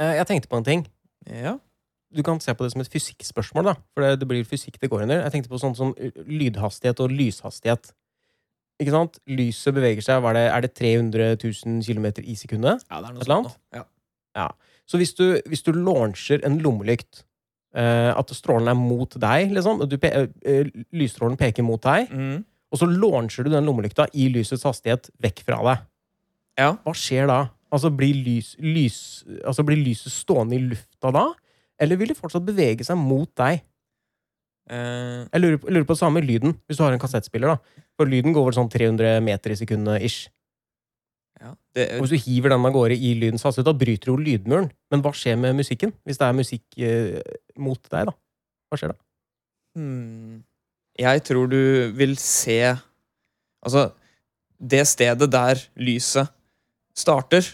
Eh, Jeg tenkte på en ting. Ja. Du kan se på det som et fysikkspørsmål, da. For det, det blir fysikk det går under. Jeg tenkte på sånn som lydhastighet og lyshastighet. Ikke sant? Lyset beveger seg, er det, er det 300 000 km i sekundet? ja, det er noe sånt. Ja. Ja. Så hvis du, hvis du launcher en lommelykt, Uh, at strålen er mot deg, liksom, du pe uh, lysstrålen peker mot deg, Mm. og så launcher du den lommelykta i lysets hastighet vekk fra deg, ja. hva skjer da? Altså blir, lys, lys, altså blir lyset stående i lufta da? Eller vil det fortsatt bevege seg mot deg? Uh, Jeg lurer, på- jeg lurer på samme lyden, hvis du har en kassettspiller. da. For lyden går vel sånn 300 meter i sekundet ish. ja. Det, Og hvis du hiver den av gårde i lydens hastighet, da bryter jo lydmuren. Men hva skjer med musikken? Hvis det er musikk eh, mot deg, da? Hva skjer da? Hmm. Jeg tror du vil se Altså, det stedet der lyset starter,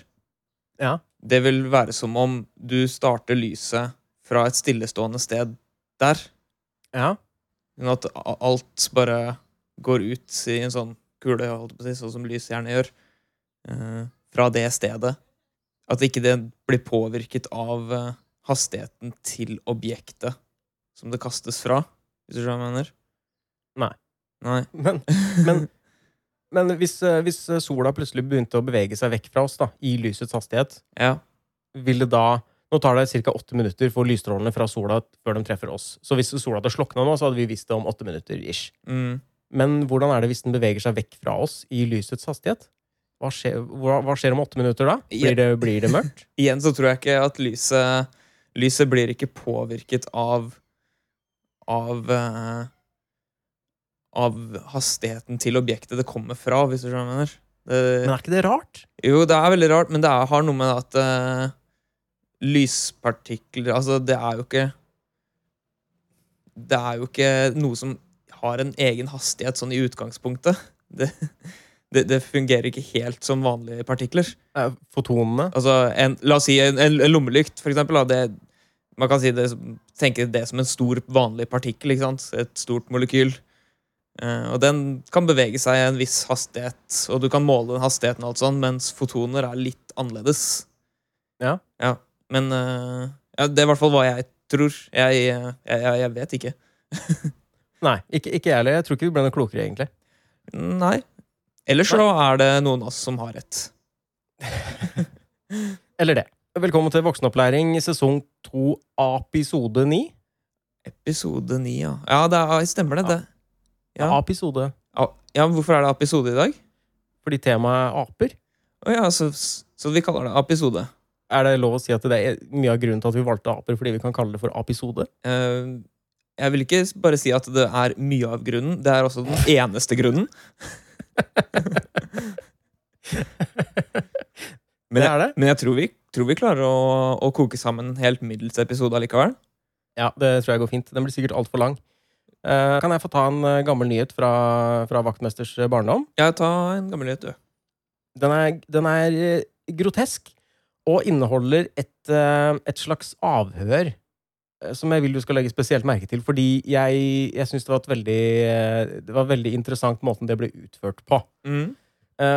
Ja. det vil være som om du starter lyset fra et stillestående sted der. Ja. Men at alt bare går ut i en sånn kule, sånn som lys gjerne gjør, eh, fra det stedet. At ikke det blir påvirket av eh, hastigheten til objektet som det kastes fra, hvis du skjønner hva jeg mener? Nei. Nei. Men, men, men hvis, eh, hvis sola plutselig begynte å bevege seg vekk fra oss da, i lysets hastighet, Ja. vil det da Nå tar det ca. åtte minutter for lysstrålene fra sola før de treffer oss. Så hvis sola hadde slokna nå, så hadde vi visst det om åtte minutter. ish. Mm. Men hvordan er det hvis den beveger seg vekk fra oss i lysets hastighet? Hva skjer, hva, hva skjer om åtte minutter da? Blir det, blir det mørkt? Igjen så tror jeg ikke at lyset Lyset blir ikke påvirket av Av eh, Av hastigheten til objektet det kommer fra, hvis du skjønner mener. Det, Men er ikke det rart? Jo, det er veldig rart, men det er, har noe med at uh, lyspartikler Altså, det er jo ikke Det er jo ikke noe som har en egen hastighet sånn i utgangspunktet. Det, det, det fungerer ikke helt som vanlige partikler. Fotonene? Altså, en, la oss si en, en, en lommelykt, for eksempel. Da, det, man kan si det, tenke det som en stor, vanlig partikkel. Et stort molekyl. Eh, og den kan bevege seg i en viss hastighet, og du kan måle den hastigheten, og alt sånt, mens fotoner er litt annerledes. Ja. ja Men eh, ja, det er i hvert fall hva jeg tror. Jeg, eh, jeg, jeg, jeg vet ikke. Nei, ikke, ikke jeg heller. Jeg tror ikke vi ble noe klokere, egentlig. Nei. Ellers så er det noen av oss som har rett. Eller det. Velkommen til voksenopplæring sesong to, episode ni. Episode ni, ja. Ja, det er, stemmer det. det. Ja. Episode. Ja, hvorfor er det episode i dag? Fordi temaet er aper. Å ja, så, så vi kaller det episode. Er det lov å si at det er mye av grunnen til at vi valgte aper, fordi vi kan kalle det for episode? Eh, jeg vil ikke bare si at det er mye av grunnen. Det er også den eneste grunnen. Men Det jeg, er det. men jeg tror vi, tror vi klarer å, å koke sammen en helt middels episode allikevel. Ja, det tror jeg går fint. Den blir sikkert altfor lang. Eh, kan jeg få ta en eh, gammel nyhet fra, fra vaktmesters eh, barndom? Ja, ta en gammel nyhet, du. Den er, den er grotesk og inneholder et, et slags avhør som jeg vil du skal legge spesielt merke til, fordi jeg, jeg syns det var et veldig Det var veldig interessant måten det ble utført på. Mm.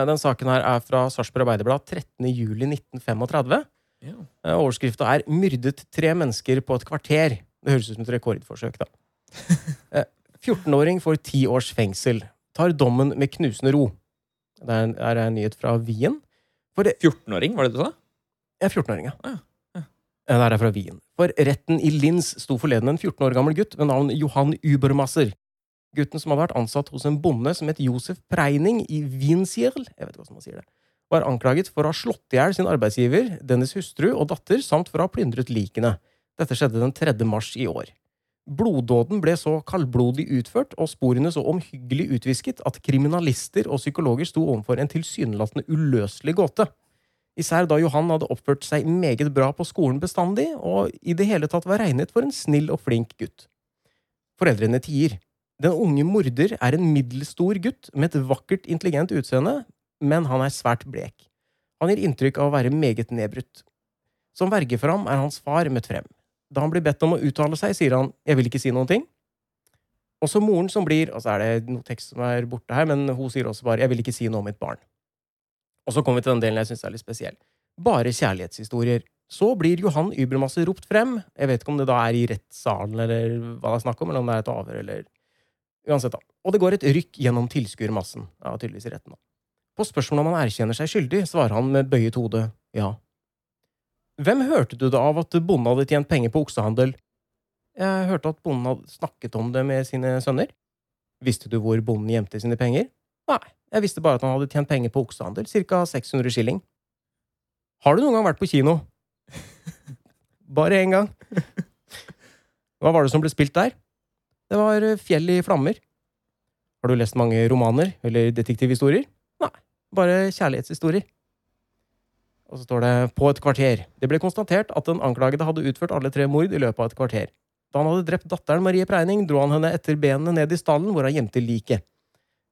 Den saken her er fra Sarpsborg Arbeiderblad 13.07.1935. Ja. Overskrifta er 'Myrdet tre mennesker på et kvarter'. Det høres ut som et rekordforsøk, da. Eh, 14-åring får ti års fengsel. Tar dommen med knusende ro. Det er en, er en nyhet fra Wien. 14-åring, var det du sa? ja, 14-åring, ja. Ah, ja. Eh, Det er fra Wien. For retten i Linz sto forleden en 14 år gammel gutt ved navn Johan Ubermasser. Gutten som hadde vært ansatt hos en bonde som het Josef Preining i Wiensierl, jeg vet ikke hvordan man sier det, var anklaget for å ha slått i hjel sin arbeidsgiver, dennes hustru og datter, samt for å ha plyndret likene. Dette skjedde den 3. mars i år. Bloddåden ble så kaldblodig utført og sporene så omhyggelig utvisket at kriminalister og psykologer sto overfor en tilsynelatende uløselig gåte. Især da Johan hadde oppført seg meget bra på skolen bestandig, og i det hele tatt var regnet for en snill og flink gutt. Foreldrene tier. Den unge morder er en middelstor gutt med et vakkert, intelligent utseende, men han er svært blek. Han gir inntrykk av å være meget nedbrutt. Som verge for ham er hans far møtt frem. Da han blir bedt om å uttale seg, sier han 'jeg vil ikke si noen ting'. Også moren som blir Og så er det noe tekst som er borte her, men hun sier også bare 'jeg vil ikke si noe om mitt barn'. Og så kommer vi til den delen jeg syns er litt spesiell. Bare kjærlighetshistorier. Så blir Johan Übermasse ropt frem. Jeg vet ikke om det da er i rettssalen, eller hva det er snakk om, eller om det er et avhør, eller Uansett, da. Og det går et rykk gjennom tilskuermassen. Ja, tydeligvis i retten, da. På spørsmålet om han erkjenner seg skyldig, svarer han med bøyet hode ja. Hvem hørte du det av at bonden hadde tjent penger på oksehandel? Jeg hørte at bonden hadde snakket om det med sine sønner. Visste du hvor bonden gjemte sine penger? Nei, jeg visste bare at han hadde tjent penger på oksehandel, ca 600 skilling. Har du noen gang vært på kino? Bare én gang. Hva var det som ble spilt der? Det var eh, Fjell i flammer. Har du lest mange romaner eller detektivhistorier? Nei, bare kjærlighetshistorier. Og så står det 'på et kvarter'. Det ble konstatert at den anklagede hadde utført alle tre mord i løpet av et kvarter. Da han hadde drept datteren Marie Preining, dro han henne etter benene ned i stallen, hvor han gjemte liket.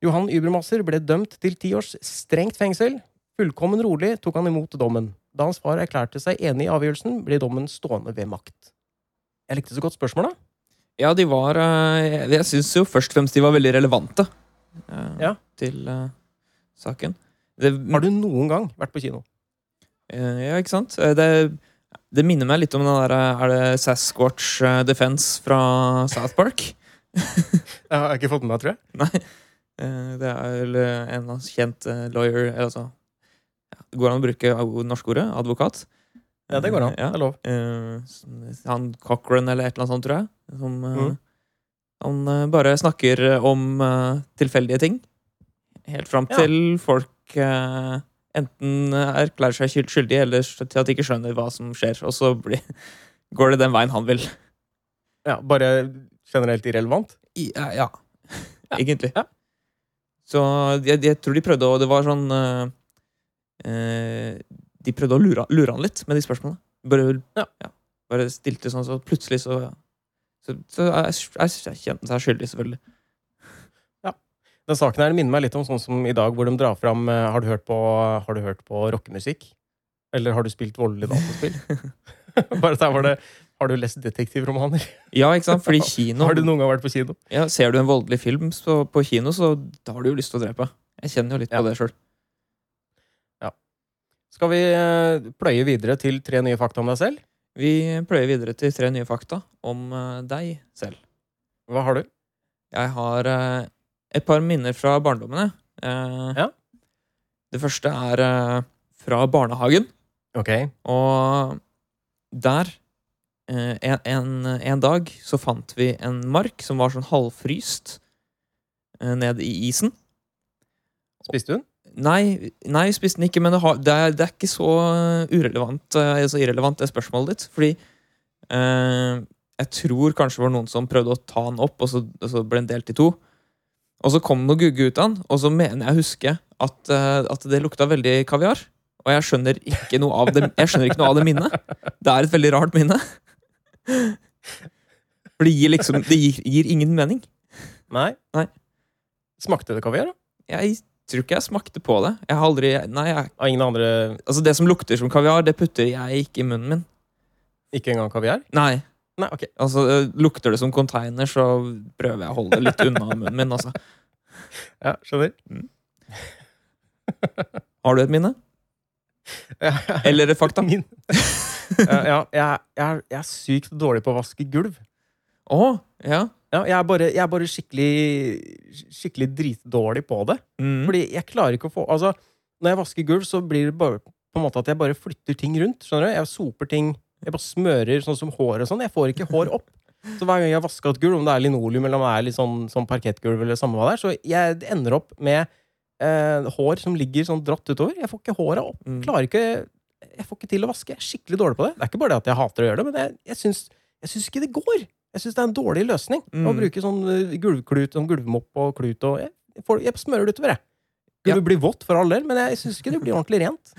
Johan Übermasser ble dømt til ti års strengt fengsel. Fullkommen rolig tok han imot dommen. Da hans far erklærte seg enig i avgjørelsen, ble dommen stående ved makt. Jeg likte så godt spørsmålet. Ja, de var eh, Jeg syns jo først og fremst de var veldig relevante eh, Ja. til uh, saken. Det, Har du noen gang vært på kino? Eh, ja, ikke sant? Eh, Det, det minner meg litt om den der eh, Er det Sasquatch Defense fra South Park? Jeg har ikke fått med meg, tror jeg. Nei. Eh, Det er vel en av kjent lawyer eller altså ja, Det går an å bruke norskordet? ordet? Advokat? Ja, det går an. Ja. Det er lov. Eh, han Cochran eller et eller annet sånt, tror jeg. Som, Mhm. Han bare snakker om tilfeldige ting. Helt fram Ja. til folk eh, enten erklærer seg skyldig eller til at de ikke skjønner hva som skjer. Og så blir, går det den veien han vil. Ja, bare generelt irrelevant? I, ja, ja. Egentlig. Ja. Så jeg, jeg tror de prøvde å Det var sånn eh, De prøvde å lure, lure han litt med de spørsmålene. Bare, Ja. bare stilte sånn, så plutselig så Så, så er, er, kjente han seg skyldig, selvfølgelig. Den saken her minner meg litt om sånn som i dag, hvor de drar fram eh, Har du hørt på, har du hørt på rockemusikk? Eller har du spilt voldelig dataspill? Bare der var det Har du lest detektivromaner? Ja, ikke sant? Fordi kino Har du noen gang vært på kino? ja, Ser du en voldelig film så, på kino, så da har du jo lyst til å drepe. Jeg kjenner jo litt Ja. på det sjøl. Skal vi eh, pløye videre til tre nye fakta om deg selv? Vi pløyer videre til tre nye fakta om eh, deg selv. Hva har du? Jeg har et par minner fra barndommen. Eh, Ja. Det første er eh, fra barnehagen. Ok. Og der, eh, en, en, dag, så fant vi en mark som var sånn halvfryst eh, ned i isen. Spiste du den? Nei, nei spiste den ikke, men det, har, det, er, det er ikke så urelevant eh, så irrelevant, det spørsmålet ditt. Fordi eh, jeg tror kanskje det var noen som prøvde å ta den opp, og så, og så ble den delt i to. Og så kom noen noe gugge ut av den, og så mener jeg å huske at, eh, at det lukta veldig kaviar. Og jeg skjønner ikke noe av det Jeg ikke noe av det minnet. Det er et veldig rart minne. For det gir liksom Det gir, gir ingen mening. Nei. Nei. Smakte det kaviar? da? Jeg tror ikke jeg smakte på det. Jeg har aldri Nei, jeg, Av ingen andre altså det som lukter som kaviar, det putter jeg ikke i munnen min. Ikke engang kaviar? Nei. Nei, ok. Altså, øh, Lukter det som container, så prøver jeg å holde det litt unna munnen min. altså. Ja, skjønner. Har du et minne? Ja, Eller et fakta? Min. ja, jeg, jeg, jeg er sykt dårlig på å vaske gulv. Å, ja. Ja, jeg er bare, jeg er bare skikkelig, skikkelig dritdårlig på det. Mm. Fordi jeg klarer ikke å få Altså, når jeg vasker gulv, så blir det bare på en måte at jeg bare flytter ting rundt. Skjønner du? Jeg soper ting Jeg bare smører sånn som hår og sånn. Jeg får ikke hår opp. Så hver gang jeg har vaska et gulv, om det er linoleum eller om det er litt sånn, sånn parkettgulv, eller samme hva det er, så jeg ender opp med eh, hår som ligger sånn dratt utover. Jeg får ikke håret opp. Mm. Klarer ikke Jeg får ikke til å vaske. Jeg er skikkelig dårlig på det. Det er ikke bare det at jeg hater å gjøre det, men jeg, jeg, syns, jeg syns ikke det går. Jeg syns det er en dårlig løsning å Mm. bruke sånn eh, gulvklut, sånn gulvmopp og klut og Jeg, får, jeg smører det utover, jeg. Gulvet blir vått for all del, men jeg syns ikke det blir ordentlig rent.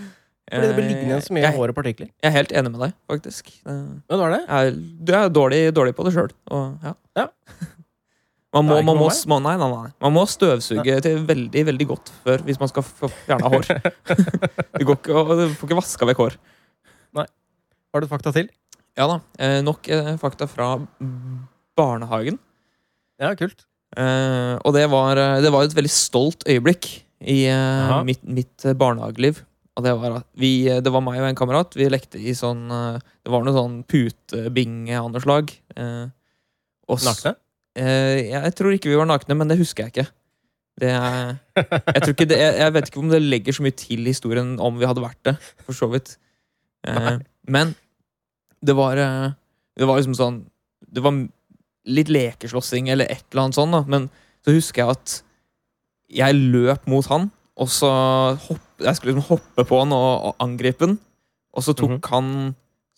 Fordi det blir liggende så mye Eh, jeg, hår og partikler. jeg er helt enig med deg, faktisk. Men hva er det? Jeg du er dårlig, dårlig på det sjøl. Ja. Ja. Man må, man, må, noe nei, nei, nei. man må støvsuge til veldig veldig godt før hvis man skal få fjerna hår. du, går ikke, Du får ikke vaska vekk hår. Har du fakta til? Ja da. Eh, nok eh, fakta fra barnehagen. Ja, kult. Eh, og det var, eh, det var et veldig stolt øyeblikk i eh, mitt, mitt eh, barnehageliv. Og det var at vi, det var meg og en kamerat. Vi lekte i sånn eh, Det var noe sånn putebinge av noe slag. Eh, Nakne? Eh, jeg tror ikke vi var nakne, men det husker jeg ikke. Det er, jeg, tror ikke det, jeg, vet ikke om det legger så mye til historien om vi hadde vært det, for så vidt. Eh, men det var eh, Det var liksom sånn Det var litt lekeslåssing eller et eller annet sånt, da. Men så husker jeg at jeg løp mot han, og så hopp, Jeg skulle liksom hoppe på han og, og angripe han, og så tok Mhm. han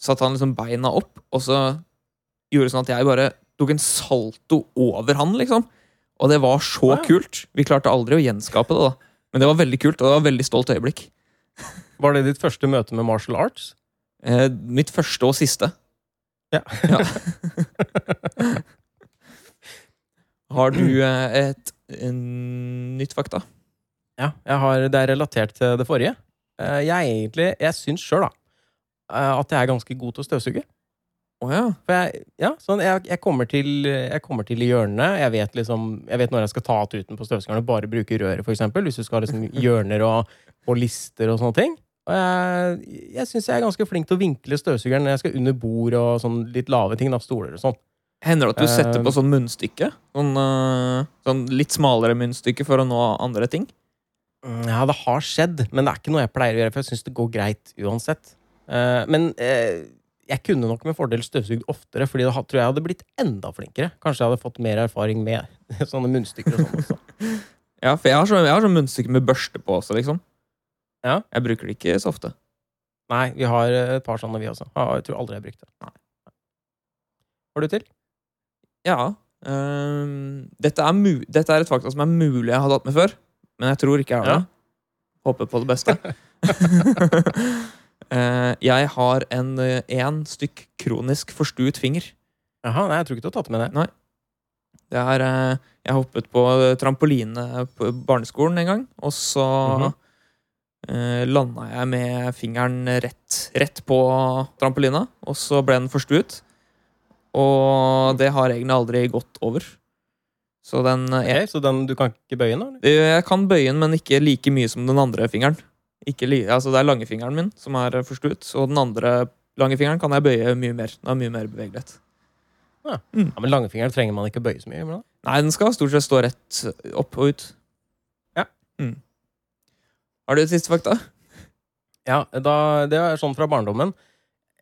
Satte han liksom beina opp, og så gjorde det sånn at jeg bare tok en salto over han, liksom. Og det var så Wow. kult. Vi klarte aldri å gjenskape det, da. Men det var veldig kult, og det var et veldig stolt øyeblikk. Var det ditt første møte med martial arts? Eh, mitt første og siste. Ja. ja. Har du eh, et, nytt fakta? Ja, jeg har, det er relatert til det forrige. Eh, Jeg er egentlig, jeg syns sjøl da, eh, at jeg er ganske god til å støvsuge. Oh, ja. For jeg, ja, sånn, jeg, jeg, kommer til, jeg kommer til hjørnene. Jeg vet, liksom, jeg vet når jeg skal ta tuten på støvsugeren og bare bruke røret, for eksempel, hvis du skal ha liksom, hjørner og, og lister og sånne ting. Og jeg, jeg syns jeg er ganske flink til å vinkle støvsugeren når jeg skal under bord og sånn litt lave ting, da, stoler og sånn. Hender det at du setter Eh, på sånn munnstykke? Sånn, sånn litt smalere munnstykke for å nå andre ting? Ja, det har skjedd, men det er ikke noe jeg pleier å gjøre, for jeg syns det går greit uansett. Eh, men eh, jeg kunne nok med fordel støvsugd oftere, fordi da tror jeg hadde blitt enda flinkere. Kanskje jeg hadde fått mer erfaring med sånne munnstykker og sånn også. Ja, for jeg har sånn, jeg sånn munnstykke med børste på også, liksom. Ja. Jeg bruker det ikke så ofte. Nei, vi har eh, et par sånne, vi også. Jeg tror aldri jeg har brukt det. Nei. Har du til? Ja. Um, dette, er dette er et fakta som er mulig jeg hadde hatt med før, men jeg tror ikke jeg har Ja. Håper på det beste. Eh, jeg har en én stykk kronisk forstuet finger. Jaha, nei, jeg tror ikke du har tatt med det. Det er, eh, jeg hoppet på trampoline på barneskolen en gang, og så mm -hmm. Uh, landa jeg med fingeren rett, rett på trampolina, og så ble den forstuet. Og det har egentlig aldri gått over. Så den okay, så den, du kan ikke bøye den? eller? Jeg kan bøye den, men ikke like mye som den andre fingeren. Li altså Det er langfingeren min som er forstuet, og den andre langfingeren kan jeg bøye mye mer. Den har mye mer bevegelighet. Ja, Men langfingeren trenger man ikke bøye så mye. Men. Nei, den skal stort sett stå rett opp og ut. Ja. Mm. Har du et siste fakta? Ja, da, det er sånn fra barndommen.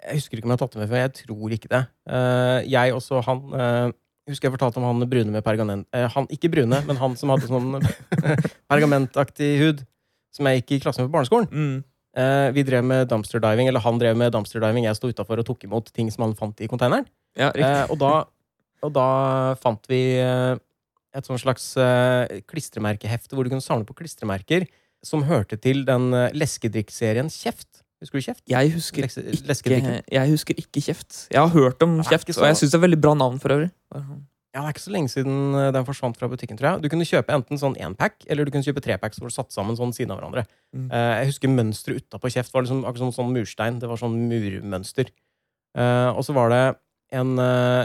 Jeg husker ikke om jeg har tatt det med før. Jeg tror ikke det. Eh, jeg også, han eh, Husker jeg fortalte om han brune med pergament... eh, han, ikke brune, men han som hadde sånn pergamentaktig hud. Som jeg gikk i klasse med på barneskolen. Mm. Eh, vi drev med dumpster diving, eller han drev med dumpster diving. Jeg sto utafor og tok imot ting som han fant i konteineren. Ja. Eh, og, da, og da fant vi eh, et sånn slags eh, klistremerkehefte hvor du kunne samle på klistremerker som hørte til den eh, leskedrikkserien Kjeft. Husker du Kjeft? jeg husker Lekse- ikke, jeg husker ikke Kjeft. Jeg har hørt om Kjeft, så... og jeg syns det er veldig bra navn for øvrig. Ja, det er ikke så lenge siden eh, den forsvant fra butikken, tror jeg. Du kunne kjøpe enten sånn énpack, eller du kunne kjøpe trepacks hvor du satt sammen sånn siden av hverandre. Mm. Uh, jeg husker mønsteret utapå kjeft var liksom akkurat sånn, sånn murstein. Det var sånn murmønster. Uh, og så var det en, uh,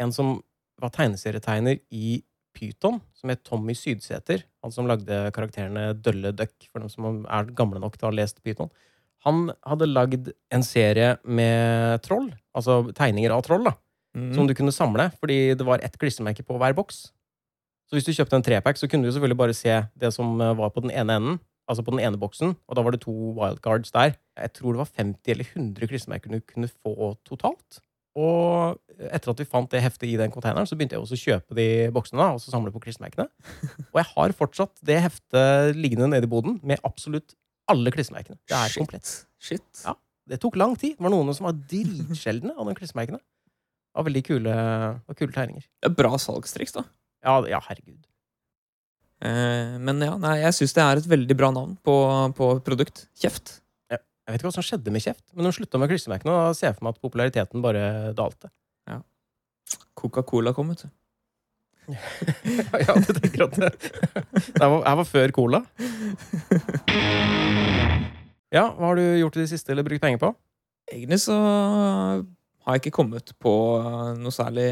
en som var tegneserietegner i Pyton, som het Tommy Sydsæter. Han som lagde karakterene Dølle Duck, for dem som er gamle nok til å ha lest Pyton. Han hadde lagd en serie med troll, altså tegninger av troll, da Mm. som du kunne samle, fordi det var ett klistremerke på hver boks. Så hvis du kjøpte en trepack, så kunne du selvfølgelig bare se det som eh, var på den ene enden, altså på den ene boksen, og da var det to wildcards der. Jeg tror det var 50 eller 100 klistremerker du kunne få totalt. Og etter at vi fant det heftet i den containeren, så begynte jeg også å kjøpe de boksene da, og så samle på klistremerkene. Og jeg har fortsatt det heftet liggende nede i boden med absolutt alle klistremerkene. Det er Shit. komplett. Shit. Ja. Det tok lang tid. Det var noen som var dritsjeldne av de klistremerkene. Det var veldig kule, og kule tegninger. Det er bra salgstriks, da. Ja, ja, herregud. Eh, men ja, nei, jeg syns det er et veldig bra navn på, på produkt. Kjeft. Jeg vet ikke hva som skjedde med Kjeft, men de slutta med klistremerkene, da ser jeg for meg at populariteten bare dalte. Coca-Cola kom, vet du. Ja, du tenker at det, det var, jeg var før Cola. Ja, hva har du gjort i det siste, eller brukt penger på? Egentlig så har jeg ikke kommet på noe særlig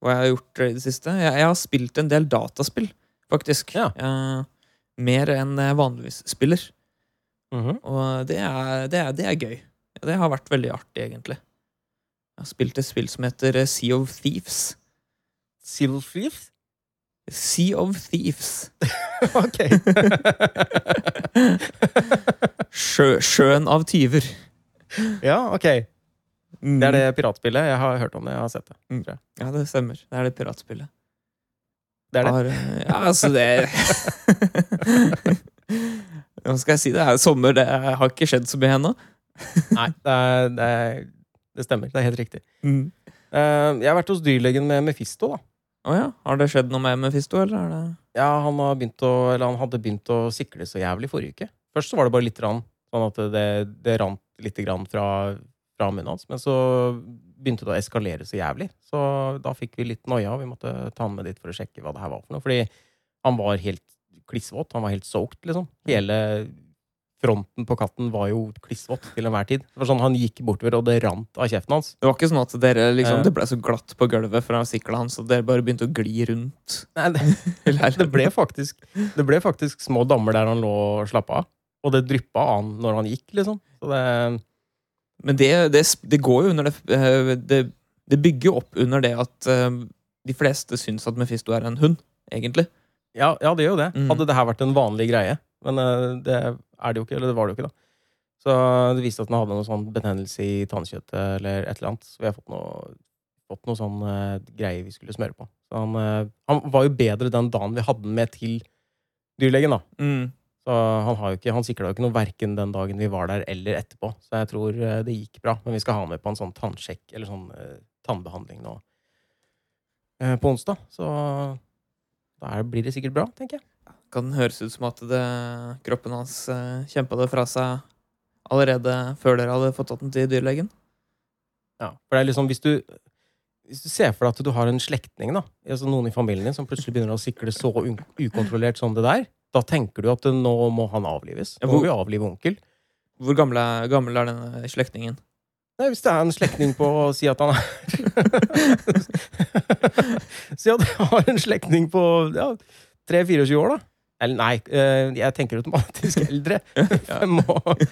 hva jeg har gjort i det siste. Jeg, jeg har spilt en del dataspill, faktisk. Ja. Jeg, mer enn jeg vanligvis spiller. Mhm. Og det er, det, er, det er gøy. Det har vært veldig artig, egentlig. Jeg har spilt et spill som heter Sea of Thieves. Civil Thieves? Sea of Thieves. ok. Sjø, sjøen av tyver. ja, ok. Mm. Det er det piratspillet. Jeg har hørt om det. Jeg har sett det. Ja, det stemmer. Det er det piratspillet. Det er det. Har, eh, ja, altså, det Hva skal jeg si? Det er sommer. Det har ikke skjedd så mye ennå. Nei, det, er, det, er, det stemmer. Det er helt riktig. Mm. Eh, jeg har vært hos dyrlegen med Mefisto, da. Å ja. Har det skjedd noe med Mefisto, eller er det Ja, han, å, han hadde begynt å sikle så jævlig forrige uke. Først så var det bare litt rann, sånn at det, det rant litt grann fra, fra munnen hans. Men så begynte det å eskalere så jævlig. Så da fikk vi litt noia. Vi måtte ta han med dit for å sjekke hva det her var for noe. Fordi han var helt klissvåt. Han var helt soaked, liksom. Hele fronten på katten var jo klissvåt til enhver tid. Det var sånn Han gikk bortover, og det rant av kjeften hans. Det var ikke sånn at dere liksom, Eh. det ble så glatt på gulvet fra sikla hans, og dere bare begynte å gli rundt? Nei, det, det, ble faktisk, det ble faktisk små dammer der han lå og slappa av. Og det dryppa av han når han gikk, liksom. Så det, Men det, går jo under det eh, Det, det bygger jo opp under det at eh, de fleste syns at Mefisto er en hund, egentlig. ja, ja, det gjør jo det. Mm. Hadde det her vært en vanlig greie. Men det er det jo ikke. Eller det var det jo ikke, da. Så det viste at han hadde noe sånn betennelse i tannkjøttet eller et eller annet. Så vi har fått noe, fått noe sånn uh, greie vi skulle smøre på. Så han, uh, han var jo bedre den dagen vi hadde den med til dyrlegen, da. Mm. Så han, har jo ikke, han sikla jo ikke noe verken den dagen vi var der, eller etterpå. Så jeg tror uh, det gikk bra. Men vi skal ha med på en sånn tannsjekk, eller sånn eh, tannbehandling nå på onsdag. Så da blir det sikkert bra, tenker jeg. Kan høres ut som at det, kroppen hans uh, kjempa det fra seg allerede før dere hadde fått tatt den til dyrlegen. Ja, for det er liksom, hvis du, hvis du ser for deg at du har en slektning, da, altså noen i familien din, som plutselig begynner å sikle så ukontrollert som det der, da tenker du at nå må han avlives. Nå må vi avlive onkel. Hvor gammel er, gammel er denne slektningen? Nei, hvis det er en slektning på å si at han er Si at jeg har en slektning på ja, 3-24 år, da. Eller nei, eh, jeg tenker automatisk eldre. Og-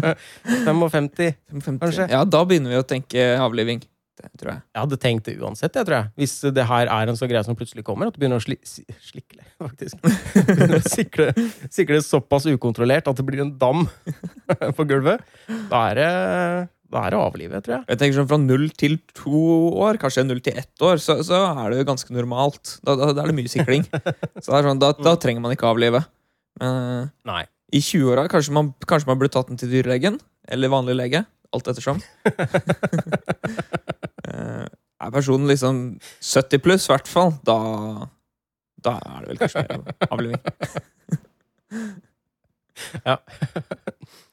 55. 55? Kanskje. Ja, da begynner vi å tenke avliving. Det tror jeg. Jeg hadde tenkt det uansett, jeg tror jeg. Hvis det her er en sånn greie som plutselig kommer, at du begynner å sli slikle, faktisk. Begynner å sikle, sikle såpass ukontrollert at det blir en dam på gulvet. Da er det, da er det å avlive, tror jeg. Jeg tenker sånn Fra null til to år, kanskje null til ett år, så, så er det jo ganske normalt. Da, da, da er det mye sikling. Så sånn, da, da trenger man ikke avlive. Men eh, Nei. i 20-åra kanskje, man- kanskje man burde tatt den til dyrlegen. Eller vanlig lege. Alt ettersom. Eh, er personen liksom 70 pluss, i hvert fall, da, da er det vel kanskje mer avliving.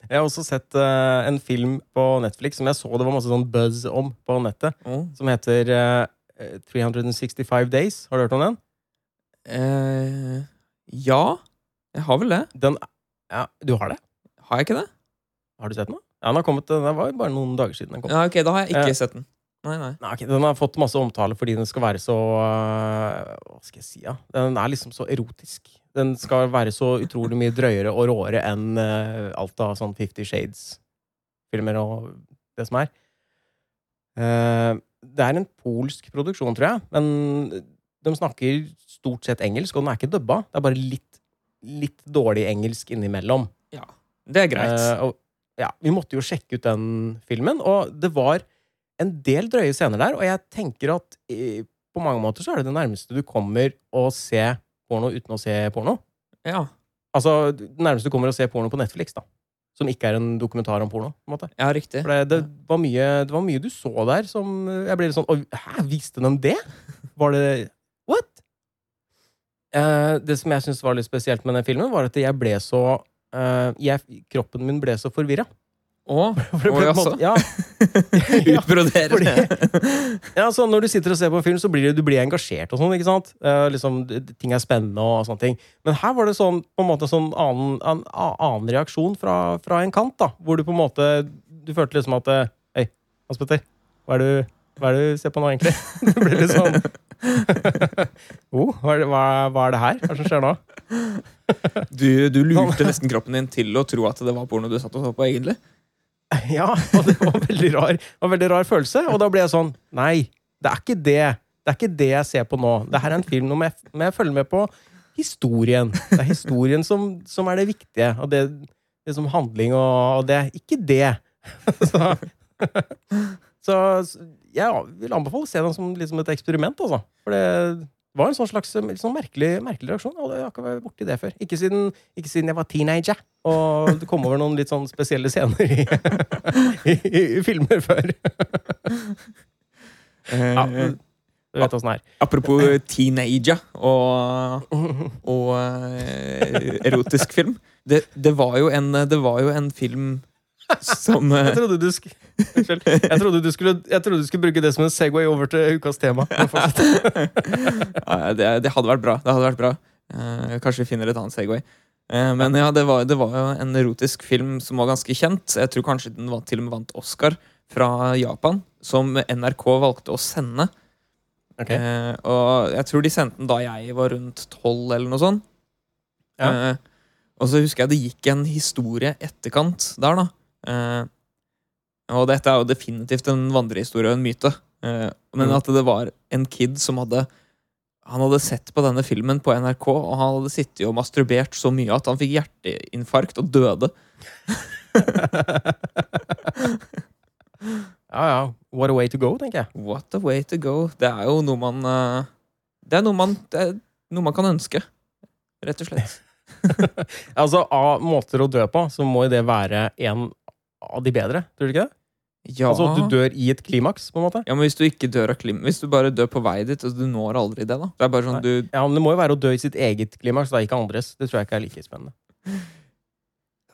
Jeg har også sett uh, en film på Netflix som jeg så det var masse sånn buzz om på nettet, mm. som heter uh, 365 Days. Har du hørt om den? Uh, ja, jeg har vel det. den ja, du har det? Har jeg ikke det? Har du sett den? Ja, den har kommet, den var bare noen dager siden den kom. Ja, ok, Da har jeg ikke Eh. sett den. Nei, nei. Nei, okay, Den har fått masse omtale fordi den skal være så Hva skal jeg si? Ja? Den er liksom så erotisk. Den skal være så utrolig mye drøyere og råere enn uh, alt av sånn Fifty Shades-filmer og det som er. Uh, det er en polsk produksjon, tror jeg, men de snakker stort sett engelsk, og den er ikke dubba. Det er bare litt, litt dårlig engelsk innimellom. Ja, Det er greit. Uh, og, ja, vi måtte jo sjekke ut den filmen, og det var en del drøye scener der, og jeg tenker at eh, på mange måter så er det det nærmeste du kommer å se porno uten å se porno. ja. Altså, Nærmest du kommer å se porno på Netflix, da. Som ikke er en dokumentar om porno. på en måte. ja, riktig. For det, det, var mye, det var mye du så der som Jeg ble litt sånn hæ, visste de det? Var det What? Eh, det som jeg syntes var litt spesielt med den filmen, var at jeg ble så eh, jeg, Kroppen min ble så forvirra. Å, jaså. Ja, Ja, utbroderer. ja, så når du sitter og ser på film, så blir du, du blir engasjert og sånn, ikke sant? Eh, liksom, ting er spennende og sånne ting. Men her var det sånn, på en måte sånn annen, en annen reaksjon fra, fra en kant, da. Hvor du på en måte Du følte liksom at eh, Hei, Hans Petter, er hva er det du ser på nå, egentlig? Det blir litt sånn oh, hva, er det, hva, hva er det her? Hva er det som skjer nå? Du, du lurte nesten kroppen din til å tro at det var porno du satt og så på, egentlig. Ja, og det var en veldig rar, en veldig rar følelse. Og da ble jeg sånn Nei, det er ikke det. Det er ikke det jeg ser på nå. Det her er en film hvor jeg, jeg følger med på historien. Det er historien som, som er det viktige. Og det, det som handling og, og det ikke det. så, så jeg vil anbefale å se den som liksom et eksperiment, altså. For det var en sånn slags sånn merkelig, merkelig reaksjon. Jeg har ikke vært borti det før. Ikke siden, ikke siden, jeg var teenager og det kom over noen litt sånn spesielle scener i, i, i, i filmer før. ja, du vet åssen det er. Apropos teenager og, og uh, erotisk film. Det, det, var en, det, var jo en, film som uh, jeg, trodde skulle, jeg, trodde du skulle, jeg trodde du skulle bruke det som en Segway over til ukas tema. ja, det, det, hadde vært bra. Det hadde vært bra. Uh, kanskje vi finner et annet Segway. men ja, det var, det var jo en erotisk film som var ganske kjent. Jeg tror kanskje den var, til og med vant Oscar fra Japan, som NRK valgte å sende. Okay. Eh, og jeg tror de sendte den da jeg var rundt tolv, eller noe sånt. Ja. Eh, og så husker jeg det gikk en historie etterkant der, da. Eh, og dette er jo definitivt en vandrehistorie og en myte. Eh, men mm. at det var en kid som hadde Han hadde sett på denne filmen på NRK, og han hadde sittet og masturbert så mye at han fikk hjerteinfarkt og døde. Ja, ja. What a way to go, tenker jeg. What a way to go. Det er jo noe man eh, Det er noe man, er noe man kan ønske, rett og slett. altså, Av måter å dø på, så må det være en av de bedre, tror du ikke det? Ja. Altså at du dør i et klimaks, på en måte? Ja, men hvis du ikke dør av klim Hvis du bare dør på vei dit, altså, du når aldri det, da. Det er bare sånn du Ja, men det må jo være å dø i sitt eget klimaks, da, ikke andres. Det tror jeg ikke er like spennende.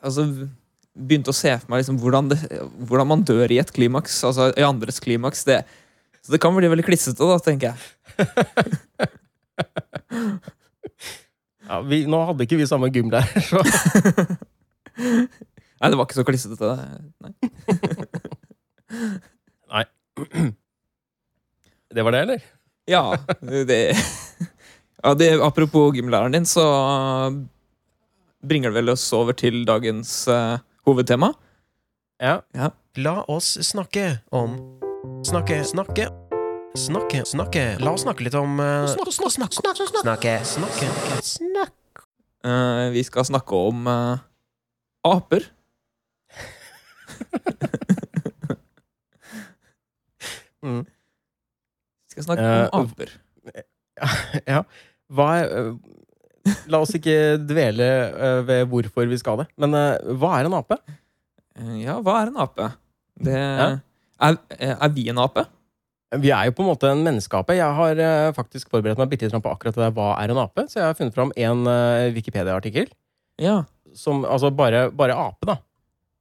Altså begynte å se for meg liksom, hvordan, det, hvordan, man dør i et klimaks. Altså i andres klimaks. Det, så det kan bli veldig klissete, da, tenker jeg. ja, vi, nå hadde ikke vi samme gym der, så Nei, det var ikke så klissete. Nei. Nei. Det var det, eller? Ja. Det, ja det, apropos gymlæreren din, så bringer det vel oss over til dagens uh, hovedtema. Ja. ja. La oss snakke om Snakke, snakke Snakke, snakke La oss snakke litt om uh, Snakke, snakke, snakke, snakke, snakke, snakke. Uh, Vi skal snakke om uh, aper. mm. Skal snakke om aper. Ja. Hva er La oss ikke dvele uh, ved hvorfor vi skal det. Men hva er en ape? Eh, ja, hva er en ape? Det, ja. er, er, vi en ape? Vi er jo på en måte en menneskeape. Jeg har faktisk forberedt meg bitte på akkurat det der, hva er en ape. Så jeg har funnet fram en Wikipedia-artikkel. Ja. Som altså bare, bare ape, da.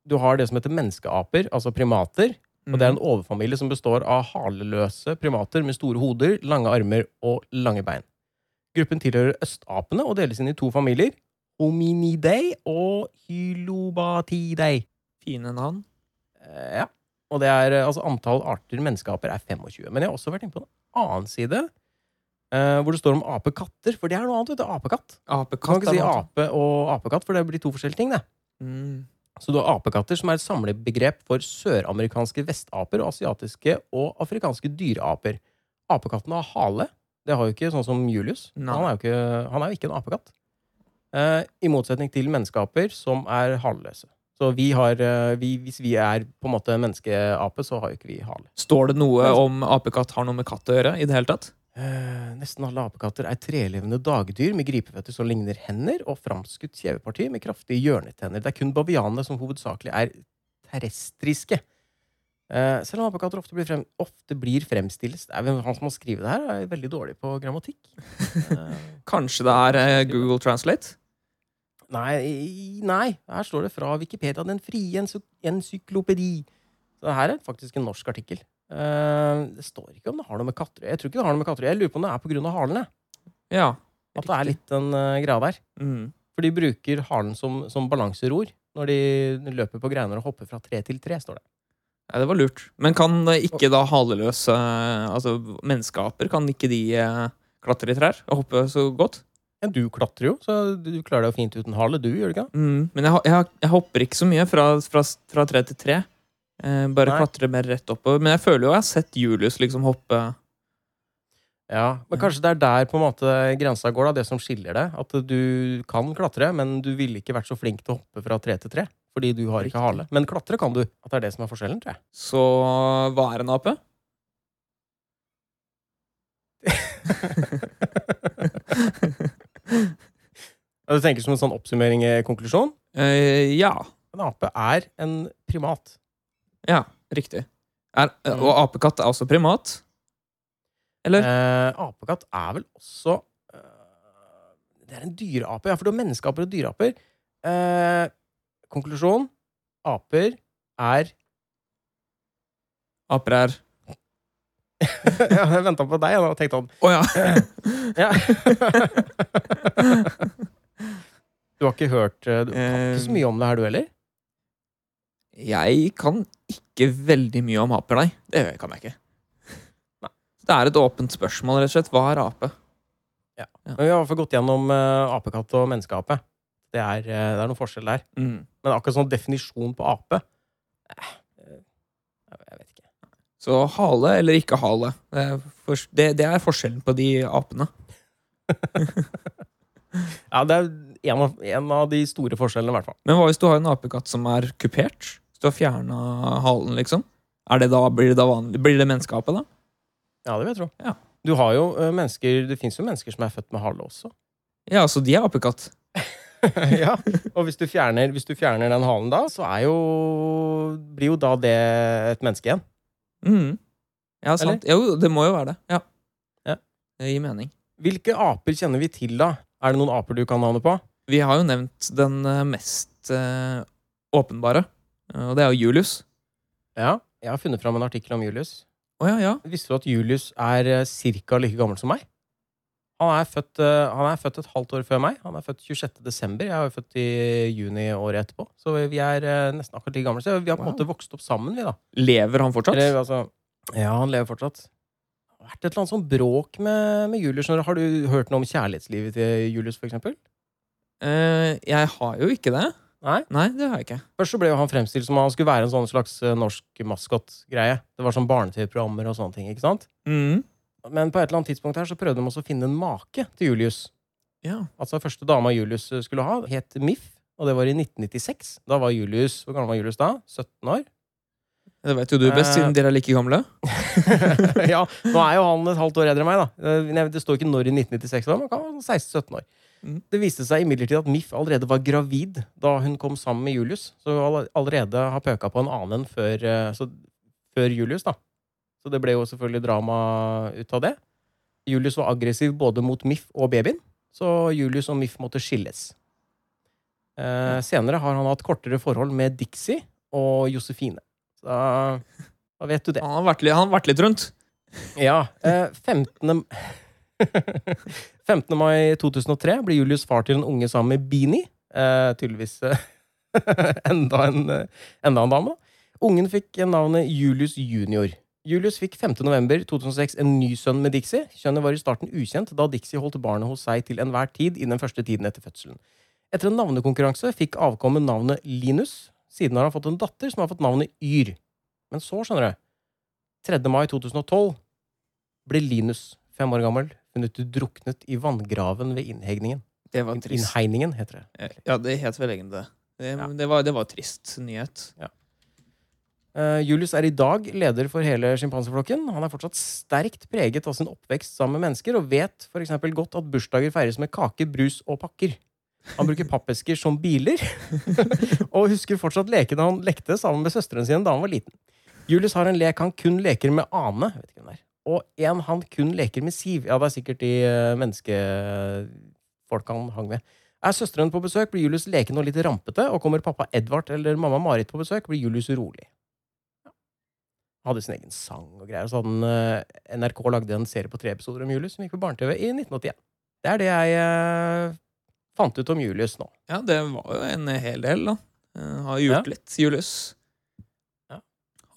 Du har det som heter menneskeaper, altså primater. Og det er en mhm. overfamilie som består av haleløse primater med store hoder, lange armer og lange bein. Gruppen tilhører østapene og deles inn i to familier. Hominidae og Hylobatidae. Fine navn. Eh, ja. Og det er, altså, antall arter menneskeaper er 25. Men jeg har også vært inne på en annen side, eh, hvor det står om apekatter. For det er noe annet. vet du, Apekatt. Apekatt kan ikke si ape og apekatt, for det blir to forskjellige ting. det. Mm. Så du har apekatter, som er et samlebegrep for søramerikanske vestaper og asiatiske og afrikanske dyreaper. Apekatten har hale, det har jo ikke sånn som Julius. Han er, jo ikke, han er jo ikke en apekatt. Eh, I motsetning til menneskeaper, som er haleløse. Så vi har, eh, vi, hvis vi er på en måte menneskeape, så har jo ikke vi hale. Står det noe om apekatt har noe med katt å gjøre? i det hele tatt? Eh, nesten alle apekatter er trelevende dagdyr med gripeføtter som ligner hender, og framskutt kjeveparti med kraftige hjørnetenner. Det er kun bavianene som hovedsakelig er terrestriske. Uh, selv om apekatter ofte blir, frem, ofte blir er vel Han som har skrevet det her, er veldig dårlig på grammatikk. Uh, Kanskje det er uh, Google Translate? Nei, nei, her står det fra Wikipedia. Den frie encyklopedi. Så det her er faktisk en norsk artikkel. Det står ikke om det har noe med katter Jeg tror ikke det har noe med katter Jeg lurer på om det er av halene. Ja, At det er litt en greia der. Mm. For de bruker halen som, som balanseror når de løper på greiner og hopper fra tre til tre, står det. Ja, det var lurt. Men kan eh, ikke da haleløse altså menneskeaper, kan ikke de eh, klatre i trær og hoppe så godt? Ja, du klatrer jo, så du klarer deg fint uten hale, du, gjør du ikke? Mm, men jeg, jeg, jeg hopper ikke så mye fra, fra, fra tre til tre. Eh, bare Nei. klatre mer rett oppover. Men jeg føler jo jeg har sett Julius liksom hoppe Ja, men kanskje det er der på en måte grensa går, da, det som skiller det. At du kan klatre, men du ville ikke vært så flink til å hoppe fra tre til tre. Fordi du har ikke hale. Men klatre kan du. At det er det som er forskjellen, tror jeg. Så hva er en ape? Du tenker som en sånn oppsummering, eh, konklusjon? Uh, ja. En ape er en primat. Ja, riktig. Er, Mm. og apekatt er også primat? Eller? Eh, apekatt er vel også eh, Det er en dyreape. Ja, for du har menneskeaper og dyreaper. Eh, konklusjon aper er Aper er Ja, Jeg venta på deg og tenkte om. Å ja! ja. Du har ikke hørt eh, Du kan ikke så mye om det her, du heller? Jeg kan ikke veldig mye om aper, nei. Det kan jeg ikke. Nei. Det er et åpent spørsmål, rett og slett. Hva er ape? Men vi har i hvert fall gått gjennom uh, apekatt og menneskeape. Det er, uh, det er noen forskjell der. Mm. Men akkurat sånn definisjon på ape eh, eh, Jeg vet ikke. Så hale eller ikke hale. Det er, for, det, det er forskjellen på de apene. Ja, det er en av, en av de store forskjellene, i hvert fall. Men hva hvis du har en apekatt som er kupert? Hvis du har fjerna halen, liksom? Det da, blir det da vanlig? Blir det menneskeape, da? Ja, det vil jeg tro. Ja. Du har jo eh, mennesker Det fins jo mennesker som er født med hale også. Ja, så de er apekatt. ja, Og hvis du, fjerner, hvis du fjerner den halen da, så jo Blir jo da det et menneske igjen. Mm. Ja, sant. Jo, det må jo være det. Ja. Ja. Det gir mening. Hvilke aper kjenner vi til, da? Er det noen aper du kan navnet på? Vi har jo nevnt den eh, mest eh, åpenbare, og det er jo Julius. Ja. Jeg har funnet fram en artikkel om Julius. Oh, ja, ja. Visste du at Julius er uh, ca. like gammel som meg? Han er, født, eh, han er født et halvt år før meg. Han er født 26. desember. Jeg er født i juni året etterpå. Så vi er eh, nesten akkurat like gamle. Så vi har på en Wow. måte vokst opp sammen, vi, da. Lever han fortsatt? Eller, altså, ja, han lever fortsatt. Det har vært et eller annet sånn bråk med, med Julius. Har du hørt noe om kjærlighetslivet til Julius, for eksempel? Eh, jeg har jo ikke det. Nei? Nei, det har jeg ikke. Først så ble jo han fremstilt som om han skulle være en sånn slags eh, norsk maskot-greie. Det var sånn barne-TV-programmer og sånne ting. ikke sant? Mm. Men på et eller annet tidspunkt her så prøvde de også å finne en make til Julius. Ja. Altså Første dama Julius skulle ha, het Miff, og det var i 1996. Da var Julius Hvor gammel var Julius da? 17 år? Det vet jo du best, Eh. siden dere er like gamle. ja, nå er jo han et halvt år eldre enn meg, da. Eh, Det står ikke når i 1996, da, men han kan 16-17 år. Det viste seg imidlertid at Miff allerede var gravid da hun kom sammen med Julius. Så hun allerede har pøka på en annen før, eh, så, før Julius, da. Så det ble jo selvfølgelig drama ut av det. Julius var aggressiv både mot Miff og babyen, så Julius og Miff måtte skilles. Eh, senere har han hatt kortere forhold med Dixie og Josefine. Så da vet du det. Han har vært, litt- han har vært litt rundt. Ja. Eh, 15. 15. mai 2003 ble Julius far til en unge sammen med Beanie. Eh, tydeligvis eh, enda, en, eh, enda en dame. Ungen fikk navnet Julius junior. Julius fikk 5. november 2006 en ny sønn med Dixie. Kjønnet var i starten ukjent, da Dixie holdt barnet hos seg til enhver tid i den første tiden etter fødselen. Etter en navnekonkurranse fikk avkommet navnet Linus. Siden har han fått en datter som har fått navnet Yr. Men så, skjønner du 3. mai 2012 ble Linus, fem år gammel, funnet druknet i vanngraven ved innhegningen. Det var trist. Innhegningen, heter det. Ja, det het vel egentlig det. Det, Ja. det, var, det var trist nyhet. Eh, Julius er i dag leder for hele sjimpanseflokken. Han er fortsatt sterkt preget av sin oppvekst sammen med mennesker, og vet for godt at bursdager feires med kake, brus og pakker. Han bruker pappesker som biler, og husker fortsatt lekene han lekte sammen med søstrene sine da han var liten. Julius har en lek han kun leker med Ane, vet ikke hvem det er, og en han kun leker med Siv. Ja, det er sikkert de eh, menneskefolka han hang med. Er søsteren på besøk, blir Julius leken og litt rampete, og kommer pappa Edvard eller mamma Marit på besøk, blir Julius urolig. hadde sin egen sang og greier. Så hadde eh, NRK lagde en serie på tre episoder om Julius som gikk på barne-TV i 1981. Det er det jeg eh, fant ut om Julius nå. Ja, det var jo en hel del, da. Jeg har gjort Ja. litt, Julius.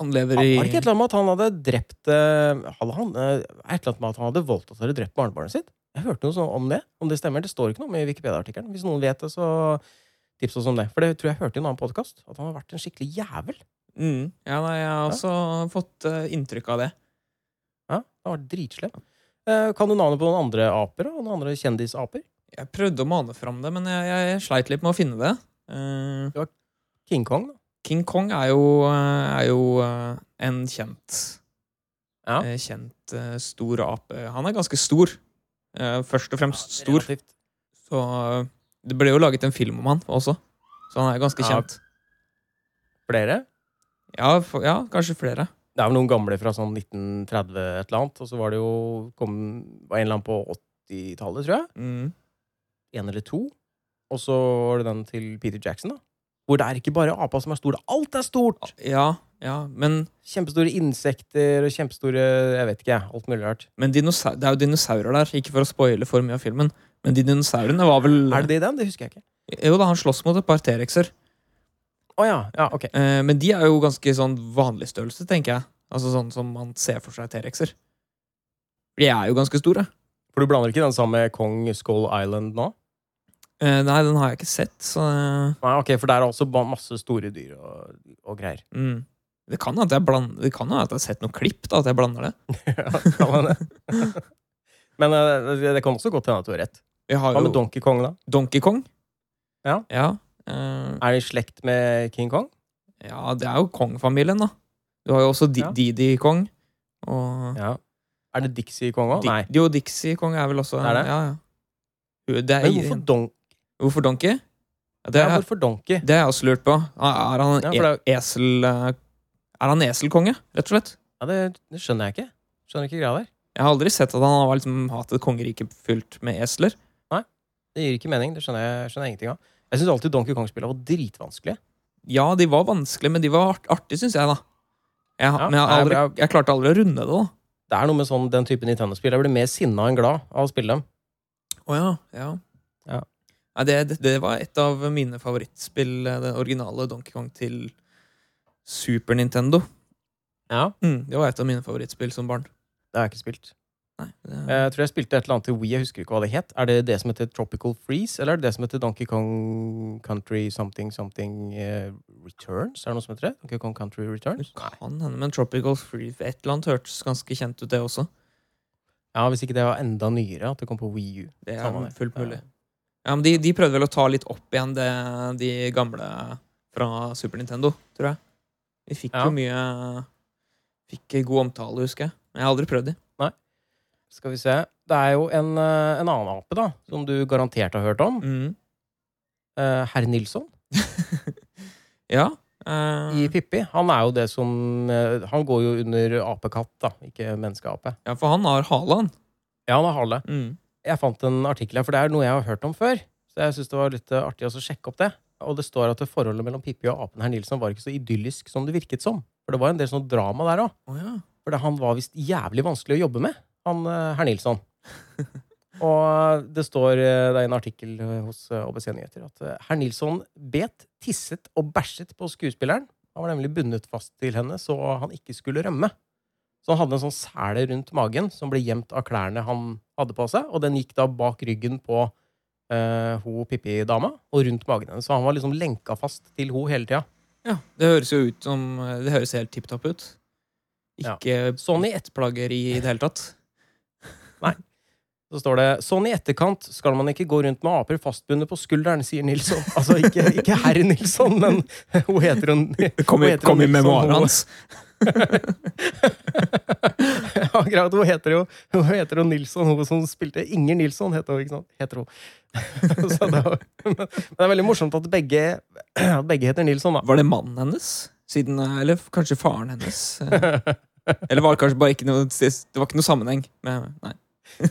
Ja. Han lever i Var det ikke et eller annet med at han hadde drept eh, hadde han, eh, Et eller annet med at han hadde voldtatt eller drept barnebarnet sitt? Jeg hørte noe sånn om det. Om det stemmer. Det står ikke noe om i Wikipedia-artikkelen. Hvis noen vet det, så tips oss om det. For det tror jeg hørte i en annen podkast. At han har vært en skikkelig jævel. mm, Ja, nei, jeg har også fått eh, inntrykk av det. Ja, Han har vært dritslem. Eh, kan du navnet på noen andre aper? da? Noen andre kjendisaper? Jeg prøvde å mane fram det, men jeg, jeg, jeg sleit litt med å finne det. Det var King Kong, da? King Kong er jo, eh, er jo eh, en kjent Ja. eh, Kjent stor ape. Han er ganske stor. Først og fremst stor. Relativt. Så det ble jo laget en film om han også. Så han er ganske Ja. kjent. Flere? Ja, for, ja kanskje flere. Det er vel noen gamle fra sånn 1930 et eller annet. Og så var det jo kom, var en eller annen på 80-tallet, tror jeg. Mm. En eller to. Og så var det den til Peter Jackson, da. Hvor det er ikke bare apa som er stor. Alt er stort! Ja, ja, men, Kjempestore insekter og kjempestore Jeg vet ikke, alt mulig rart. men det er jo dinosaurer der. Ikke for å spoile for mye av filmen, men de dinosaurene var vel Er det det i den? Det husker jeg ikke. Jo da, han slåss mot et par T-rexer. Oh, ja. Ja, ok. Eh, men de er jo ganske sånn vanlig størrelse, tenker jeg. Altså sånn som man ser for seg T-rexer. De er jo ganske store. For du blander ikke den sammen med Kong Skull Island nå? Eh, nei, den har jeg ikke sett, så eh, Nei, ok, For der er også masse store dyr og, og greier. mm. Det kan jo at Det at jeg har sett noen klipp, da, at jeg blander det. Ja, kan man det? Men eh, det det kan også godt hende at du har rett. Hva jo med Donkey Kong, da? Donkey Kong. Ja. Ja, Uh... Er det i slekt med King Kong? ja det er jo Kong-familien, da. Du har jo også Di Ja. Didi Kong. Og Ja. Er det Dixie Kong òg? Nei. Jo, Dixie Kong er vel også Er det? Ja, ja. Det er, Men hvorfor, don hvorfor Donkey? Det, ja, hvorfor Donkey? det har jeg også lurt på. Er han Ja, for e esel... eh, Er han eselkonge, rett og slett? Ja, det, det skjønner jeg ikke. Skjønner ikke greia der. Jeg har aldri sett at han har liksom hatt et kongerike fylt med esler. Nei, Det gir ikke mening. Det skjønner jeg, skjønner jeg ingenting av. Jeg syns alltid Donkey Kong-spillene var dritvanskelige. Ja, de var vanskelige, men de var art artige, syns jeg, da. Jeg, Ja, men jeg, aldri, jeg- jeg klarte aldri å runde det, da. Det er noe med sånn, den typen Nintendo-spill. Jeg blir mer sinna enn glad av å spille dem. Å oh, ja. Ja. Nei, det, det, det var et av mine favorittspill, eh, det originale Donkey Kong til Super Nintendo. Ja, Mm, det var et av mine favorittspill som barn. Det har jeg ikke spilt. Nei, det, Jeg tror jeg spilte et eller annet til Wii. Jeg husker ikke hva det het. Er det det som heter Tropical Freeze, eller er det det som heter Donkey Kong Country something something uh, Returns? Er det noe som heter det? Donkey Kong Country Returns? det kan hende, men Tropical Freeze Et eller annet hørtes ganske kjent ut, det også. Ja, Hvis ikke det var enda nyere, at det kom på Wii U. Det er fullt mulig. Ja, men de, de prøvde vel å ta litt opp igjen det, de gamle fra Super Nintendo, tror jeg. Vi fikk Ja. jo mye Fikk god omtale, husker jeg. Men jeg har aldri prøvd de. Nei. Skal vi se. Det er jo en, eh, en annen ape, da, som du garantert har hørt om. Mm. Uh, Herr Nilsson Ja. Uh... i Pippi. Han er jo det som uh, Han går jo under apekatt, da, ikke menneskeape. ja, for han har hale, han. Ja, han har hale. Mm. Jeg fant en artikkel her, for det er noe jeg har hørt om før. Så jeg syns det var litt eh, artig å sjekke opp det. Og det står at det forholdet mellom Pippi og apen herr Nilsson var ikke så idyllisk som det virket som. For det var en del sånn drama der òg. Oh, ja. For det- han var visst jævlig vanskelig å jobbe med, han eh, herr Nilsson. og det står eh, det er en artikkel eh, hos eh, ABC Nyheter at eh, herr Nilsson bet, tisset og bæsjet på skuespilleren. Han var nemlig bundet fast til henne så han ikke skulle rømme. Så han hadde en sånn sele rundt magen som ble gjemt av klærne han hadde på seg, og den gikk da bak ryggen på uh, ho Pippi-dama og rundt magen hennes. Så han var liksom lenka fast til ho hele tida. ja. Det høres jo ut som Det høres helt tipp topp ut. Ja. Ikke Sånn i ettplageri i det hele tatt. Nei. Så står det sånn i etterkant skal man ikke gå rundt med aper fastbundet på skulderen, sier Nilsson. Altså ikke, ikke herr Nilsson, men hun heter hun kom i, Hun heter kom i memoaren hans. Ja, greit. Hun heter jo hun heter jo Nilsson, hun som spilte Inger Nilsson, heter hun. ikke sant? Heter hun. Det, var, men det er veldig morsomt at begge, at begge heter Nilsson, da. Var det mannen hennes? Siden, eller kanskje faren hennes? Eller var det kanskje bare ikke noe Det var ikke noe sammenheng? Med, nei.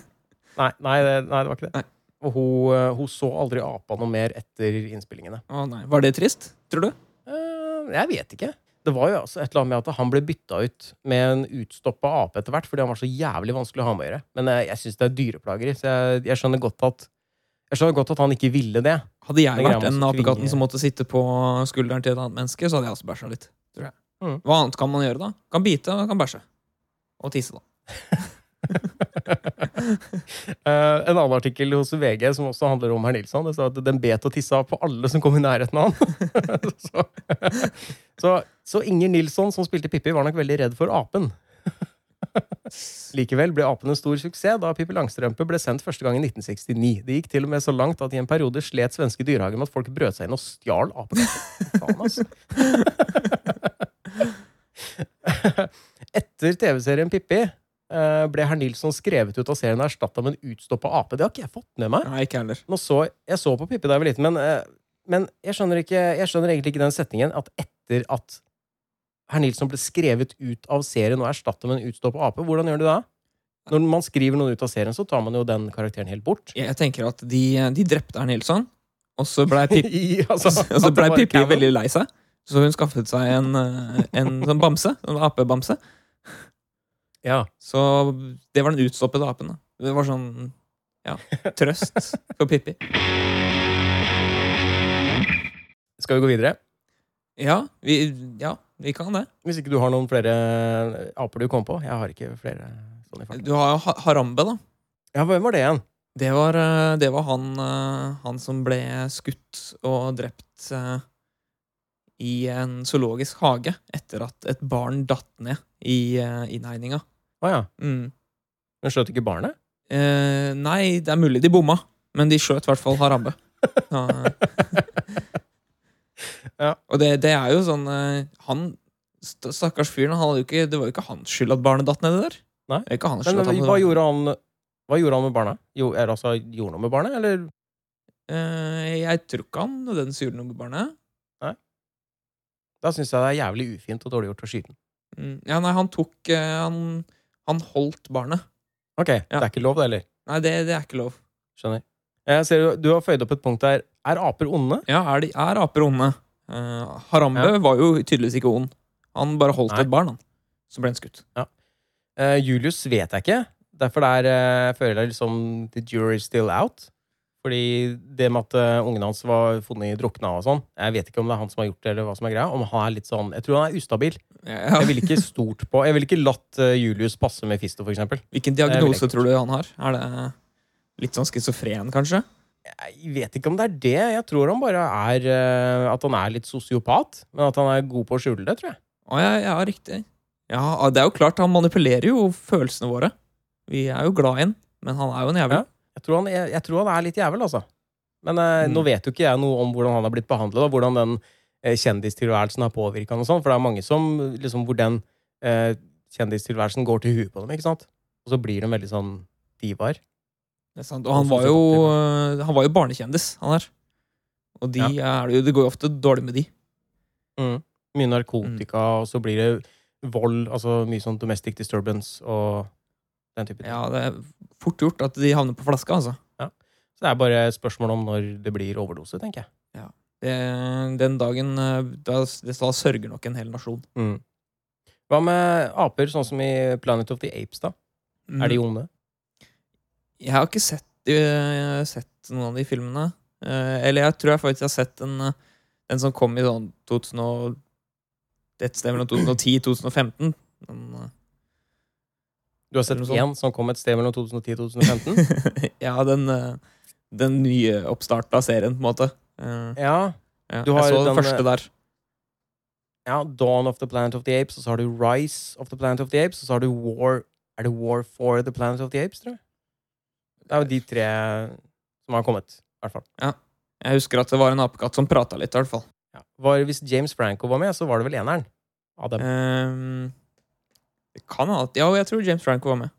Nei, nei, det, nei, det var ikke det. Nei. Og hun, eh, hun så aldri apa noe mer etter innspillingene. Å, nei. Var det trist, tror du? Eh, jeg vet ikke. Det var jo altså et eller annet med at han ble bytta ut med en utstoppa ape etter hvert, fordi han var så jævlig vanskelig å ha med å gjøre. Men jeg, jeg syns det er dyreplageri, så jeg, jeg skjønner godt at jeg skjønner godt at han ikke ville det. Hadde jeg vært en den apekatten som måtte sitte på skulderen til et annet menneske, så hadde jeg også bæsja litt. Mm. Hva annet kan man gjøre, da? Kan bite kan bæsje. Og tisse, da. Eh, en annen artikkel hos VG som også handler om herr Nilsson. Det står at den bet og tissa på alle som kom i nærheten av han. så, så, så Inger Nilsson, som spilte Pippi, var nok veldig redd for apen. Likevel ble apen en stor suksess da Pippi Langstrømpe ble sendt første gang i 1969. Det gikk til og med så langt at i en periode slet svenske dyrehager med at folk brøt seg inn og stjal apen. Faen, altså. Etter TV-serien Pippi ble herr Nilsson skrevet ut av serien og erstatta med en utstoppa ape. Det har ikke jeg fått med meg. Nei, ikke heller. Så, jeg så på Pippi da jeg var liten, men, eh, men jeg, skjønner ikke, jeg skjønner egentlig ikke den setningen at etter at herr Nilsson ble skrevet ut av serien og erstatta med en utstoppa ape, hvordan gjør du det? Når man skriver noen ut av serien, så tar man jo den karakteren helt bort. Jeg tenker at de, de drepte herr Nilsson, og så blei Pippi I, altså, så ble Pippi veldig lei seg. Så hun skaffet seg en, eh, en sånn bamse. En apebamse. Ja. Så det var den utstoppede apen. da. Det var sånn ja, trøst for Pippi. Skal vi gå videre? Ja, vi, ja, vi kan det. Hvis ikke du har noen flere aper du kom på. Jeg har ikke flere sånn. Du har jo Harambe, da. Ja, hvem var det igjen? Det var, eh, det var han, eh, han som ble skutt og drept eh, i en zoologisk hage etter at et barn datt ned i innhegninga. Å ja. Mm. Men skjøt ikke barnet? Eh, nei, det er mulig de bomma, men de skjøt i hvert fall Harambe. Ja. Ja. Og det, det er jo sånn eh, Han stakkars fyren, ikke, det var jo ikke hans skyld at barnet datt nedi der. Nei. Det ikke hans Men han hva gjorde han, hva gjorde han med barna? Jo, er det altså gjorde noe med barnet, eller? Eh, Jeg tror ikke han nødvendigvis gjorde noe med barnet. Nei. Da syns jeg det er jævlig ufint og dårlig gjort å skyte den. Mm. Ja, nei, han tok eh, Han, han holdt barnet. Ok, det er ikke lov, det heller. Nei, det, det er ikke lov. Skjønner. Jeg ser du, du har føyd opp et punkt der. Er aper onde? Ja, er, de, er aper onde? Eh, Harambe Ja. var jo tydeligvis ikke ond. Han bare holdt Nei. et barn, han. Så ble han skutt. Eh, Julius vet jeg ikke. Derfor der, eh, føler jeg liksom The jury is still out. Fordi det med at uh, ungen hans var funnet drukna og sånn Jeg vet ikke om det er han som har gjort det, eller hva som er greia. Om han er litt sånn Jeg tror han er ustabil. Ja. Jeg ville ikke stort på Jeg ville ikke latt eh, Julius passe med Fisto, eksempel. Hvilken diagnose tror du han har? Er det litt sånn schizofren, kanskje? Jeg vet ikke om det er det. Jeg tror han bare er eh, At han er litt sosiopat. Men at han er god på å skjule det, tror jeg. Å ja, ja, riktig. Ja, det er jo klart, han manipulerer jo følelsene våre. Vi er jo glad i han, men han er jo en jævel. Ja. Jeg tror han, jeg, jeg tror han er litt jævel, altså. Men eh, Mm. nå vet jo ikke jeg noe om hvordan han har blitt behandlet, og hvordan den kjendistilværelsen har påvirka han og sånn. For det er mange som liksom Hvor den eh, kjendistilværelsen går til huet på dem, ikke sant? Og så blir de veldig sånn divaer. Det er sant. Og han var jo, øh, han var jo barnekjendis, han der. Og de er det går jo ofte dårlig med de. Mm. Mye narkotika, og så blir det vold, altså mye sånn domestic disturbance og den type ting. Ja, det er fort gjort at de havner på flaska, altså. Ja. Så det er bare et spørsmål om når det blir overdose, tenker jeg. Det, den dagen øh, da, da sørger nok en hel nasjon. Mm. Hva med aper, sånn som i Planet of the Apes, da? Er de onde? Jeg har ikke sett, har sett noen av de filmene. Eh, eller jeg tror jeg faktisk har sett en, en som kom i sånn 2000 og, et sted mellom 2010-2015. Du har sett én som kom et sted mellom 2010 og 2015? ja, den, den nye oppstarta serien, på en måte. Eh, ja. ja. Du har jeg så den, den første øh, der. ja. Dawn of the Planet of the Apes, og så har du Rise of the Planet of the Apes, og så har du War Er det War for the Planet of the Apes, tror jeg? Det er jo de tre som har kommet, i hvert fall. Jeg husker at det var en apekatt som prata litt, i hvert fall. Ja. Var, hvis James Franco var med, så var det vel eneren av dem. Um, det kan ha Ja, jeg tror James Franco var med.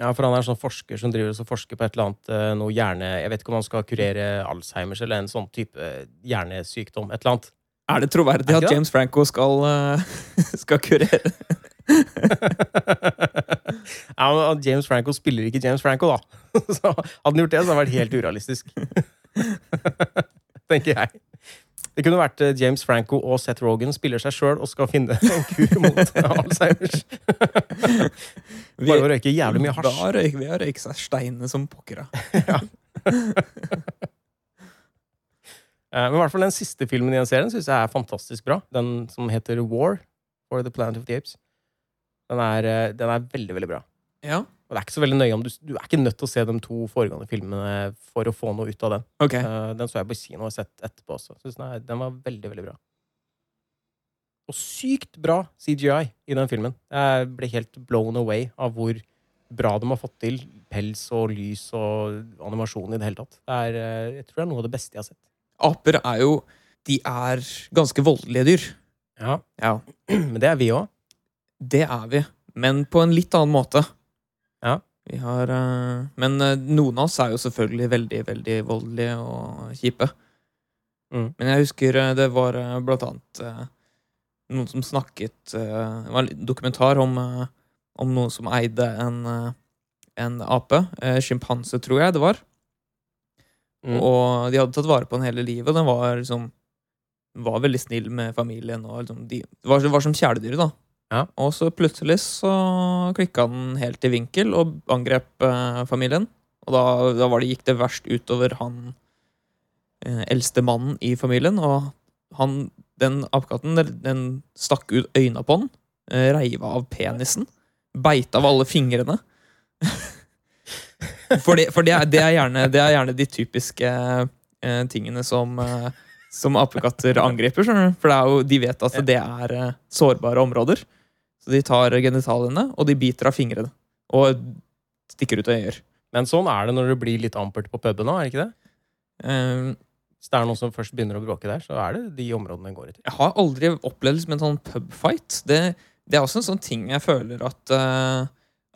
Ja, for han er sånn forsker som driver og forsker på et eller annet eh, noe hjerne... Jeg vet ikke om han skal kurere Alzheimers eller en sånn type eh, hjernesykdom. Et eller annet. Er det troverdig Er det at? James Franco skal, øh, skal kurere ja, men James Franco spiller ikke James Franco, da. Så hadde han gjort det, så hadde det vært helt urealistisk. Tenker jeg. Det kunne vært eh, James Franco og Seth Rogan spiller seg sjøl og skal finne en kur mot Alzheimers. Bare å røyke jævlig mye hasj. Da røyker vi har røyker seg steinene som pokker. Eh, Men i hvert fall den siste filmen i den serien syns jeg er fantastisk bra. Den som heter War. for the Planet of the Apes. Den er, eh, den er veldig, veldig bra. Ja, Og det er ikke så veldig nøye om du, du er ikke nødt til å se de to foregående filmene for å få noe ut av den. Okay. Uh, den så jeg på kino og sett etterpå også. Synes den, er, den var veldig, veldig bra. Og sykt bra CGI i den filmen. Jeg ble helt blown away av hvor bra de har fått til pels og lys og animasjon i det hele tatt. Det er, eh, jeg tror det er noe av det beste jeg har sett. Aper er jo De er ganske voldelige dyr. Ja, Ja, Men det er vi òg. det er vi. Men på en litt annen måte. Ja. Vi har uh, Men uh, noen av oss er jo selvfølgelig veldig, veldig voldelige og kjipe. Mm. Men jeg husker uh, det var blant annet noen som snakket Det var en dokumentar om, om noen som eide en, en ape. Sjimpanse, tror jeg det var. Mm. Og de hadde tatt vare på den hele livet. Den var liksom var veldig snill med familien. Og liksom de, det, var, det var som kjæledyr, da. Ja. Og så plutselig så klikka den helt i vinkel og angrep eh, familien. Og da, da det, gikk det verst utover han eh, eldste mannen i familien. Og han, den apekatten den stakk ut øynene på han, eh, reiv av penisen, beit av alle fingrene. For, det, for det, er, det, er gjerne, det er gjerne de typiske eh, tingene som, eh, som apekatter angriper. du? For det jo, de vet at det er eh, sårbare områder. Så de tar genitaliene, og de biter av fingrene. Og stikker ut øyer. Men sånn er det når det blir litt ampert på puben òg, er det ikke det? Um, Hvis det er noen som først begynner å bråke der, så er det de områdene den går etter. jeg har aldri opplevd liksom en sånn pubfight. Det, det er også en sånn ting jeg føler at uh,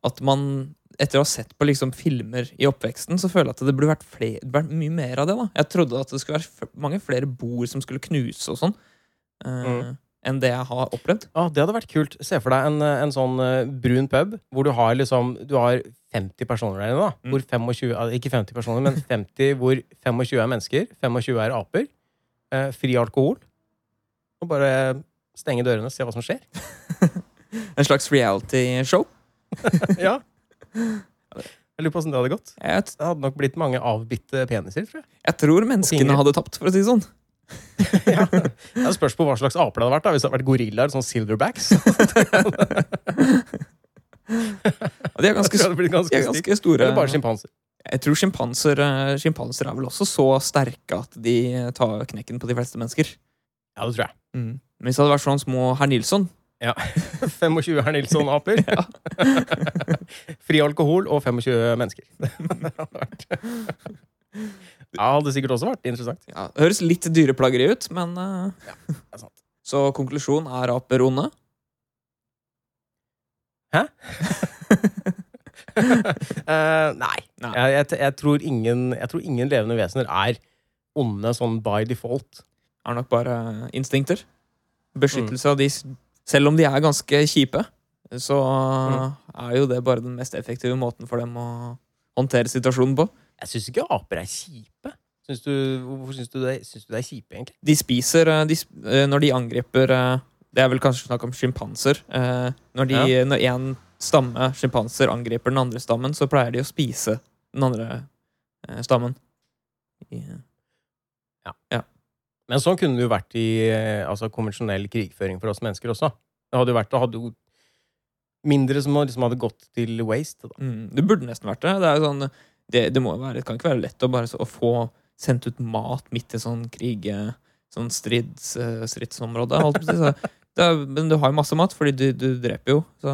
At man etter å ha sett på liksom filmer i oppveksten, så føler jeg at det burde vært, flere, vært mye mer av det. da Jeg trodde at det skulle være mange flere bord som skulle knuse og sånn, eh, Mm. enn det jeg har opplevd. Ja, Det hadde vært kult. Se for deg en, eh, en sånn eh, brun pub hvor du har liksom Du har 50 personer der inne. da Mm. Hvor 25, ah, Ikke 50 personer, men 50 hvor 25 er mennesker. 25 er aper. Eh, fri alkohol. Og bare stenge dørene, og se hva som skjer. En slags reality-show. ja Jeg lurer på åssen det hadde gått. Det hadde nok blitt mange avbitte peniser, tror jeg. jeg tror menneskene hadde tapt, for å si det sånn. ja. Det spørs på hva slags aper det hadde vært. da Hvis det hadde vært gorillaer, sånn silverbacks. Og de er ganske, Jeg tror det hadde blitt ganske de er stygt. ganske store. Eller bare sjimpanser. Jeg tror sjimpanser eh, sjimpanser er vel også så sterke at de tar knekken på de fleste mennesker. Ja, det tror jeg. Men hvis det hadde vært sånn små herr Nilsson 25 er Nilsson-aper. Ja. Fri alkohol og 25 mennesker. Det hadde ja, sikkert også vært interessant. ja, det Høres litt dyreplageri ut, men ja, Det er sant. Så konklusjonen er aper onde. Eh, nei. Nei. Jeg, jeg, jeg, tror ingen, jeg tror ingen levende vesener er onde sånn by default. Er nok bare instinkter. Beskyttelse av de Selv om de er ganske kjipe, så er jo det bare den mest effektive måten for dem å håndtere situasjonen på. Jeg syns ikke aper er kjipe. Syns du, hvorfor syns du, det- syns du det er kjipe, egentlig? De spiser eh, de, eh, Når de angriper eh, Det er vel kanskje snakk om sjimpanser. Når, de, når en stamme sjimpanser angriper den andre stammen, så pleier de å spise den andre stammen. I, Men sånn kunne det jo vært i eh, altså, konvensjonell krigføring for oss mennesker også. Det hadde jo vært det hadde jo mindre som liksom hadde gått til waste. Mm, det burde nesten vært det. Det, er sånn, det, det, må være, det kan ikke være lett å bare så, å få sendt ut mat midt i sånn krig eh, Sånn strids, eh, stridsområde. Så, det er, men du har jo masse mat, fordi du, du dreper jo. Så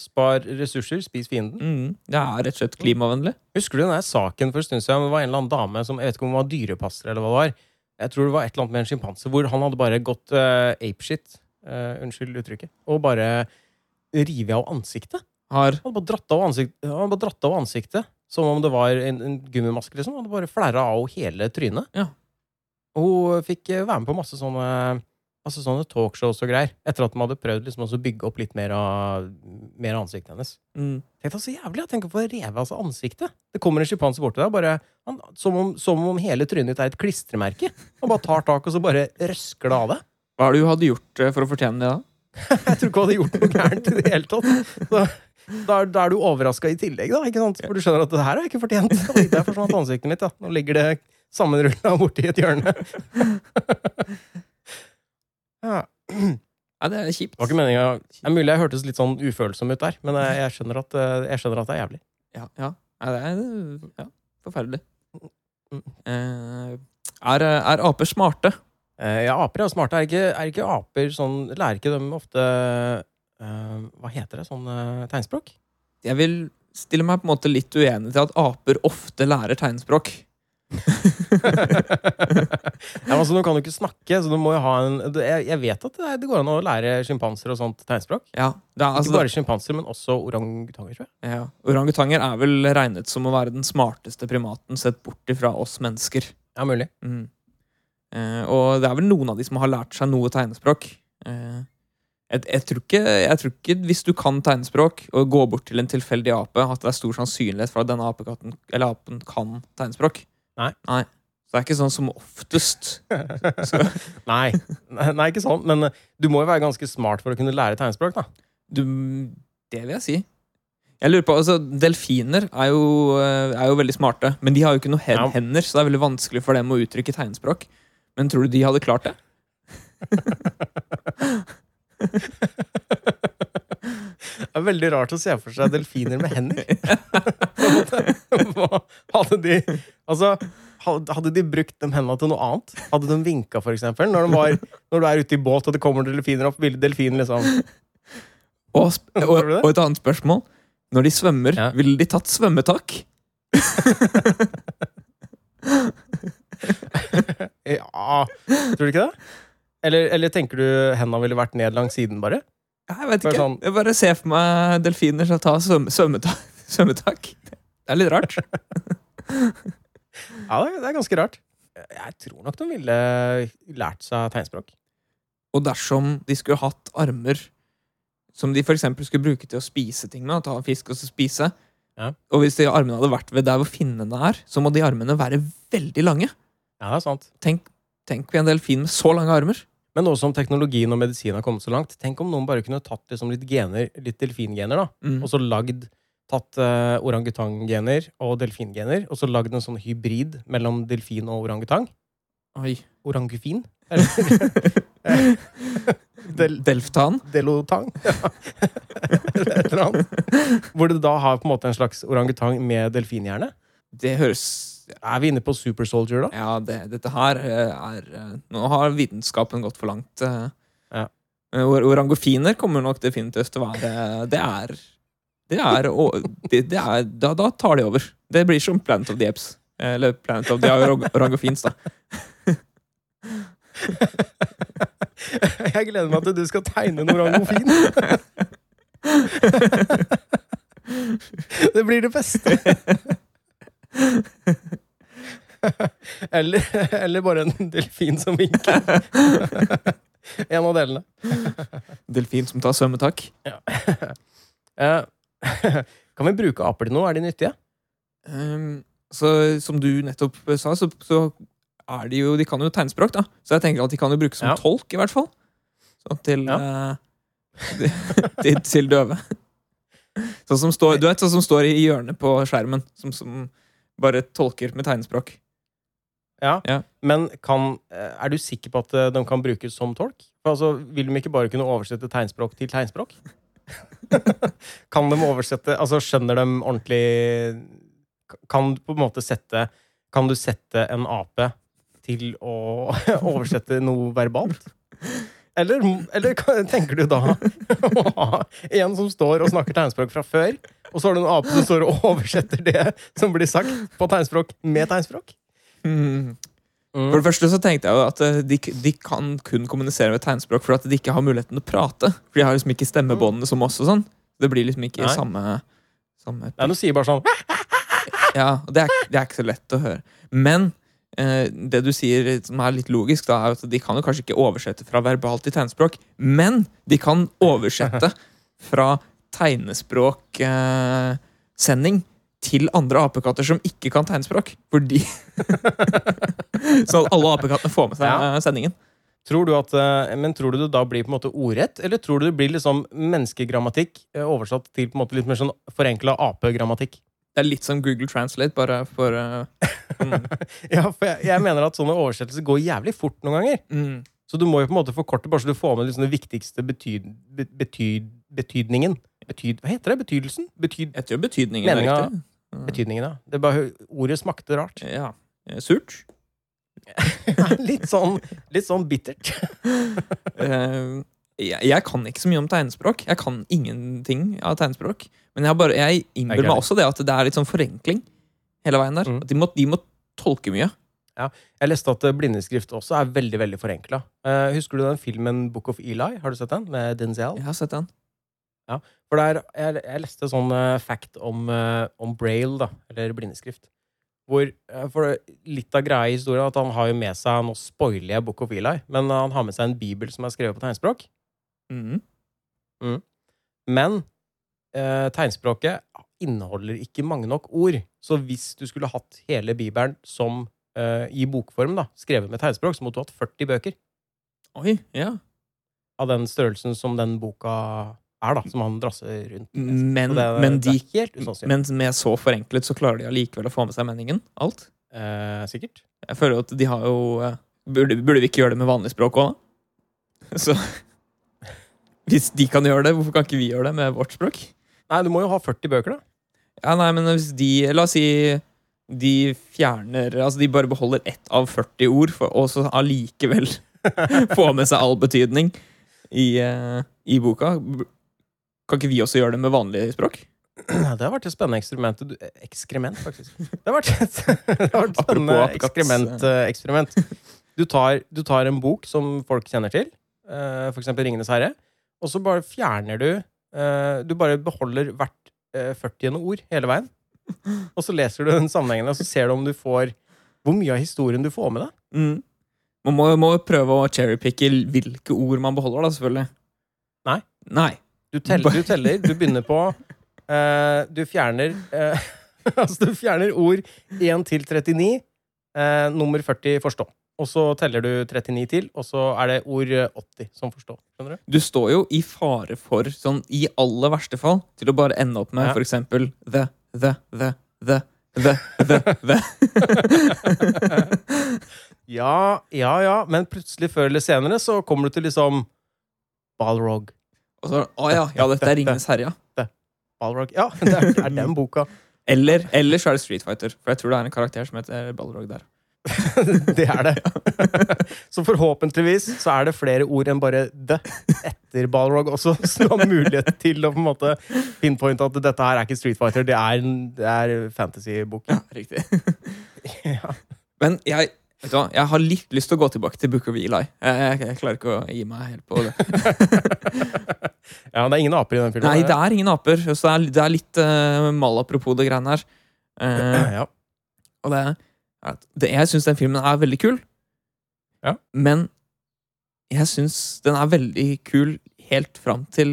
Spar ressurser, spis fienden. mm, det er rett og slett klimavennlig. Husker du den saken for en stund siden? Det var en eller annen dame som Jeg vet ikke om hun var dyrepasser eller hva det var. Jeg tror det var et eller annet med en sjimpanse hvor han hadde bare gått uh, apeshit. Uh, unnskyld uttrykket. Og bare revet av ansiktet. Har Han hadde bare dratt av, ansiktet, han bare dratt av ansiktet som om det var en, en gummimaske. liksom. Han hadde bare flerra av hele trynet. Ja. Og hun fikk eh, være med på masse sånne Masse sånne talkshows og greier. Etter at de hadde prøvd liksom å bygge opp litt mer av, mer av ansiktet hennes. mm, Tenk deg så jævlig, Tenk å få revet av seg ansiktet. Det kommer en sjimpanse bort til deg, bare, han, som, om, som om hele trynet ditt er et klistremerke. Han bare tar tak, og så bare røsker det av deg. Hva er det du hadde gjort eh, for å fortjene det? da? Jeg tror ikke hun hadde gjort noe gærent i det hele tatt. Så, da, da er du overraska i tillegg, da. ikke sant? For du skjønner at det her har jeg ikke fortjent. Det er forsvant ansiktet mitt. da. Nå ligger det sammenrulla borti et hjørne. Ja. Nei, det er kjipt. Det var ikke meningen. Det er mulig jeg hørtes litt sånn ufølsom ut der, men jeg, jeg, skjønner, at, eh, jeg skjønner at det er jævlig. Ja, ja. Nei, det er ja, forferdelig. Mm. Eh, er, er aper smarte? Eh, ja, aper er smarte. Er ikke, er ikke aper sånn Lærer ikke dem ofte eh, Hva heter det? Sånn eh, tegnspråk? Jeg vil stille meg på en måte litt uenig til at aper ofte lærer tegnspråk. ja, altså, De kan jo ikke snakke, så du må jo ha en Jeg, jeg vet at det, det går an å lære sjimpanser og sånt tegnspråk. Ja, det er, altså, ikke bare sjimpanser, men også orangutanger, tror jeg. ja. Orangutanger er vel regnet som å være den smarteste primaten sett bort ifra oss mennesker. Ja, mulig. Mm. Eh, og det er vel noen av de som har lært seg noe tegnespråk. Eh, jeg, jeg, tror ikke, jeg tror ikke hvis du kan tegnspråk og går bort til en tilfeldig ape, at det er stor sannsynlighet for at denne apekatten, eller apen kan tegnspråk. Nei. Så det er ikke sånn som oftest. Nei. Nei, ikke sånn. Men eh, du må jo være ganske smart for å kunne lære tegnspråk, da. Du, det vil jeg si. Jeg lurer på, altså Delfiner er jo, eh, er jo veldig smarte, men de har jo ikke noen Ja. hender, så det er veldig vanskelig for dem å uttrykke tegnspråk. Men tror du de hadde klart det? Det er veldig rart å se for seg delfiner med hender. Hva Hadde de Altså, hadde de brukt de hendene til noe annet? Hadde de vinka, for eksempel? Når, de var, når du er ute i båt og det kommer delfiner opp, ville delfinen liksom Og, sp og, og et annet spørsmål. Når de svømmer, Ja. ville de tatt svømmetak? Ja Tror du ikke det? Eller, eller tenker du hendene ville vært ned langs siden, bare? Jeg vet Bare ikke. sånn- Jeg bare ser for meg delfiner som tar svøm svømmetak. svømmetak. Det er litt rart. Ja, det er, ganske rart. Jeg tror nok de ville lært seg tegnspråk. Og dersom de skulle hatt armer som de for eksempel skulle bruke til å spise ting med, ta fisk og så spise, Ja. og hvis de armene hadde vært ved der hvor finnene er, så må de armene være veldig lange. Ja, det er sant. Tenk, tenk en delfin med så lange armer. Men nå som teknologien og medisin har kommet så langt, tenk om noen bare kunne tatt liksom litt gener, litt delfingener, da, Mm. og så lagd Tatt uh, orangutanggener og delfingener, og så lagd en sånn hybrid mellom delfin og orangutang. Oi. Orangufin? Del, Delftan. delotang? Et eller annet. Hvor du da har på en måte en slags orangutang med delfinhjerne. Det høres Er vi inne på Super Soldier, da? Ja, det, dette her eh, er eh, Nå har vitenskapen gått for langt. eh. Ja. Eh, Orangofiner kommer nok definitivt til å være Det er Det er, det, det er da, da tar de over. Det blir som Planet of the Apes. Eller Planet of the Orang- Orangofins, da. Jeg gleder meg til du skal tegne en orangofin. Det blir det beste. Eller, eller bare en delfin som vinker. En av delene. Delfin som tar svømmetak. Eh, Kan vi bruke aper til noe? Er de nyttige? Um, så som du nettopp sa, så, så er de jo De kan jo tegnspråk, da. Så jeg tenker at de kan jo brukes som Ja. tolk, i hvert fall. Sånn til eh, til, til døve. Sånn som står, du vet, sånn som står i hjørnet på skjermen, som, som bare tolker med tegnspråk. Ja. Ja. Men kan, eh, er du sikker på at eh, de kan brukes som tolk? Altså, Vil de ikke bare kunne oversette tegnspråk til tegnspråk? kan de oversette Altså, skjønner de ordentlig Kan du på en måte sette Kan du sette en ape til å oversette noe verbalt? Eller, eller tenker du da å ha en som står og snakker tegnspråk fra før, og så har du en ape som står og oversetter det som blir sagt på tegnspråk, med tegnspråk? Mm. For det første så tenkte jeg jo at eh, de, de kan kun kommunisere med tegnspråk for at de ikke har muligheten til å prate. For de har liksom ikke stemmebåndene som oss og sånn. Det blir liksom ikke Nei. samme, samme Nei, du sier bare sånn Ja, og det er, det er ikke så lett å høre. Men eh, det du sier som er litt logisk, da, er at de kan jo kanskje ikke oversette fra verbalt til tegnspråk, men de kan oversette fra tegnespråksending til andre apekatter som ikke kan tegnspråk. Fordi Så at alle apekattene får med seg eh, sendingen. Tror du at, eh, men tror du det da blir på en måte ordrett, eller tror du det blir liksom menneskegrammatikk eh, oversatt til på en måte litt mer sånn forenkla apegrammatikk? Det er litt som Google Translate, bare for uh, mm, Ja, for jeg, jeg mener at sånne oversettelser går jævlig fort noen ganger. mm. Så du må jo på en måte forkorte, bare så du får med liksom den viktigste betyd, betyd, betydningen. Betyd, hva heter det? Betydelsen? Betyd, Jeg tror betydningen er riktig. Betydningen, av. Det bare, ordet smakte rart. Ja. Eh, Surt. litt, sånn, litt sånn bittert. Eh, jeg, jeg kan ikke så mye om tegnspråk. Jeg kan ingenting av tegnspråk. Men jeg, bare, jeg innbiller meg også det at det er litt sånn forenkling hele veien der. Mm. At de, må, de må tolke mye. Jeg leste at eh, blindeskrift også er veldig veldig forenkla. husker du den filmen Book of Eli? Har du sett den? Med Denzel? Jeg har sett den. For der, jeg, jeg leste sånn uh, fact om, uh, om braille, da, eller blindeskrift. Hvor, uh, for Litt av greia i historien at han har jo med seg Nå spoiler jeg Book of Eli, men han har med seg en bibel som er skrevet på tegnspråk. Mhm. Men eh, tegnspråket inneholder ikke mange nok ord. Så hvis du skulle hatt hele bibelen som i bokform, da, skrevet med tegnspråk, så måtte du hatt 40 bøker. Oi, ja. Av den størrelsen som den boka er, da, som han drasser rundt. Men, det, men, de, men med så forenklet så klarer de allikevel å få med seg meningen. Alt. Eh, sikkert. Jeg føler at de har jo eh, Burde, burde vi ikke gjøre det med vanlig språk òg, da? Så Hvis de kan gjøre det, hvorfor kan ikke vi gjøre det med vårt språk? Nei, du må jo ha 40 bøker, da. Ja, nei, men hvis de La oss si de fjerner Altså de bare beholder ett av 40 ord, for, og så allikevel få med seg all betydning i, uh, i boka. Kan ikke vi også gjøre det med vanlig språk? Det har vært et spennende eksperiment. Du- Ekskrement, faktisk. Det har vært et, har vært et spennende ekskrement, eksperiment. eh, eksperiment. Du, tar, du tar en bok som folk kjenner til, eh, for eksempel Ringenes herre, og så bare fjerner du eh, Du bare beholder hvert eh, 40. ord hele veien. Og så leser du den sammenhengen, og så ser du om du får hvor mye av historien du får med deg. Mm. Man må, må jo prøve å cherrypicke hvilke ord man beholder, da, selvfølgelig. Nei. Nei. Du teller, du, teller, du begynner på uh, Du fjerner uh, Altså, du fjerner ord 1 til 39, uh, nummer 40 forstå. Og så teller du 39 til, og så er det ord 80 som forstå. Skjønner du? Du står jo i fare for, sånn i aller verste fall, til å bare ende opp med Ja. for eksempel the, the, the, the, the, the, the. Ja, ja, ja, men plutselig før eller senere så kommer du til liksom Balrog. Og så, å ja, ja, dette er Ringenes herre, ja. Balrog. Ja, det er, det er den boka. Eller, eller så er det Street Fighter, for jeg tror det er en karakter som heter Balrog der. det er det. Så forhåpentligvis så er det flere ord enn bare 'the' etter Balrog også, som har mulighet til å på en måte pinpointe at dette her er ikke Street Fighter, det er, en- det er fantasy-bok. Ja, riktig. Ja. Men jeg, vet du hva, jeg har litt lyst til å gå tilbake til Book of Eli. Jeg, jeg, jeg klarer ikke å gi meg helt på det. ja, det er ingen aper i den filmen. Nei, det er ingen aper, så det er, det er litt uh, mal apropos det greiene her. Uh, ja. Og det, det, jeg syns den filmen er veldig kul. Ja. Men jeg syns den er veldig kul helt fram til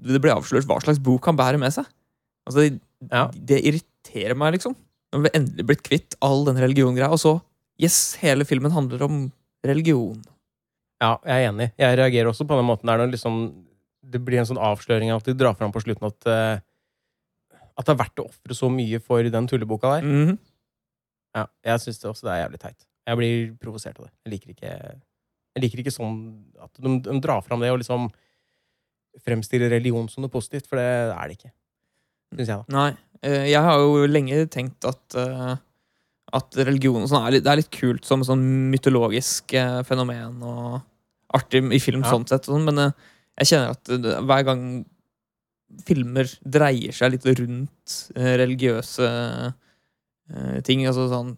det blir avslørt hva slags bok han bærer med seg. Altså, det, Ja. det irriterer meg, liksom. Når vi endelig blitt kvitt all den religiongreia, og så Yes, hele filmen handler om religion. ja, jeg er enig. Jeg reagerer også på den måten der når liksom, det blir en sånn avsløring av at de drar fram på slutten at uh, at det er verdt å ofre så mye for den tulleboka der. Mhm. Ja, jeg syns også det er jævlig teit. Jeg blir provosert av det. Jeg liker ikke, jeg liker ikke sånn at de, de drar fram det og liksom fremstiller religion som noe positivt, for det er det ikke. Syns jeg, da. Nei. eh, Jeg har jo lenge tenkt at eh, At religion sånn er litt, det er litt kult som sånn mytologisk eh, fenomen og artig i film Ja. sånn sett, sånn, men eh, jeg kjenner at det, hver gang filmer dreier seg litt rundt eh, religiøse eh, ting, altså sånn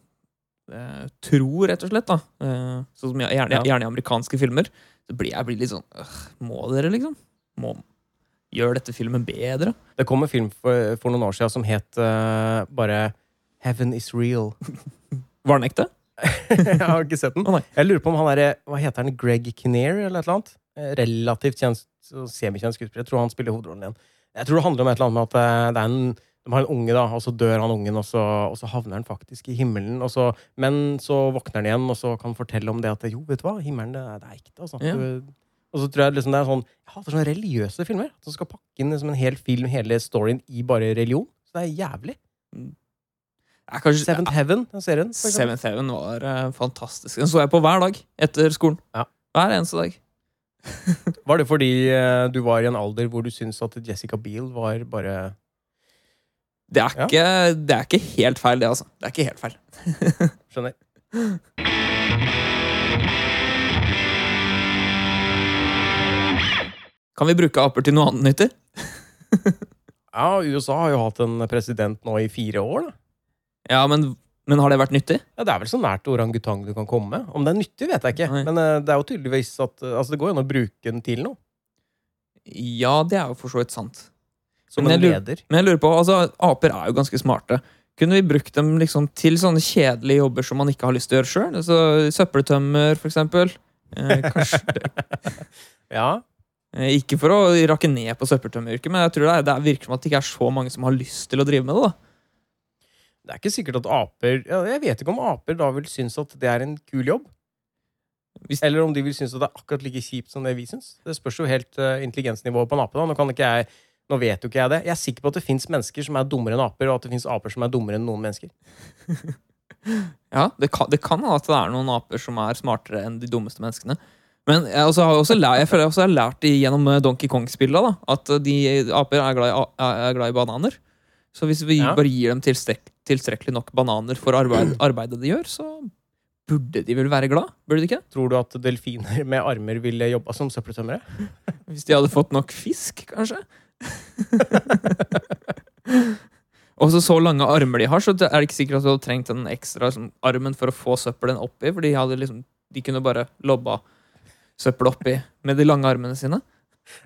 eh, tro, rett og slett, da. Eh, sånn som jeg- gjerne, Ja. gjerne i amerikanske filmer. Så blir jeg blir litt sånn øh, Må dere, liksom? Må, gjør dette filmen bedre? Det kom en film for, for noen år siden som het uh, bare Heaven is real. Var den ekte? jeg har ikke sett den. Oh, jeg lurer på om han er, hva heter han, Greg Kinnear eller et eller annet? Eh, Relativt kjent, semikjent skuespiller. Jeg tror han spiller hovedrollen igjen. Jeg tror det handler om et eller annet med at eh, det er en, de har en unge, da, og så dør han ungen, og så, og så havner han faktisk i himmelen. Så, men så våkner han igjen, og så kan han fortelle om det at jo, vet du hva, himmelen det, det er ekte. Altså. Ja. Du, og så tror jeg liksom det er sånn Jeg hater sånne religiøse filmer. Som skal pakke inn liksom en hel film, hele storyen, i bare religion. Så det er jævlig. Ja, kanskje, Seventh Heaven, den serien. Seventh Heaven var uh, fantastisk. Den så jeg på hver dag etter skolen. Ja. Hver eneste dag. Var det fordi uh, du var i en alder hvor du syntes at Jessica Biel var bare Det er, Ja. ikke, det er ikke helt feil, det, altså. Det er ikke helt feil. Skjønner. Kan vi bruke aper til noe annet nyttig? Ja, USA har jo hatt en president nå i fire år, da. Ja, men, men har det vært nyttig? Ja, Det er vel så nært orangutang du kan komme. Om det er nyttig, vet jeg ikke. Nei. Men eh, det er jo tydeligvis at eh, Altså, det går jo an å bruke den til noe. Ja, det er jo for så vidt sant. Som Men en jeg lurer- leder. Men jeg lurer på, altså, aper er jo ganske smarte. Kunne vi brukt dem liksom til sånne kjedelige jobber som man ikke har lyst til å gjøre sjøl? Altså, søppeltømmer, for eksempel. Eh, kanskje Ja. Eh, Ikke for å rakke ned på søppeltømmeryrket, men jeg tror det, er, det virker som at det ikke er så mange som har lyst til å drive med det. da. Det er ikke sikkert at aper ja, Jeg vet ikke om aper da vil synes at det er en kul jobb. Hvis- Eller om de vil synes at det er akkurat like kjipt som det vi syns. Det spørs jo helt uh, intelligensnivået på en ape. da. Nå, kan ikke jeg, nå vet jo ikke jeg det. Jeg er sikker på at det fins mennesker som er dummere enn aper, og at det fins aper som er dummere enn noen mennesker. Ja, Det kan, det kan hende at det er noen aper som er smartere enn de dummeste menneskene. Men jeg, også har også lært, jeg føler jeg også har lært det gjennom eh, Donkey Kong-spillet da, at de aper er glad, i, er glad i bananer. Så hvis vi Ja. bare gir dem tilstrek, tilstrekkelig nok bananer for arbeid, arbeidet de gjør, så burde de vel være glad? Burde de ikke? Tror du at delfiner med armer ville jobba som søppeltømmere? Hvis de hadde fått nok fisk, kanskje? Og så lange armer de har, så er det ikke sikkert at du hadde trengt den ekstra liksom, armen for å få søppelen oppi, for de, liksom, de kunne bare lobba søppel oppi med de lange armene sine.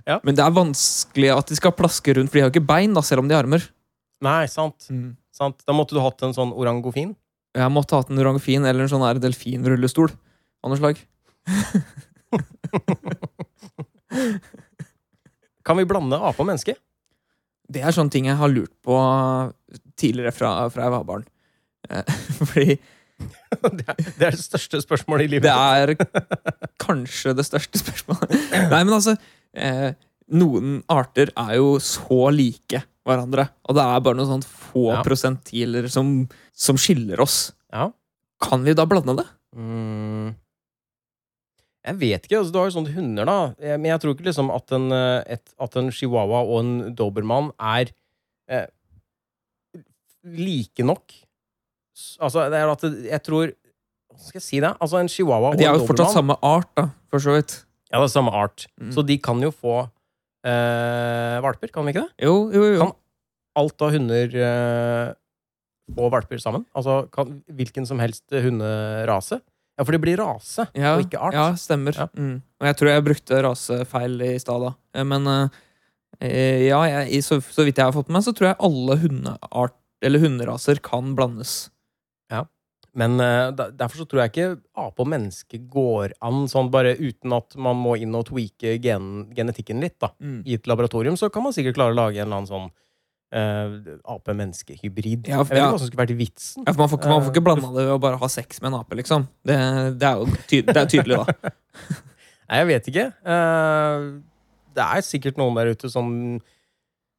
Ja. Men det er vanskelig at de skal plaske rundt, for de har jo ikke bein, da, selv om de har armer. Nei, sant. sant. Da måtte du hatt en sånn orangofin. Jeg måtte hatt en orangofin eller en sånn her delfinrullestol av noe slag. Kan vi blande ape og menneske? Det er sånne ting jeg har lurt på tidligere fra, fra jeg var barn. Eh, Fordi det, er, det er det største spørsmålet i livet. Det er kanskje det største spørsmålet. Nei, men altså eh, Noen arter er jo så like hverandre, og det er bare noen sånn få Ja. prosentiler som, som skiller oss. Ja. Kan vi da blande det? Mm. Jeg vet ikke. altså Du har jo sånne hunder, da. Men jeg tror ikke liksom at en, eh, et, at en chihuahua og en dobermann er eh, like nok. Altså, det er at jeg tror Hva skal jeg si det? Altså, en chihuahua og De er jo fortsatt samme art, da, for så vidt. Ja, det er samme art. Mm. Så de kan jo få eh, valper, kan de ikke det? Jo, jo, jo. Kan- Alt av hunder eh, få valper sammen? Altså kan, hvilken som helst hunderase? Ja, for det blir rase, Ja, og ikke art. ja stemmer. Ja. Mm. Og jeg tror jeg brukte rasefeil i stad, da. Eh, Men uh, ja, jeg, så, så vidt jeg har fått med meg, så tror jeg alle hundeart, eller hunderaser kan blandes. Men uh, derfor så tror jeg ikke ape og menneske går an sånn bare uten at man må inn og tweake gen, genetikken litt. da. I et laboratorium så kan man sikkert klare å lage en eller annen sånn uh, ape-menneske-hybrid. Ja, jeg vet ja. ikke hva som skulle vært vitsen. Ja, for man får, man får ikke Eh, blanda det ved å bare ha sex med en ape, liksom. Det, det er jo ty det er tydelig, da. Nei, jeg vet ikke. Uh, det er sikkert noen der ute som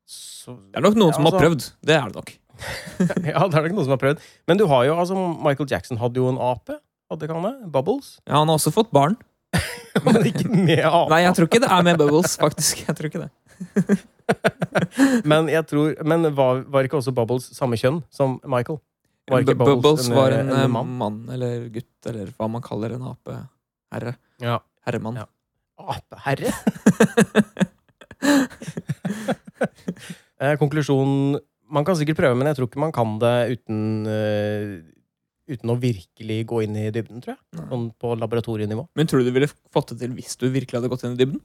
så, Det er nok noen Ja, som har altså- prøvd. Det er det nok. Ja, det er nok noen som har prøvd. Men du har jo, altså, Michael Jackson hadde jo en ape. Hadde ikke han det? Bubbles? Ja, han har også fått barn. Men ikke med ape. Nei, jeg tror ikke det er med Bubbles, faktisk. Jeg tror ikke det. Men, jeg tror, men var, var ikke også Bubbles samme kjønn som Michael? Var ikke Bubbles, Bubbles var en, en eh, mann? mann eller gutt, eller hva man kaller en apeherre. Ja. Herremann. Ja. Apeherre? eh, konklusjon Man kan sikkert prøve, men jeg tror ikke man kan det uten uh, Uten å virkelig gå inn i dybden, tror jeg. Nei. Sånn på laboratorienivå. Men tror du du ville fått det til hvis du virkelig hadde gått inn i dybden?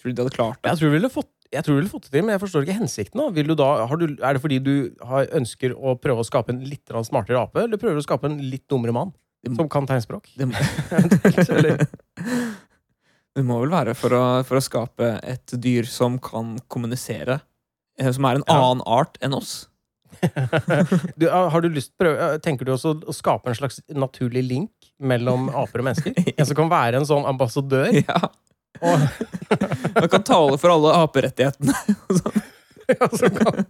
Tror du de hadde klart det? Jeg tror du ville fått jeg tror du ville fått det til, men jeg forstår ikke hensikten. da. Vil du da har du, er det fordi du har, ønsker å prøve å skape en litt smartere ape, eller prøver du å skape en litt dummere mann må- som kan tegnspråk? Det må, det må vel være for å, for å skape et dyr som kan kommunisere. Eh, Som er en annen art enn oss. du, ah, har du lyst prøve, ah, Tenker du også å skape en slags naturlig link mellom aper og mennesker? En som kan være en sånn ambassadør? Ja, Og, Man kan tale for alle aperettighetene. ja, som kan,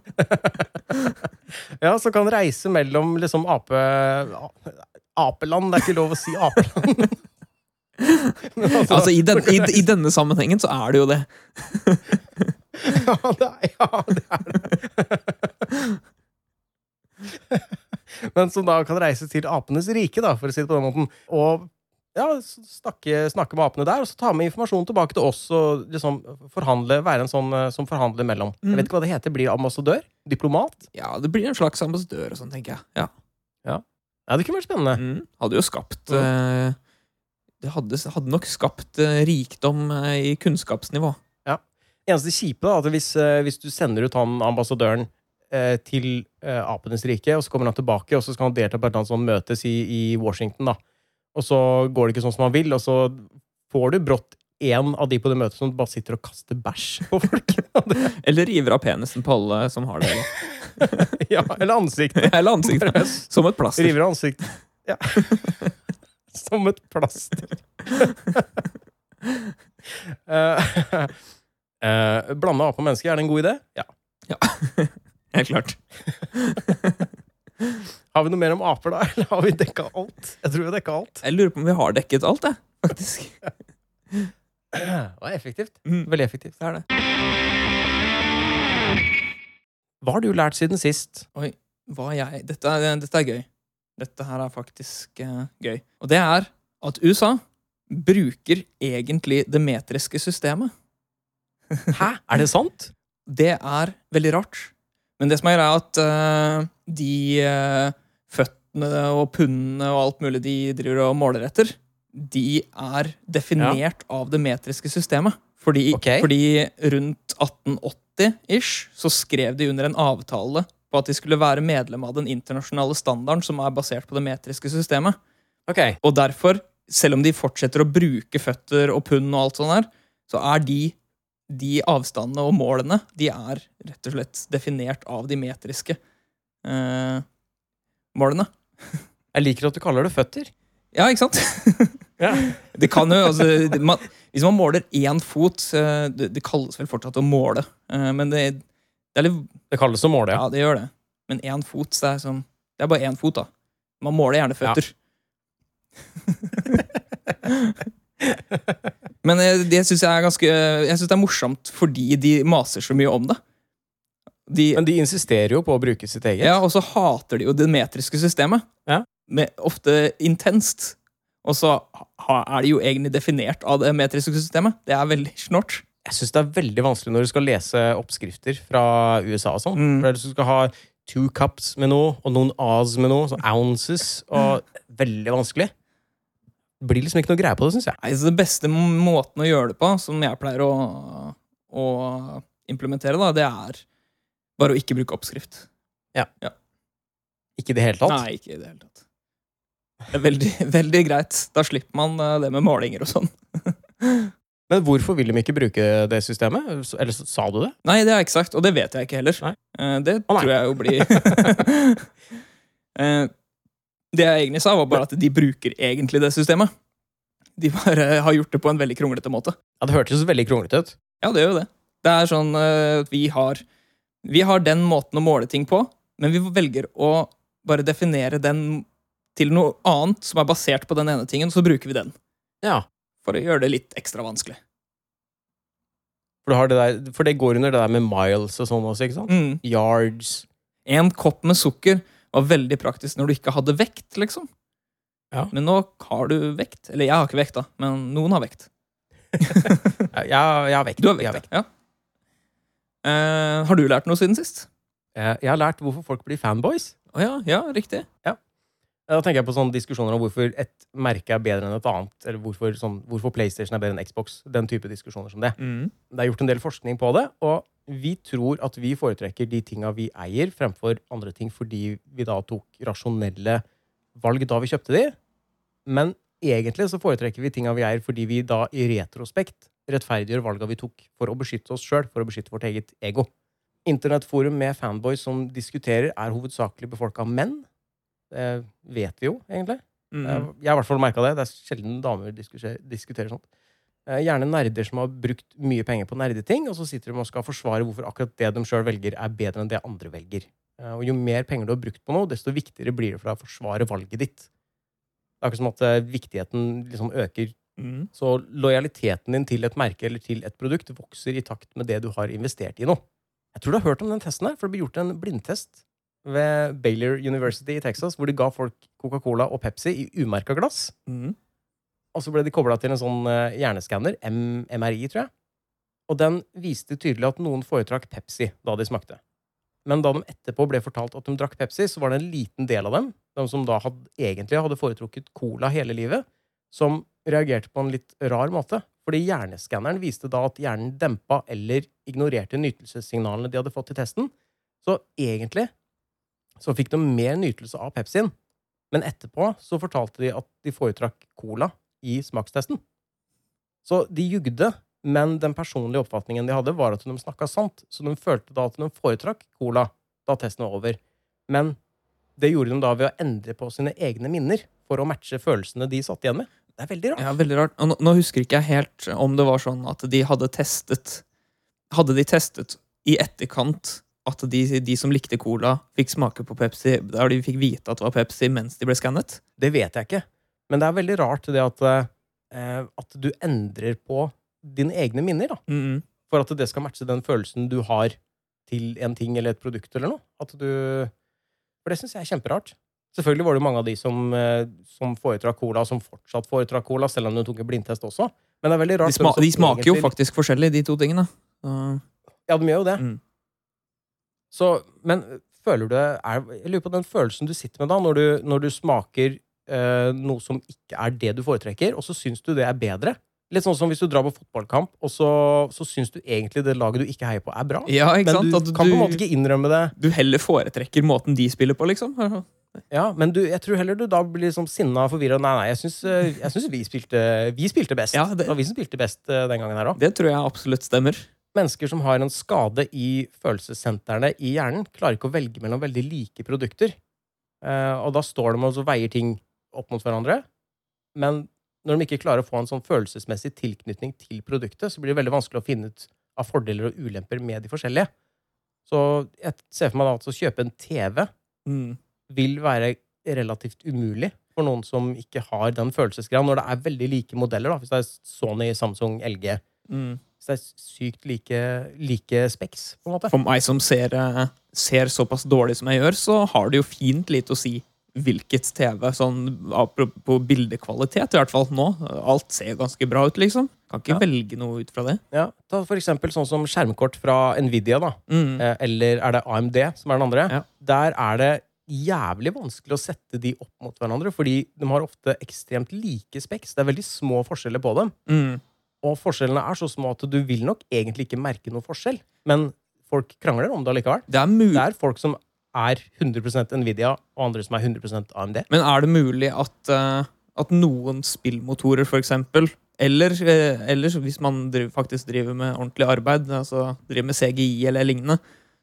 ja, som kan reise mellom liksom ape... Apeland, det er ikke lov å si apeland. altså, Altså, i, den, i, I denne sammenhengen så er det jo det. Ja, det er, ja, det er det. Men som da kan reise til apenes rike, da, for å si det på den måten. Og ja, snakke, snakke med apene der, og så ta med informasjon tilbake til oss og liksom forhandle, være en sånn eh, som forhandler mellom. Jeg Mm. vet ikke hva det heter. Blir ambassadør? Diplomat? Ja, det blir en slags ambassadør og sånn, tenker jeg. Ja. Ja, det kunne vært spennende. Mm. Hadde jo skapt eh, Det hadde, hadde nok skapt eh, rikdom eh, i kunnskapsnivå. Eneste kjipe da, at hvis, eh, hvis du sender ut han ambassadøren eh, til eh, apenes rike, og så kommer han tilbake, og så skal han delta på et eller annet sånt møtes i, i Washington, da. Og så går det ikke sånn som han vil, og så får du brått en av de på det møtet som bare sitter og kaster bæsj på folk. Eller river av penisen på alle som har det. ja, eller ansiktet. Eller ansiktet. Som et plaster. River av ansiktet. Ja. Som et plaster. uh, uh, blande ape og menneske, er det en god idé? Ja. Helt klart. Har vi noe mer om aper, da? Eller har vi dekka alt? Jeg tror vi har dekka alt. Jeg lurer på om vi har dekket alt, jeg. Faktisk. Det var effektivt. Mm. Veldig effektivt. Det er det. Hva har du lært siden sist? Oi, hva jeg Dette er, dette er gøy. Dette her er faktisk uh, gøy. Og det er at USA bruker egentlig det metriske systemet. Hæ? Er det sant? Det er veldig rart. Men det som er greia, er at uh, de uh, føttene og pundene og alt mulig de driver og måler etter, de er definert av det metriske systemet. Fordi, okay. fordi rundt 1880-ish så skrev de under en avtale på at de skulle være medlem av den internasjonale standarden som er basert på det metriske systemet. Okay. Og derfor, selv om de fortsetter å bruke føtter og pund og alt sånt der, så er de, de avstandene og målene, de er rett og slett definert av de metriske eh, målene. Jeg liker at du kaller det føtter. Ja, ikke sant? Ja. Det kan jo, altså, det- man, Hvis man måler én fot det, det kalles vel fortsatt å måle, eh, men det, det er litt Det kalles å måle, ja. Ja, det gjør det. Men én fot, det er, som, det er bare én fot, da. Man måler gjerne føtter. Men eh, det syns jeg er ganske Jeg synes det er morsomt fordi de maser så mye om det. De, Men de insisterer jo på å bruke sitt eget. ja, og så hater de jo det metriske systemet. Ja. Med, ofte intenst. Og så ha, er de jo egentlig definert av det metriske systemet. Det er veldig snort. Jeg syns det er veldig vanskelig når du skal lese oppskrifter fra USA og sånn. Mm. For du skal ha two cups med noe, og noen as med noe, så ounces, og veldig vanskelig. Blir liksom ikke noe greie på det, syns jeg. Nei, så Det beste måten å gjøre det på, som jeg pleier å, å implementere, da, det er bare å ikke bruke oppskrift. Ja. Ikke i det hele tatt. Nei, ikke i det hele tatt. Det er veldig, veldig greit. Da slipper man eh, det med målinger og sånn. Men hvorfor vil de ikke bruke det systemet? Eller sa du det? Nei, det har jeg ikke sagt, og det vet jeg ikke heller. Nei. Eh, Det tror jeg jo blir Eh, Det jeg egentlig sa, var bare at de bruker egentlig det systemet. De bare har gjort det på en veldig kronglete måte. Ja, Det hørtes veldig kronglete ut. Ja, det gjør jo det. Det er sånn eh, at vi har Vi har den måten å måle ting på, men vi velger å bare definere den til noe annet som er basert på den ene tingen, så bruker vi den. Ja. For å gjøre det litt ekstra vanskelig. For, det, der, for det går under det der med miles og sånn også, ikke sant? Mm. Yards. En kopp med sukker var veldig praktisk når du ikke hadde vekt, liksom. Ja. Men nå har du vekt. Eller jeg har ikke vekt, da, men noen har vekt. jeg, jeg har vekt. Du har Jeg vekt, ja. Eh, har du lært noe siden sist? Eh, Jeg har lært hvorfor folk blir fanboys. Å ja, ja, riktig. Da tenker jeg på sånne diskusjoner om hvorfor et merke er bedre enn et annet. Eller hvorfor, sånn, hvorfor PlayStation er bedre enn Xbox. Den type diskusjoner som det. Det er gjort en del forskning på det, og vi tror at vi foretrekker de tinga vi eier, fremfor andre ting fordi vi da tok rasjonelle valg da vi kjøpte de. Men egentlig så foretrekker vi tinga vi eier fordi vi da i retrospekt rettferdiggjør valga vi tok for å beskytte oss sjøl, for å beskytte vårt eget ego. Internettforum med fanboys som diskuterer, er hovedsakelig befolka av menn. Det vet vi jo, egentlig. Mm. Jeg har i hvert fall merka det. Det er sjelden damer diskuterer, diskuterer sånt. Eh, Gjerne nerder som har brukt mye penger på nerdeting, og så sitter de og skal forsvare hvorfor akkurat det de sjøl velger, er bedre enn det andre velger. Eh, Og jo mer penger du har brukt på noe, desto viktigere blir det for deg å forsvare valget ditt. Det er akkurat som at eh, viktigheten liksom øker Mm. Så lojaliteten din til et merke eller til et produkt vokser i takt med det du har investert i noe. Jeg tror du har hørt om den testen her, for det ble gjort en blindtest ved Baylor University i Texas, hvor de ga folk Coca-Cola og Pepsi i umerka glass. Mm. Og så ble de kobla til en sånn eh, hjerneskanner, MRI, tror jeg. Og den viste tydelig at noen foretrakk Pepsi da de smakte. Men da de etterpå ble fortalt at de drakk Pepsi, så var det en liten del av dem, de som da hadde, egentlig hadde foretrukket cola hele livet, som reagerte på en litt rar måte. Fordi hjerneskanneren viste da at hjernen dempa eller ignorerte nytelsessignalene de hadde fått i testen. Så egentlig så fikk de mer nytelse av Pepsien. Men etterpå så fortalte de at de foretrakk cola i smakstesten. Så de jugde, men den personlige oppfatningen de hadde, var at de snakka sant. Så de følte da at de foretrakk cola da testen var over. Men det gjorde de da ved å endre på sine egne minner for å matche følelsene de satt igjen med. Det er veldig rart. Ja, veldig rart. Nå, nå husker ikke jeg helt om det var sånn at de hadde testet Hadde de testet i etterkant at de, de som likte cola, fikk smake på Pepsi der de fikk vite at det var Pepsi mens de ble skannet? Det vet jeg ikke. Men det er veldig rart det at, eh, at du endrer på dine egne minner. da. Mm. For at det skal matche den følelsen du har til en ting eller et produkt eller noe. At du For det syns jeg er kjemperart. Selvfølgelig var det mange av de som, eh, som foretrakk cola, som fortsatt foretrakk cola, selv om de tok en blindtest også. Men det er veldig rart. De, sma de smaker jo faktisk forskjellig, de to tingene. Uh... Ja, de gjør jo det. Mm. Så, men føler du er, Jeg lurer på den følelsen du sitter med da, når du, når du smaker eh, noe som ikke er det du foretrekker, og så syns du det er bedre. Litt sånn som hvis du drar på fotballkamp, og så, så syns du egentlig det laget du ikke heier på, er bra. ja? Men du du kan på en måte ikke innrømme det. du heller foretrekker måten de spiller på, liksom. Ja, Men du, jeg tror heller du da blir liksom sinna og forvirra. Nei, nei, jeg syns, jeg syns vi, spilte, vi spilte best. Ja, det- det var vi som spilte best eh, den gangen her òg. Det tror jeg absolutt stemmer. Mennesker som har en skade i følelsessentrene i hjernen, klarer ikke å velge mellom veldig like produkter. Eh, og da står de og så veier ting opp mot hverandre. Men når de ikke klarer å få en sånn følelsesmessig tilknytning til produktet, så blir det veldig vanskelig å finne ut av fordeler og ulemper med de forskjellige. Så jeg ser for meg da at å kjøpe en TV Mm. vil være relativt umulig for noen som ikke har den følelsesgraden, når det er veldig like modeller. da, Hvis det er Sony, Samsung, LG. Mm. Er sykt like, like speks, på en måte. For meg som ser, eh, ser såpass dårlig som jeg gjør, så har det jo fint lite å si hvilket TV. Sånn apropos bildekvalitet, i hvert fall nå. Alt ser ganske bra ut, liksom. Kan ikke Ja. velge noe ut fra det. Ja, ta for eksempel sånn som skjermkort fra Nvidia, da. Mm. Eh, Eller er det AMD som er den andre? Ja. Der er det jævlig vanskelig å sette de opp mot hverandre, fordi de har ofte ekstremt like speks. Det er veldig små forskjeller på dem. Mm. Og forskjellene er så små at du vil nok egentlig ikke merke noe forskjell. Men folk krangler om det allikevel. Det er mulig Det er folk som er 100% Nvidia, og andre som er 100% AMD. Men er det mulig at, eh, at noen spillmotorer, eksempel, eller, eh, eller hvis man driver, faktisk driver med ordentlig arbeid, altså driver med CGI eller lignende,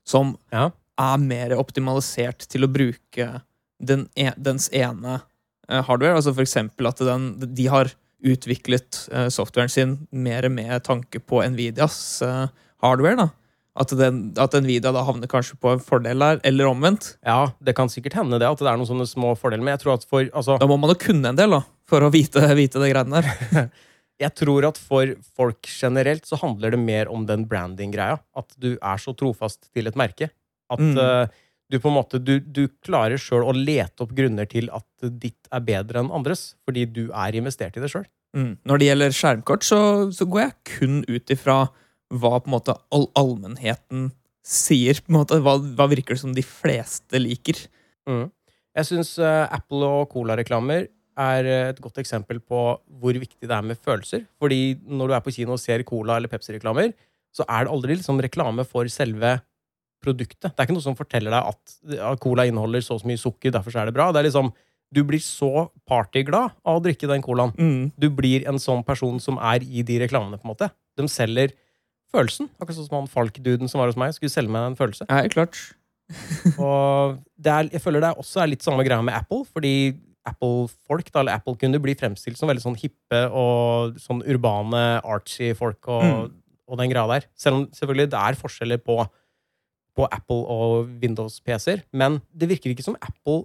som Ja. er mer optimalisert til å bruke den e dens ene eh, hardware? Altså for eksempel at den, de har utviklet eh, softwaren sin mer med tanke på Nvidias eh, hardware. da. At, den, at Nvidia da havner kanskje på en fordel der, eller omvendt. ja, det kan sikkert hende det, at det er noen sånne små fordeler. Men jeg tror at for altså, Da må man jo kunne en del da, for å vite, vite det greiene der. Jeg tror at for folk generelt så handler det mer om den branding-greia. At du er så trofast til et merke. At Mm. eh, du på en måte Du, du klarer sjøl å lete opp grunner til at ditt er bedre enn andres. Fordi du er investert i det sjøl. Mm. Når det gjelder skjermkort, så, så går jeg kun ut ifra hva på en måte all allmennheten sier. På en måte, hva, hva virker det som de fleste liker? Mm. Jeg syns Apple og Cola-reklamer er eh, et godt eksempel på hvor viktig det er med følelser. Fordi når du er på kino og ser Cola- eller Pepsi-reklamer, så er det aldri liksom reklame for selve produktet. Det er ikke noe som forteller deg at Cola inneholder så så mye sukker, derfor så er det bra. Det er liksom, Du blir så partyglad av å drikke den colaen. Mm. Du blir en sånn person som er i de reklamene. på en måte. De selger følelsen. Akkurat sånn som han Falk-duden som var hos meg, skulle selge meg en følelse. Ja, klart. Og det er, jeg føler det også er litt samme greia med Apple, fordi Apple-folk, eller Apple-kunder, blir fremstilt som veldig sånn hippe og sånn urbane, artsy folk og, Mm. og den greia der. Selv om selvfølgelig det er forskjeller på, på Apple og Windows-PC-er, men det virker ikke som Apple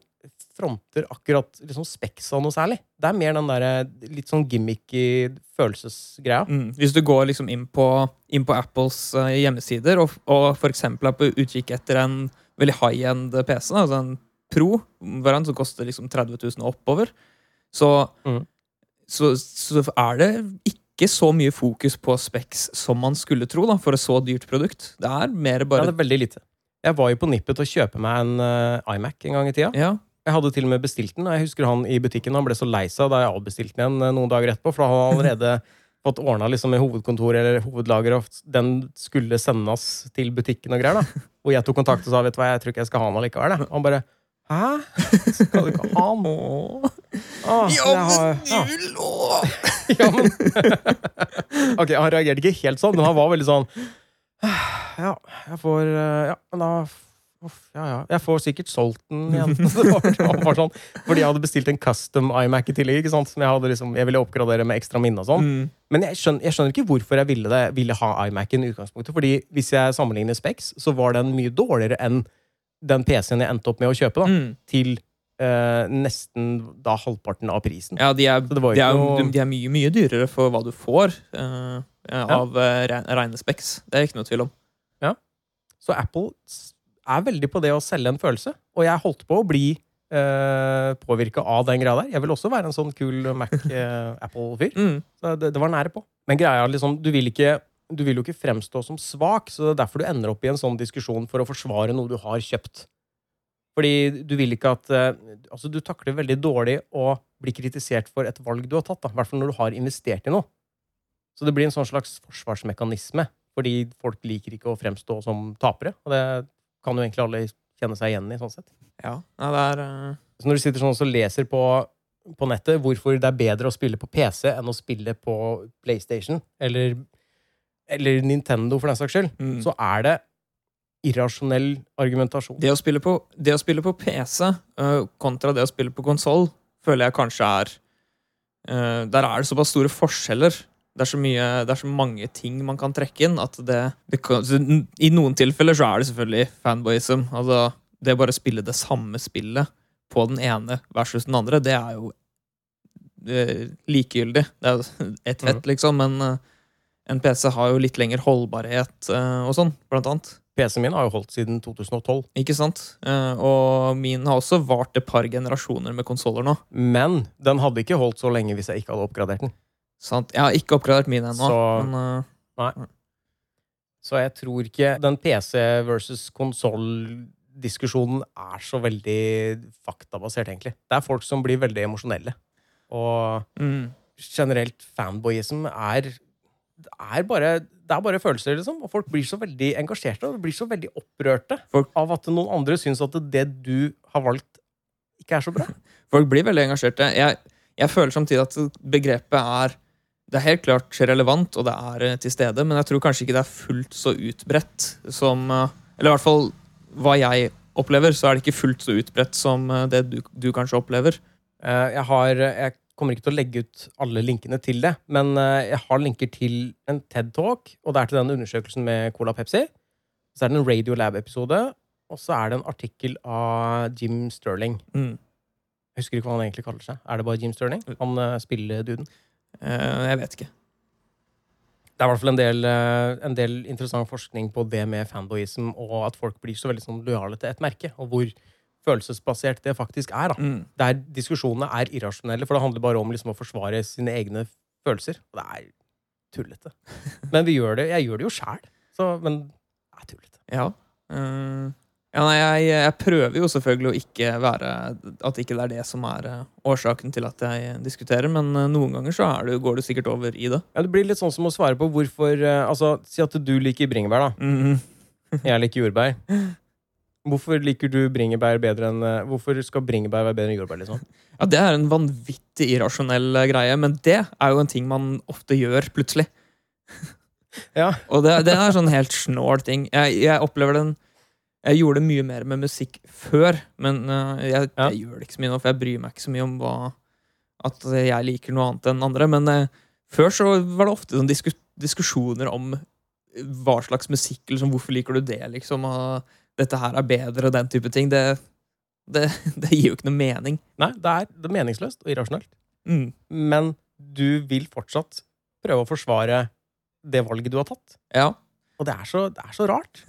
fronter akkurat liksom Spexa noe særlig. Det er mer den der litt sånn gimmicky følelsesgreia. Mm. Hvis du går liksom inn på, inn på Apples eh, hjemmesider og, og eksempel er på utkikk etter en veldig high-end PC, altså en Pro-variant som koster liksom 30 000 og oppover, så, Mm. så, så er det ikke så mye fokus på Specs som man skulle tro da, for et så dyrt produkt. Det er mer bare Ja, det er veldig lite. Jeg var jo på nippet til å kjøpe meg en uh, iMac en gang i tida. ja. Jeg hadde til og med bestilt den, jeg husker han i butikken han ble så lei seg da jeg avbestilte den igjen eh, noen dager etterpå, for da hadde han allerede fått ordna liksom med hovedkontor eller hovedlager, og den skulle sendes til butikken og greier. da. Og jeg tok kontakt og sa vet du hva, jeg tror ikke jeg skal ha den allikevel. jeg». Og han bare Hæ? Skal du ikke ha noe Ah, jeg har- ja. ja, men Ok, han reagerte ikke helt sånn, men han var veldig sånn Ja, jeg får eh, Ja, men da uff, ja, ja. Jeg får sikkert solgt den igjen. Det var sånn, fordi jeg hadde bestilt en custom iMac i tillegg. ikke sant? Som jeg, hadde liksom, jeg ville oppgradere med ekstra minne og sånn. Mm. Men jeg skjønner, jeg skjønner ikke hvorfor jeg ville, det, ville ha iMac-en i utgangspunktet. Fordi hvis jeg sammenligner Specs, så var den mye dårligere enn den PC-en jeg endte opp med å kjøpe. da, Mm. Til eh, nesten da halvparten av prisen. Ja, de er, de, er, noe- de er mye, mye dyrere for hva du får eh, av ja. reine Specs. Det er ikke noe tvil om. Ja. Så Apple er veldig på det å selge en følelse. Og jeg holdt på å bli uh, påvirka av den greia der. Jeg vil også være en sånn kul Mac-Apple-fyr. Mm. Så det, det var nære på. Men greia liksom, du vil, ikke, du vil jo ikke fremstå som svak, så det er derfor du ender opp i en sånn diskusjon for å forsvare noe du har kjøpt. Fordi du vil ikke at eh, Altså, du takler veldig dårlig å bli kritisert for et valg du har tatt. I hvert fall når du har investert i noe. Så det blir en sånn slags forsvarsmekanisme, fordi folk liker ikke å fremstå som tapere. Og det kan jo egentlig alle kjenne seg igjen i, sånn sett. Ja, ja det er Uh... Så når du sitter sånn og leser på, på nettet hvorfor det er bedre å spille på PC enn å spille på PlayStation, eller, eller Nintendo for den saks skyld, mm. så er det irrasjonell argumentasjon. det, å spille på, det å spille på PC uh, kontra det å spille på konsoll, føler jeg kanskje er uh, Der er det såpass store forskjeller. Det er, så mye, det er så mange ting man kan trekke inn at det, det kan, I noen tilfeller så er det selvfølgelig fanboyism. Altså, det å bare spille det samme spillet på den ene versus den andre, det er jo eh, likegyldig. Det er ett fett, liksom, men eh, en PC har jo litt lengre holdbarhet eh, og sånn, blant annet. PC-en min har jo holdt siden 2012, Ikke sant? Eh, og min har også vart et par generasjoner med konsoller nå. men den hadde ikke holdt så lenge hvis jeg ikke hadde oppgradert den. Sant? Jeg har ikke oppgradert min ennå. Så- Men, eh, Så jeg tror ikke den PC versus konsoll-diskusjonen er så veldig faktabasert, egentlig. Det er folk som blir veldig emosjonelle. Og mm, generelt fanboyism er det er bare, det er bare følelser, liksom. Og folk blir så veldig engasjerte og blir så veldig opprørte Folk- av at noen andre syns at det du har valgt, ikke er så bra. folk blir veldig engasjerte. Jeg, jeg føler samtidig at begrepet er Det er helt klart relevant, og det er eh, til stede, men jeg tror kanskje ikke det er fullt så utbredt som eh, Eller i hvert fall hva jeg opplever, så er det ikke fullt så utbredt som eh, det du, du kanskje opplever. Jeg har Jeg kommer ikke til å legge ut alle linkene til det, men eh, jeg har linker til en TED-talk, og det er til den undersøkelsen med Cola Pepsi. Så er det en Radiolab-episode, og så er det en artikkel av Jim Sterling. Mm. Jeg husker ikke hva han egentlig kaller seg. Er det bare Jim Sterling? Han uh, spiller duden. Uh, jeg vet ikke. Det er i hvert fall en del, eh, en del interessant forskning på det med fanboyism, og at folk blir så veldig sånn lojale til et merke, og hvor følelsesbasert det faktisk er. da. Mm. Der diskusjonene er irrasjonelle, for det handler bare om liksom å forsvare sine egne følelser. Og det er tullete. Men vi gjør det, jeg gjør det jo sjæl. Men det er tullete. Ja. Uh, ja nei, jeg, jeg prøver jo selvfølgelig å ikke være At ikke det er det som er eh, årsaken til at jeg diskuterer, men eh, noen ganger så er det, går du sikkert over i det. Ja, Det blir litt sånn som å svare på hvorfor uh, Altså, Si at du liker bringebær, da. Mhm. Jeg liker jordbær. Hvorfor liker du bringebær bedre enn eh, Hvorfor skal bringebær være bedre enn jordbær? liksom? Ja, Det er en vanvittig irrasjonell eh, greie, men det er jo en ting man ofte gjør plutselig. Ja. Og det, det er sånn helt snål ting. Jeg, jeg opplever den Jeg gjorde det mye mer med musikk før, men uh, jeg, Ja. jeg gjør det ikke så mye nå, for jeg bryr meg ikke så mye om hva at jeg liker noe annet enn andre. Men uh, før så var det ofte sånn diskus, diskusjoner om hva slags musikk, liksom, hvorfor liker du det, liksom, og dette her er bedre, og den type ting. Det, Det, det gir jo ikke noe mening. Nei, det er, det er meningsløst og irrasjonelt. Mm. Men du vil fortsatt prøve å forsvare det valget du har tatt. Ja. Og det er så, det er så rart.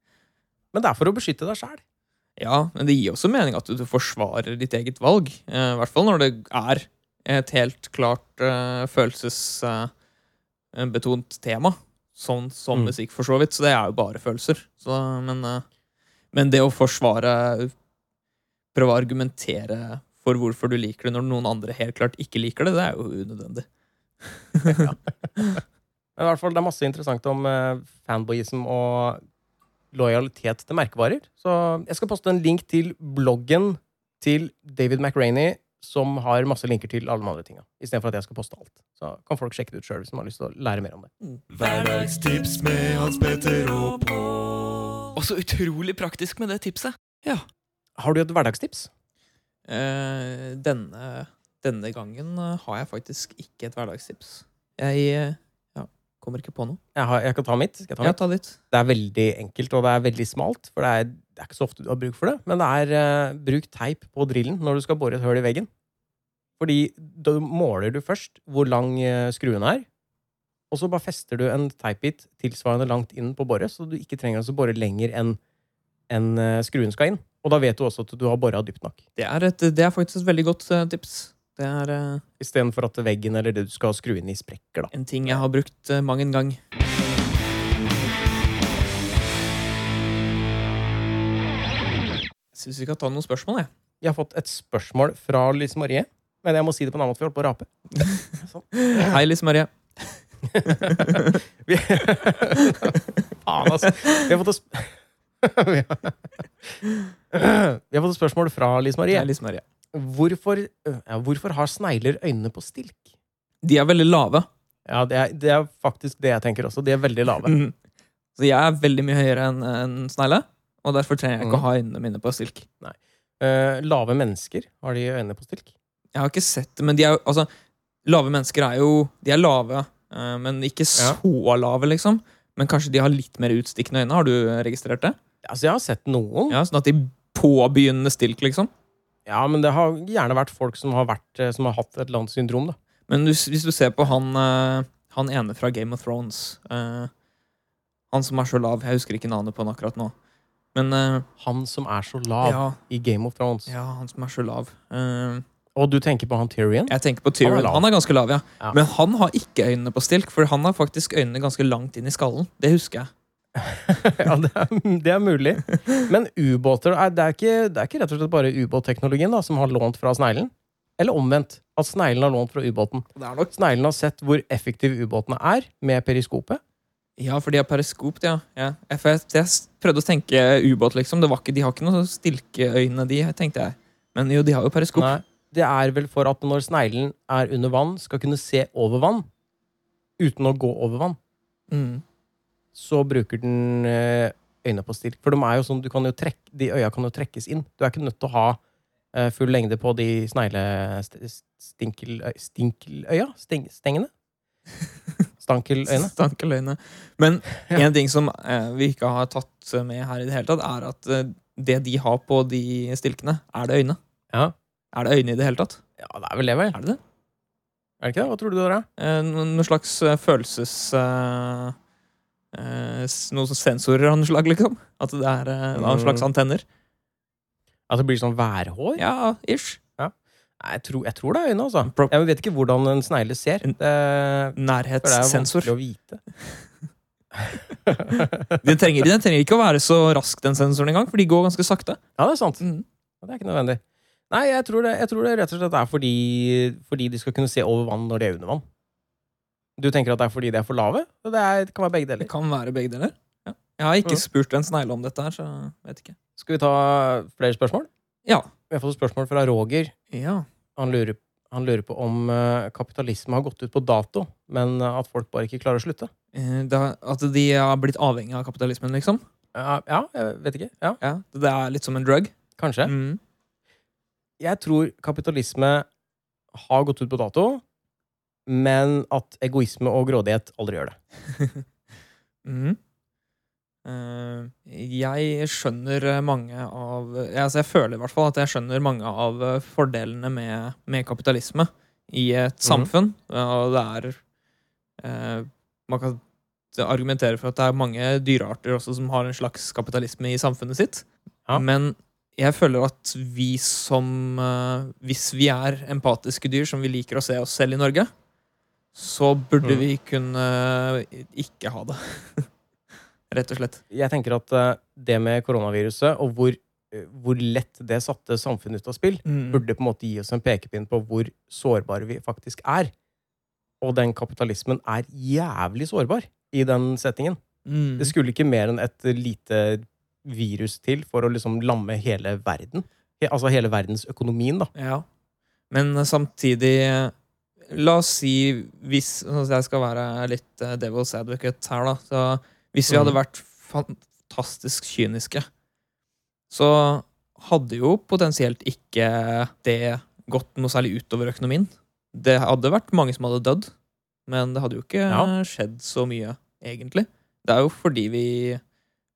Men det er for å beskytte deg sjæl. ja, men det gir også mening at du, du forsvarer ditt eget valg. Eh, I hvert fall når det er et helt klart eh, følelsesbetont tema. Sånn som Mm. musikk, for så vidt. Så det er jo bare følelser. Så, men, eh, men det å forsvare Prøve å argumentere for hvorfor du liker det når noen andre helt klart ikke liker det, det er jo unødvendig. Men i hvert fall, det er masse interessant om eh, fanboyism og lojalitet til merkevarer. Så jeg skal poste en link til bloggen til David McRaney, som har masse linker til alle de andre tinga. Istedenfor at jeg skal poste alt. Så kan folk sjekke det ut sjøl hvis de har lyst til å lære mer om det. Hverdagstips med Hans Petter og Pål. Og så utrolig praktisk med det tipset. Ja. Har du et hverdagstips? Eh, denne, denne gangen eh, har jeg faktisk ikke et hverdagstips. Jeg eh, ja, kommer ikke på noe. Jeg, har, jeg kan ta mitt. Skal jeg ta Ja, mitt? ta. Det er veldig enkelt, og det er veldig smalt. For det er, det er ikke så ofte du har bruk for det. Men det er eh, bruk teip på drillen når du skal bore et høl i veggen. Fordi da måler du først hvor lang skruen er. Og så bare fester du en teipbit tilsvarende langt inn på boret, så du ikke trenger å bore lenger enn enn, eh, skruen skal inn. Og da vet du også at du har bora dypt nok. Det er, et, det er faktisk et veldig godt eh, tips. Det er uh, Istedenfor at veggen eller det du skal skru inn i, sprekker. da. en ting jeg har brukt uh, mang en gang. Jeg syns vi kan ta noen spørsmål, jeg. Jeg har fått et spørsmål fra Lise Marie. Men jeg må si det på en annen måte, for jeg holdt på å rape. Sånn. Hei, Lise Marie. Vi... Faen, altså. Vi har fått et Vi har... Fått et spørsmål fra Lise Marie. Lise Marie. Hvorfor, ja, hvorfor har snegler øynene på stilk? De er veldig lave. Ja, det er, det er faktisk det jeg tenker også. De er veldig lave. Mm. Så jeg er veldig mye høyere enn en snegle, og derfor trenger jeg ikke Mhm. å ha øynene mine på stilk. Eh, lave mennesker, har de øynene på stilk? Jeg har ikke sett det, men de er jo altså, Lave mennesker er jo De er lave, men ikke så lave, liksom. Men kanskje de har litt mer utstikkende øyne. Har du registrert det? Altså, jeg har sett noen. Ja, Sånn at de påbegynnende stilk, liksom. Ja, men det har gjerne vært folk som har, vært, eh, som har hatt et eller annet syndrom, da. Men hvis, hvis du ser på han, eh, han ene fra Game of Thrones uh, Han som er så lav. Jeg husker ikke navnet på han akkurat nå. Men uh, Han som er så lav ja, i Game of Thrones. ja, han som er så lav. Eh, Og du tenker på han Tyrion? jeg tenker på Tyrion. Han er. Han er ganske lav, ja. Ja. Men han har ikke øynene på stilk, for han har faktisk øynene ganske langt inn i skallen. Det husker jeg. ja, det er, det er mulig. Men ubåter er- det, er ikke, det er ikke rett og slett bare ubåtteknologien som har lånt fra sneglen? Eller omvendt. At sneglen har lånt fra ubåten. Det er nok Sneglen har sett hvor effektive ubåtene er med periskopet. Ja, for de har periskop, ja. ja. Jeg, prøvde å tenke ubåt, liksom. Det var ikke, de har ikke noe stilkeøyne, de, tenkte jeg. Men jo, de har jo periskop. Nei, det er vel for at når sneglen er under vann, skal kunne se over vann uten å gå over vann. Mm. Så bruker den eh, øyne på stilk. For de er jo sånn, du kan jo trekke, de øya kan jo trekkes inn. Du er ikke nødt til å ha eh, full lengde på de sneglestinkeløya Stinkeløya? Steng, stengene? Stankeløyne? Stankeløyne. Men en ting som eh, vi ikke har tatt med her i det hele tatt, er at det de har på de stilkene, er det øyne. Ja. Er det øyne i det hele tatt? ja, det er vel det, vel? Er det det? Er det ikke det? Hva tror du det er? Eh, Noen slags eh, følelses... eh, eh, Noen sensorer av noe slag, liksom? At det er eh, noen slags Mm. antenner? At det blir sånn værhår? Ja, ish. Nei, jeg tror, jeg tror det er øyne, altså. Pro- Jeg vet ikke hvordan en snegle ser. Det, for det er Nærhetssensor. vanskelig å vite. Den trenger, den trenger ikke å være så rask, den sensoren engang, for de går ganske sakte. Ja, det er sant. Mm. Det er ikke nødvendig. Nei, jeg tror det, jeg tror det rett og slett er fordi, fordi de skal kunne se over vann når de er under vann. Du tenker at det er fordi de er for lave? Det, er, det kan være begge deler. Det kan være begge deler. Ja. Jeg har ikke spurt en snegle om dette her, så jeg vet ikke. Skal vi ta flere spørsmål? Ja. Vi har fått et spørsmål fra Roger. ja. Han lurer, han lurer på om eh, kapitalisme har gått ut på dato, men eh, at folk bare ikke klarer å slutte. Eh, Da, at de har blitt avhengig av kapitalismen, liksom. Ja, ja jeg vet ikke. Ja, Ja, Det er litt som en drug. kanskje. Mm. Jeg tror kapitalisme har gått ut på dato, men at egoisme og grådighet aldri gjør det. Mm. Uh, jeg skjønner mange av altså Jeg føler i hvert fall at jeg skjønner mange av fordelene med, med kapitalisme i et samfunn. samfunn. Og det er uh, Man kan argumentere for at det er mange dyrearter også som har en slags kapitalisme i samfunnet sitt. Ja. Men jeg føler at vi som eh, Hvis vi er empatiske dyr som vi liker å se oss selv i Norge, så burde mm. vi kunne ikke ha det. Rett og slett. Jeg tenker at eh, det med koronaviruset, og hvor, eh, hvor lett det satte samfunnet ut av spill, burde på en måte gi oss en pekepinn på hvor sårbare vi faktisk er. Og den kapitalismen er jævlig sårbar i den settingen. Mm. Det skulle ikke mer enn et lite virus til for å liksom lamme hele verden. Altså hele verdensøkonomien, da. Ja. Men samtidig La oss si, hvis altså Jeg skal være litt eh, devil's advocate her, da. Så hvis vi hadde Mhm. vært fantastisk kyniske, så hadde jo potensielt ikke det gått noe særlig utover økonomien. Det hadde vært mange som hadde dødd, men det hadde jo ikke Ja. skjedd så mye, egentlig. Det er jo fordi vi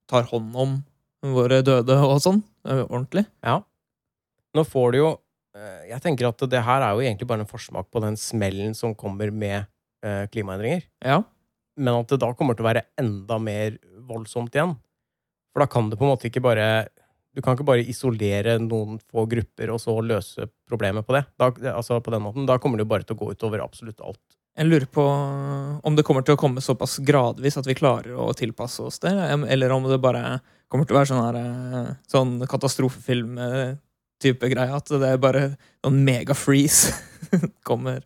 tar hånd om våre døde og sånn, ordentlig. Ja. Nå får du jo eh, Jeg tenker at det her er jo egentlig bare en forsmak på den smellen som kommer med eh, klimaendringer. Ja. Men at det da kommer til å være enda mer voldsomt igjen. For da kan det på en måte ikke bare Du kan ikke bare isolere noen få grupper og så løse problemet på det. Da, altså på den måten. Da kommer det jo bare til å gå utover absolutt alt. Jeg lurer på om det kommer til å komme såpass gradvis at vi klarer å tilpasse oss det, eller om det bare kommer til å være sånn, her, eh, sånn katastrofefilm-type greie, at det er bare noen mega-freeze kommer.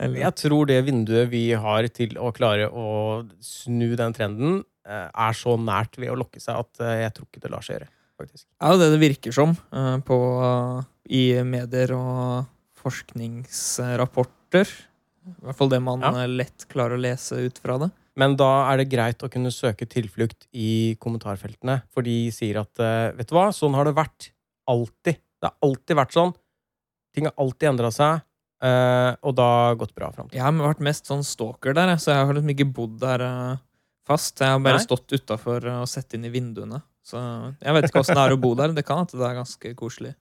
Eller, Jeg tror det vinduet vi har til å klare å snu den trenden, er så nært ved å lokke seg at jeg tror ikke det lar seg gjøre. faktisk. Det er jo det det virker som på, i medier og forskningsrapporter. I hvert fall det man Ja. eh, lett klarer å lese ut fra det. Men da er det greit å kunne søke tilflukt i kommentarfeltene, for de sier at eh, vet du hva, sånn har det vært. Alltid. Det har alltid vært sånn. Ting har alltid endra seg, eh, og da gått bra fram til. Jeg har vært mest sånn stalker der, så jeg har liksom ikke bodd der fast. Jeg har bare Nei. stått utafor og sett inn i vinduene. Så jeg vet ikke åssen det er å bo der. Det kan at det er ganske koselig.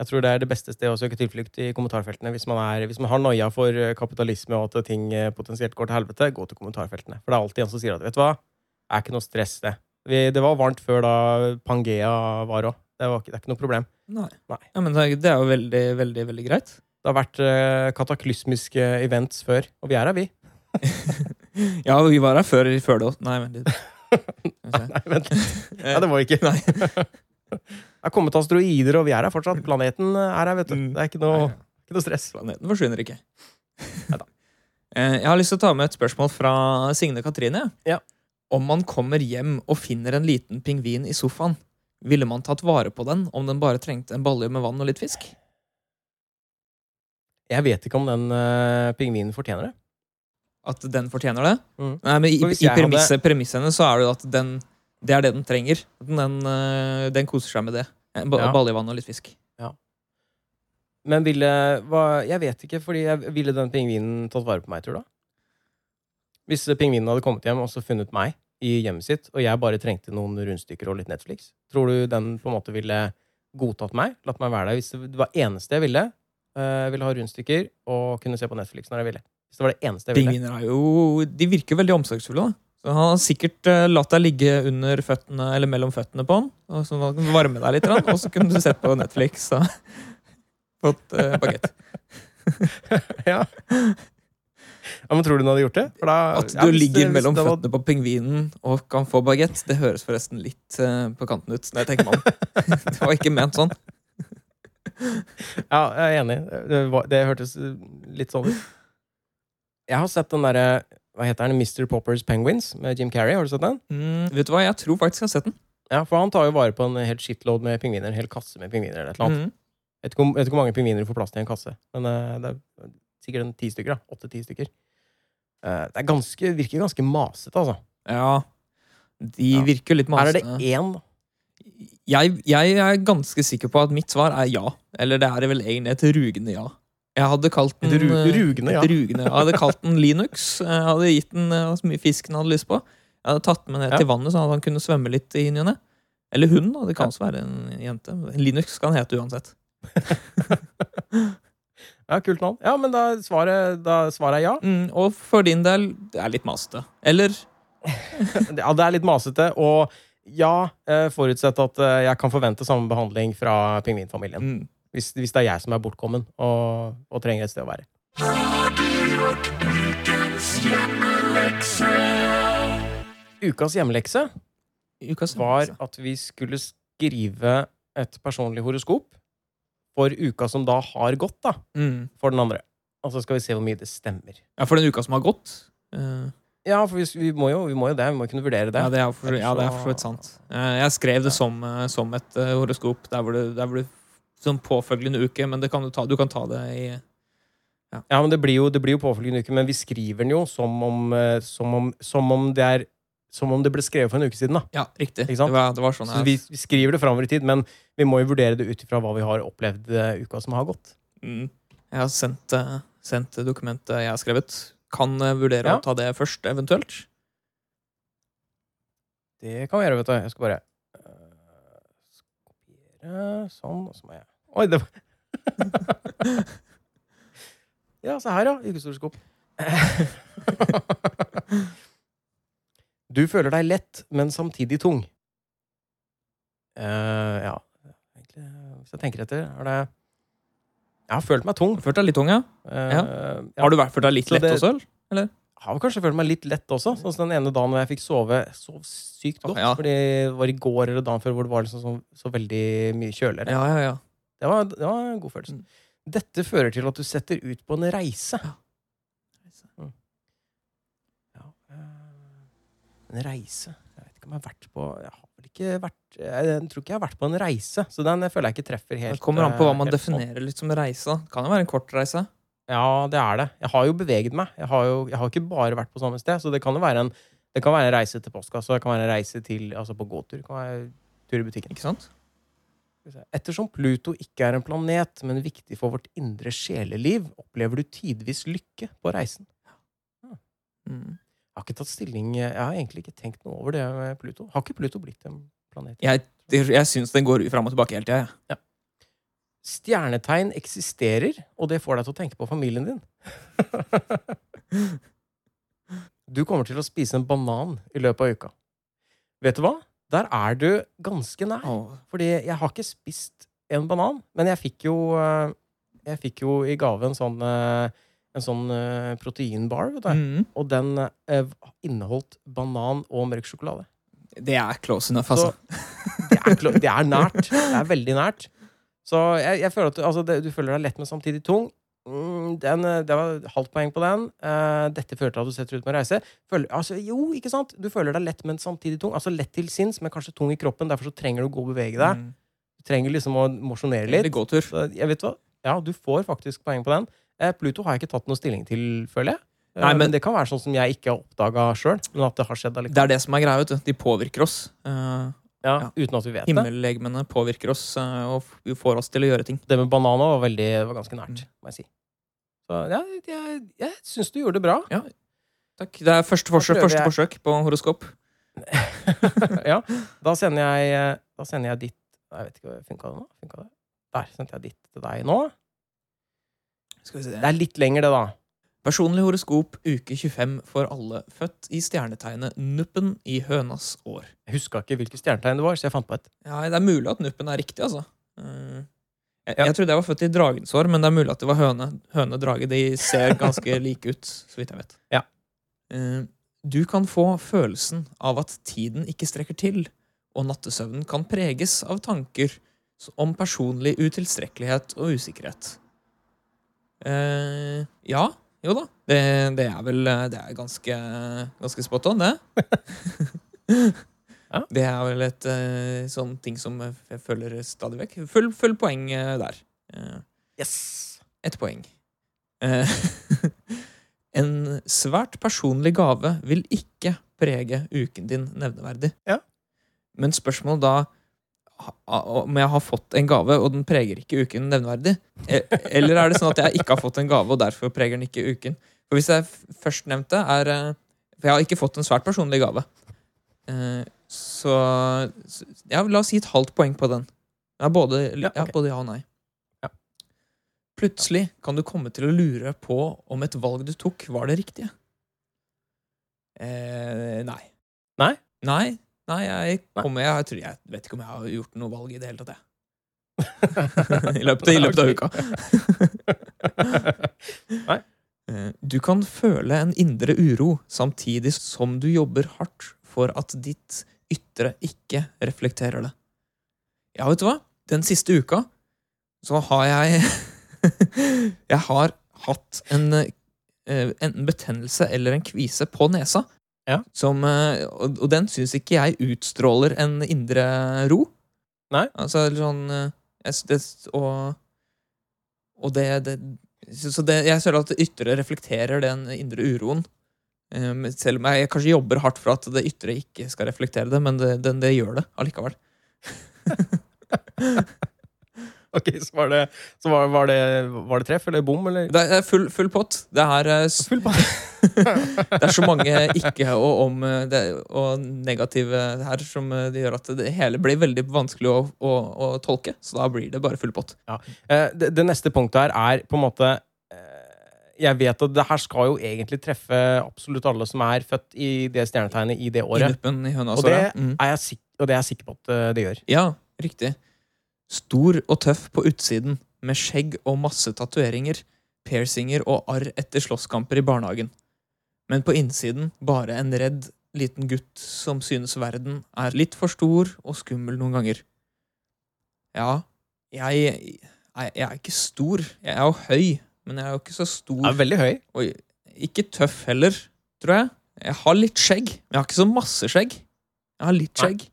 Jeg tror det er det beste stedet å søke tilflukt i kommentarfeltene. Hvis man, er, hvis man har noia for eh, kapitalisme og at ting eh, potensielt går til helvete, gå til kommentarfeltene. For det er alltid en som sier at vet du hva, det er ikke noe stress, det. Vi, det var varmt før da Pangea var òg. Det, det er ikke noe problem. Nei. Nei. Ja, men det er- jo veldig, veldig, veldig greit. Det har vært eh, kataklysmiske events før, og vi er her, vi. Ja, vi var her før, før det også. Nei, vent litt. Nei, vent litt. Ja, det var vi ikke. Nei. Det er kommet asteroider, og vi er her fortsatt. Planeten er her, vet du. Mm. Det er ikke noe, ikke noe stress. Planeten forsvinner ikke. Neida. Eh, Jeg har lyst til å ta med et spørsmål fra Signe Katrine. Ja. Om man kommer hjem og finner en liten pingvin i sofaen, ville man tatt vare på den om den bare trengte en balje med vann og litt fisk? Jeg vet ikke om den uh, pingvinen fortjener det. At den fortjener det? Mm. Nei, men I, i hadde- premisset så er det jo at den, det er det den trenger. Den, eh, den koser seg med det. Ba- Ja. Baljevann og litt fisk. Men ville hva, Jeg vet ikke, fordi jeg, ville den pingvinen tatt vare på meg, tror du? Hvis pingvinen hadde kommet hjem og så funnet meg i hjemmet sitt, og jeg bare trengte noen rundstykker og litt Netflix, tror du den på en måte ville godtatt meg? Latt meg være der hvis det var eneste jeg ville? Uh, ville ha rundstykker og kunne se på Netflix når jeg ville. Hvis det var det eneste jeg ville. Pingviner er jo De virker veldig omsorgsfulle. da så Han har sikkert eh, latt deg ligge under føttene Eller mellom føttene på han, og så han kan varme deg litt. Og så kunne du sett på Netflix og fått uh, bagett. ja. ja, men tror du han hadde gjort det? For da, At du ja, ligger det, mellom var- føttene på pingvinen og kan få bagett, det høres forresten litt uh, på kanten ut. når jeg tenker meg om. Det var ikke ment sånn. Ja, jeg er enig. Det, var, det hørtes litt sånn ut. Jeg har sett den derre Hva heter den? Mr. Poppers Penguins med Jim Carrey. Har du sett den? Mm, vet du hva, jeg tror faktisk jeg har sett den. Ja, for han tar jo vare på en helt shitload med pingviner. En hel kasse med pingviner. eller et eller annet. Mm. Jeg vet ikke, hvor mange pingviner du får plass til i en kasse, men uh, det er sikkert en ti stykker. da. Åtte-ti stykker. Uh, det er ganske, virker ganske masete, altså. Ja. De Ja. virker litt Her er det masete. én, da. Jeg, jeg er ganske sikker på at mitt svar er ja. Eller det er vel egentlig et rugende ja. Jeg hadde kalt den ru- eh, rugende ja. et rugende. Jeg hadde kalt den Linux. Jeg hadde gitt den eh, så mye fisk den hadde lyst på. Jeg hadde tatt med ned til vannet, sånn at han kunne svømme litt i ny. Eller hun, da. Det kan også være en jente. Linux kan hete uansett. Ja, kult navn. Ja, men da svaret, da svaret er ja. Mm, og for din del, det er litt masete. Eller Ja, det er litt masete, og ja, eh, forutsett at jeg kan forvente samme behandling fra pingvinfamilien. mm, Hvis, hvis det er jeg som er bortkommen og, og trenger et sted å være. Ukas hjemmelekse ukas var at vi skulle skrive et personlig horoskop for uka som da har gått, da, mm. for den andre. Og så skal vi se hvor mye det stemmer. Ja, for den uka som har gått. Uh... Ja, for vi, vi, må, jo, vi må jo det. Vi må kunne vurdere det. Ja, det er for, så vidt sant. Eh, Jeg skrev det som, eh, som et horoskop der hvor, det, der hvor det Som påfølgende uke, men det kan du, ta, du kan ta det i Ja, men det blir jo, det blir jo påfølgende uke, men vi skriver den jo som om, eh, som om, som om det er som om det ble skrevet for en uke siden. da. Ja, riktig. Det var, det var sånn Så jeg vi, vi skriver det framover i tid, men vi må jo vurdere det ut ifra hva vi har opplevd eh, uka som har gått. mm, Jeg har sendt, eh, sendt dokumentet jeg har skrevet. Kan vurdere Ja. å ta det først, eventuelt. Det kan vi gjøre, vet du. Jeg skal bare eh, kopiere sånn, og så må jeg Oi, det var Ja, se her, ja. Ukeshoroskop. du føler deg lett, men samtidig tung. Uh, ja, egentlig Hvis jeg tenker etter, er det Jeg har følt meg tung. Følt deg litt tung, ja? Uh, Ja. ja. Har du vært følt deg litt lett det- også? eller? har kanskje følt meg litt lett også. Sånn som den ene dagen hvor jeg fikk sove sov sykt godt. Ja. Fordi det var i går eller dagen før hvor det var liksom så, så veldig mye kjøligere. Ja, ja, ja. Det, var, det var en god følelse. Mm. Dette fører til at du setter ut på en reise. Mm. Ja, eh, en reise Jeg vet ikke om jeg har vært på Jeg har vel ikke vært Jeg tror ikke jeg har vært på en reise, så den føler jeg ikke treffer helt. Det kommer an på hva eh, man sånn. definerer litt som reise. Kan jo være en kort reise. Ja, det er det. Jeg har jo beveget meg. Jeg har jo jeg har ikke bare vært på samme sted. Så det kan jo være en, det kan være en reise til postkassa, det kan være en reise til, altså på gåtur, det kan være tur i butikken. Ikke sant? Ettersom Pluto ikke er en planet, men viktig for vårt indre sjeleliv, opplever du tidvis lykke på reisen. Mm. Jeg har ikke tatt stilling Jeg har egentlig ikke tenkt noe over det med Pluto. Har ikke Pluto blitt en planet? Jeg, jeg syns den går fram og tilbake hele tida. Ja. Stjernetegn eksisterer, og det får deg til å tenke på familien din. Du kommer til å spise en banan i løpet av uka. Vet du hva? Der er du ganske nær. Oh. Fordi jeg har ikke spist en banan, men jeg fikk jo eh, Jeg fikk jo i gave en sånn eh, En sånn eh, proteinbar, vet du. Mm. Og den eh, inneholdt banan og mørk sjokolade. Det er close enough, Så altså. det er, det er nært. Det er veldig nært. Så jeg, jeg føler at du, altså, det, du føler deg lett, men samtidig tung. Mm, den, eh, det var halvt poeng på den. Uh, dette fører til at du setter ut med en reise. Føler, altså, jo, ikke sant? Du føler deg lett, men samtidig tung. Altså lett til sinns, men kanskje tung i kroppen. Derfor så trenger du å gå og bevege deg. Mm. Du trenger liksom å mosjonere Eller litt. gåtur. Så jeg vet hva? Ja, du får faktisk poeng på den. Uh, Pluto har jeg ikke tatt noe stilling til, føler jeg. Nei, men- men, det kan være sånn som jeg ikke har oppdaga sjøl, det har skjedd allikevel. Det er det som er greia. vet du. De påvirker oss. Eh, Ja, ja. Uten at vi vet. Himmellegemene påvirker oss eh, og får oss til å gjøre ting. Det med banana var, veldig, var ganske nært, Mm. må jeg si. Så ja, jeg, jeg syns du gjorde det bra. Takk. Det er første forsøk, første forsøk på horoskop. ja, da sender jeg eh, Da sender jeg ditt Jeg vet ikke, funka det nå? Funka det? Der sendte jeg ditt til deg nå. Skal vi se. Det er litt lenger, det, da. Personlig horoskop uke 25 for alle født i stjernetegnet Nuppen i hønas år. Jeg huska ikke hvilket stjernetegn det var, så jeg fant på et. Ja, Det er mulig at Nuppen er riktig, altså. Eh, Jeg, Ja. jeg trodde jeg var født i dragens år, men det er mulig at det var høne. Høne drage. De ser ganske like ut, så vidt jeg vet. Ja. Eh, Du kan få følelsen av at tiden ikke strekker til, og nattesøvnen kan preges av tanker om personlig utilstrekkelighet og usikkerhet. Eh, ja, jo da. Det, det er vel Det er ganske, ganske spot on, det. Ja. Det er vel et eh, sånn ting som jeg følger stadig vekk. Full, full poeng eh, der. Eh, Yes! ett poeng. En svært personlig gave vil ikke prege uken din nevneverdig. Ja. Men spørsmålet da om jeg har fått en gave, og den preger ikke uken nevneverdig? E- Eller er det sånn at jeg ikke har fått en gave, og derfor preger den ikke uken? For hvis jeg først førstnevnte er eh, For jeg har ikke fått en svært personlig gave. Eh, så, ja, la oss gi et halvt poeng på den. Ja, både ja, Ja, både ja og nei. Ja. Plutselig kan du komme til å lure på om et valg du tok, var det riktige. Eh, nei. Nei? Nei, nei jeg, kom, jeg, jeg, jeg vet ikke om jeg har gjort noe valg i det hele tatt. Jeg. I, løpet, I løpet av uka. Nei. Eh, Du kan føle en indre uro samtidig som du jobber hardt for at ditt ytre ikke reflekterer det. Ja, vet du hva? Den siste uka så har jeg Jeg har hatt en en enten betennelse eller en kvise på nesa. Ja. Som, eh, og, og den syns ikke jeg utstråler en indre ro. Nei. Altså sånn eh, det, Og, og det, det så det, jeg føler at det ytre reflekterer den indre uroen. Eh, selv om jeg, jeg kanskje jobber hardt for at det ytre ikke skal reflektere det, men det, den, det gjør det allikevel. Ok, så var det, så var, var det, var det treff eller bom, eller? Det er full, full pott. Det er, eh, Full på. det er så mange ikke og om eh, det, og negative her som eh, det gjør at det hele blir veldig vanskelig å, å, å tolke. Så da blir det bare full pott. Ja. det, det neste punktet her er på en måte eh, Jeg vet at det her skal jo egentlig treffe absolutt alle som er født i det stjernetegnet i det I året. nuppen i høna. Og det, Mm. jeg og det er jeg sikker på at eh, det gjør. Ja, riktig. Stor og tøff på utsiden, med skjegg og masse tatoveringer, piercinger og arr etter slåsskamper i barnehagen. Men på innsiden bare en redd liten gutt som synes verden er litt for stor og skummel noen ganger. Ja, jeg, jeg, jeg er ikke stor. Jeg er jo høy, men jeg er jo ikke så stor. Jeg Er veldig høy. Og ikke tøff heller, tror jeg. Jeg har litt skjegg, men jeg har ikke så masse skjegg. Jeg har litt skjegg.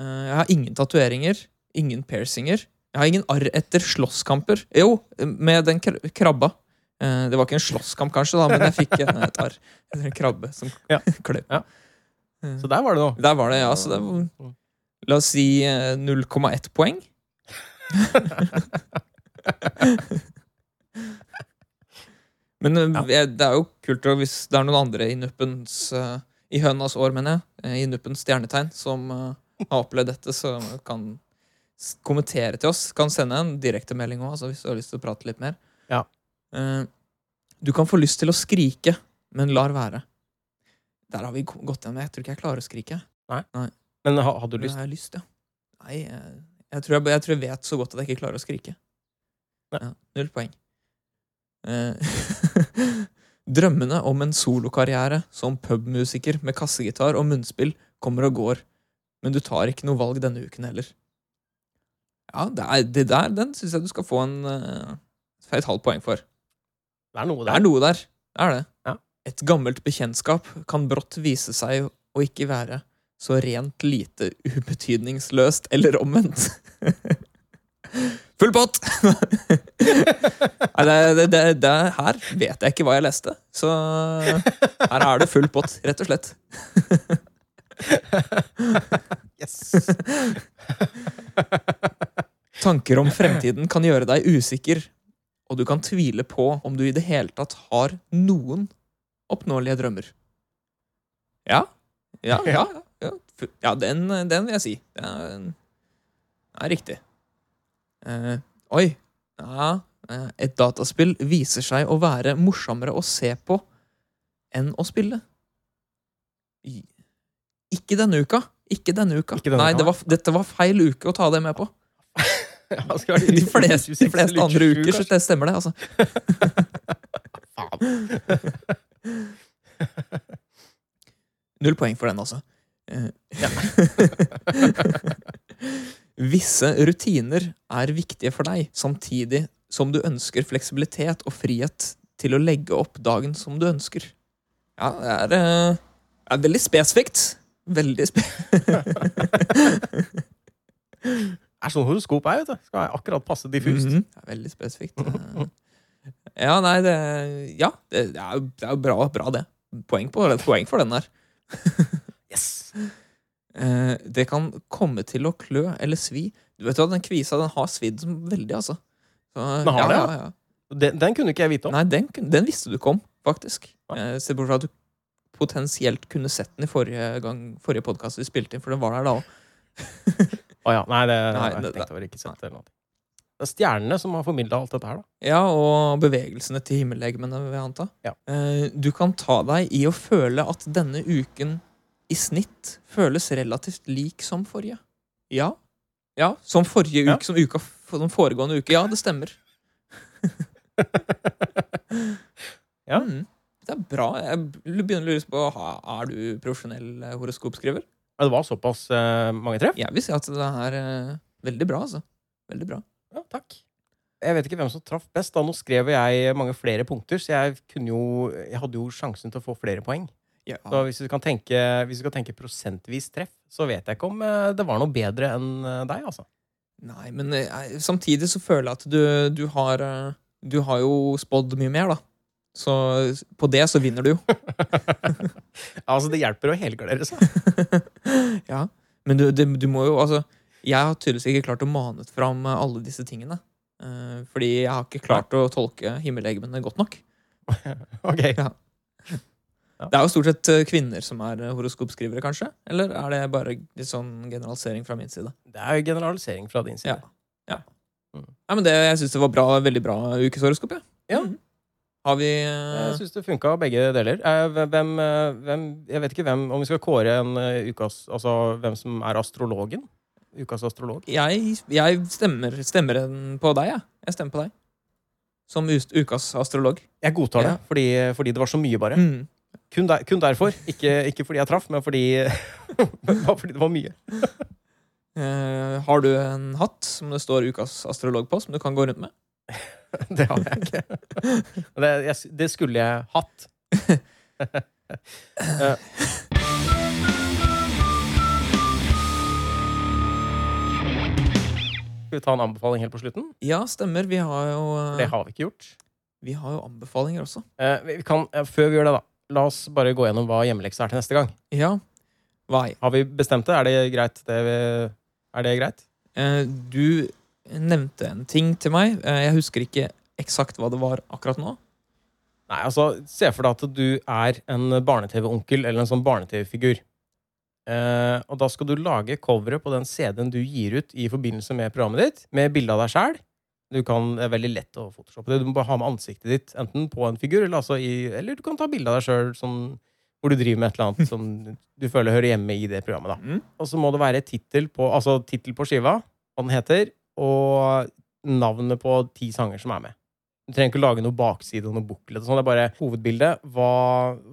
Eh, Jeg har ingen tatoveringer, ingen piercinger. Jeg har ingen arr etter slåsskamper. Jo, med den krabba. Eh, Det var ikke en slåsskamp, kanskje, da, men jeg fikk en- et arr etter en krabbe som Ja. kløp. Ja. Eh, Så der var det noe. Der var det, ja. Så det var, la oss si eh, 0,1 poeng. Men eh, jeg- det er jo kult hvis det er noen andre i nuppens eh, I hønas år, mener jeg, eh, i nuppens stjernetegn, som eh, har opplevd dette, så kan kommentere til oss. Kan sende en direktemelding òg, altså, hvis du har lyst til å prate litt mer. Ja. Eh, Du kan få lyst til å skrike, men lar være. Der har vi gått igjen. Jeg tror ikke jeg klarer å skrike. Men ha, hadde du lyst? jeg har lyst, ja. Nei, jeg, jeg, tror jeg, jeg tror jeg vet så godt at jeg ikke klarer å skrike. Nei. Ja, null poeng. Eh, Drømmene om en solokarriere som pubmusiker med kassegitar og munnspill kommer og går, men du tar ikke noe valg denne uken heller. Ja, det, er, det der den syns jeg du skal få en uh, et halvt poeng for. Det er noe der. Det er noe der. Det er det. Ja. Et gammelt bekjentskap kan brått vise seg å ikke være så rent lite ubetydningsløst eller omvendt. Full pott! Nei, det, det, det, det her vet jeg ikke hva jeg leste, så her er det full pott, rett og slett. Yes. Tanker om fremtiden kan gjøre deg usikker, og du kan tvile på om du i det hele tatt har noen oppnåelige drømmer. Ja. Ja, ja, ja. ja. Den, den vil jeg si. Det er, er riktig. Eh, oi. Ja, eh, et dataspill viser seg å være morsommere å se på enn å spille. Ikke denne uka. Ikke denne uka. Ikke denne Nei, uka, det var, dette var feil uke å ta det med på. Ja, De fleste, de fleste andre 27, uker så det stemmer det, altså. Null poeng for den, altså. Eh, Visse rutiner er viktige for deg, samtidig som du ønsker fleksibilitet og frihet til å legge opp dagen som du ønsker. Ja, det er, eh, er veldig spesifikt. Veldig spe... Det er sånn horoskop er, vet du. Skal akkurat passe diffust. Det er veldig spesifikt. Eh, Ja, nei, det Ja, det, det er jo jo bra, bra, det. Poeng, på, poeng for den der. Yes. Eh, det kan komme til å klø eller svi. Du vet hva, Den kvisa den har svidd som veldig, altså. Så, Den har det, ja? ja, Den, den kunne ikke jeg vite om. Nei, den, den visste du ikke om, faktisk. Eh, Se bort fra at du potensielt kunne sett den i forrige, gang, forrige podkast vi spilte inn, for den var der da òg. Å ja. Nei, det Nei, jeg tenkte tenkt over. Ikke sett noe. Det er stjernene som har formidla alt dette her, da. Ja, og bevegelsene til himmellegemene, vil jeg anta. Ja. Eh, Du kan ta deg i å føle at denne uken i snitt føles relativt lik som forrige. Ja. Ja, Som forrige Ja. uke, som uka som foregående uke. Ja, det stemmer. Ja. Mm, det er bra. Jeg begynner å lure på Er du profesjonell eh, horoskopskriver? Ja, Det var såpass uh, mange treff? Jeg vil si at det er uh, veldig bra, altså. Veldig bra. Ja, takk. Jeg vet ikke hvem som traff best. Da nå skrev jeg mange flere punkter, så jeg, jo, jeg hadde jo sjansen til å få flere poeng. Ja. Så hvis du kan tenke, hvis du kan tenke prosentvis treff, så vet jeg ikke om det var noe bedre enn deg, altså. Nei, men samtidig så føler jeg at du, du har Du har jo spådd mye mer, da. Så på det så vinner du jo. altså, det hjelper å helgardere seg. ja. Men du, det, du må jo altså Jeg har tydeligvis ikke klart å mane fram alle disse tingene. Uh, fordi jeg har ikke klart å tolke himmellegemene godt nok. Ok. Ja. Det er jo stort sett eh, kvinner som er eh, horoskopskrivere, kanskje? Eller er det bare litt sånn generalisering fra min side? Det er jo generalisering fra din side. Ja. Nei, men det, Jeg syns det var bra, veldig bra ukeshoroskop. Ja. Ja. Mhm. Har vi eh, Jeg syns det funka begge deler. Eh, Hvem, hvem, jeg vet ikke hvem, om vi skal kåre en eh, ukas Altså hvem som er astrologen? Ukas astrolog. Jeg, jeg stemmer, stemmer på deg, jeg. Jeg stemmer på deg. Som ukas astrolog. Jeg godtar det, Ja. fordi, fordi det var så mye, bare. Mm. Kun, der, kun derfor. Ikke, ikke fordi jeg traff, men fordi, fordi det var mye. uh, har du en hatt som det står ukas astrolog på, som du kan gå rundt med? Det har jeg ikke. Det, jeg, det skulle jeg hatt. Eh, Skal vi ta en anbefaling helt på slutten? Ja, stemmer. Vi har jo, eh, Det har vi ikke gjort. vi har jo anbefalinger også. Eh, vi kan, eh, før vi gjør det, da, la oss bare gå gjennom hva hjemmeleksa er til neste gang. Ja. Vai. Har vi bestemt det? Er det greit? Det vi, er det greit? Eh, du nevnte en ting til meg. Eh, jeg husker ikke eksakt hva det var akkurat nå. Nei, altså, Se for deg at du er en barne-TV-onkel eller en sånn barne-TV-figur. Eh, og da skal du lage coveret på den CD-en du gir ut i forbindelse med programmet ditt, med bilde av deg sjæl. Du kan, det er veldig lett å photoshoppe det. Du må bare ha med ansiktet ditt enten på en figur, eller, altså i, eller du kan ta bilde av deg sjøl sånn, hvor du driver med et eller annet som du føler hører hjemme i det programmet. da. Mm. Og så må det være tittel på, altså tittel på skiva, hva den heter, og navnet på ti sanger som er med. Du trenger ikke lage noe bakside og noe buklet. Sånn. Det er bare hovedbildet, hva,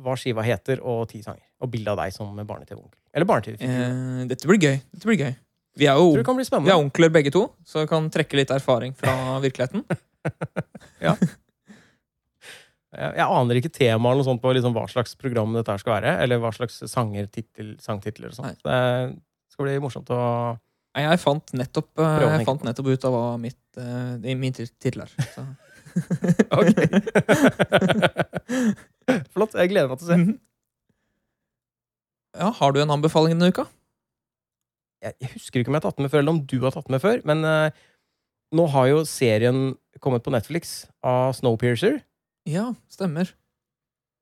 hva skiva heter, og ti sanger. Og bilde av deg som barne-TV-onkel. Eller barne-TV-figur. Eh, dette blir gøy. Dette blir gøy. Vi er jo det kan bli vi er onkler begge to, så vi kan trekke litt erfaring fra virkeligheten. Jeg, jeg aner ikke temaet eller noe sånt på liksom hva slags program dette skal være. Eller hva slags sanger, titel, sangtitler og sånt. Det skal bli morsomt å Jeg fant nettopp, eh, jeg fant nettopp ut av hva mitt, eh, min tit- tittel er. Ok. Flott. Jeg gleder meg til å se. Mhm. Ja, Har du en anbefaling denne uka? jeg, jeg husker ikke om jeg har tatt den med før, eller om du har tatt den med før, men uh, nå har jo serien kommet på Netflix av Snowpiercer. Ja, stemmer.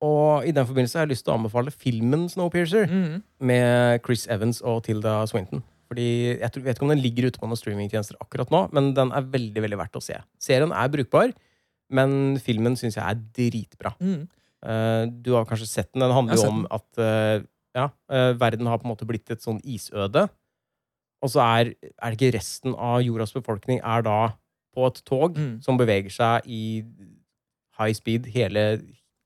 Og i den forbindelse har jeg lyst til å anbefale filmen Snowpiercer Mhm. med Chris Evans og Tilda Swinton. Fordi Jeg tror, vet ikke om den ligger ute på noen streamingtjenester akkurat nå, men den er veldig veldig verdt å se. Serien er brukbar, men filmen syns jeg er dritbra. Mm. Eh, du har kanskje sett den. Den handler jo om at eh, ja, eh, verden har på en måte blitt et sånn isøde. Og så er, er det ikke resten av jordas befolkning er da på et tog Mm. som beveger seg i high speed hele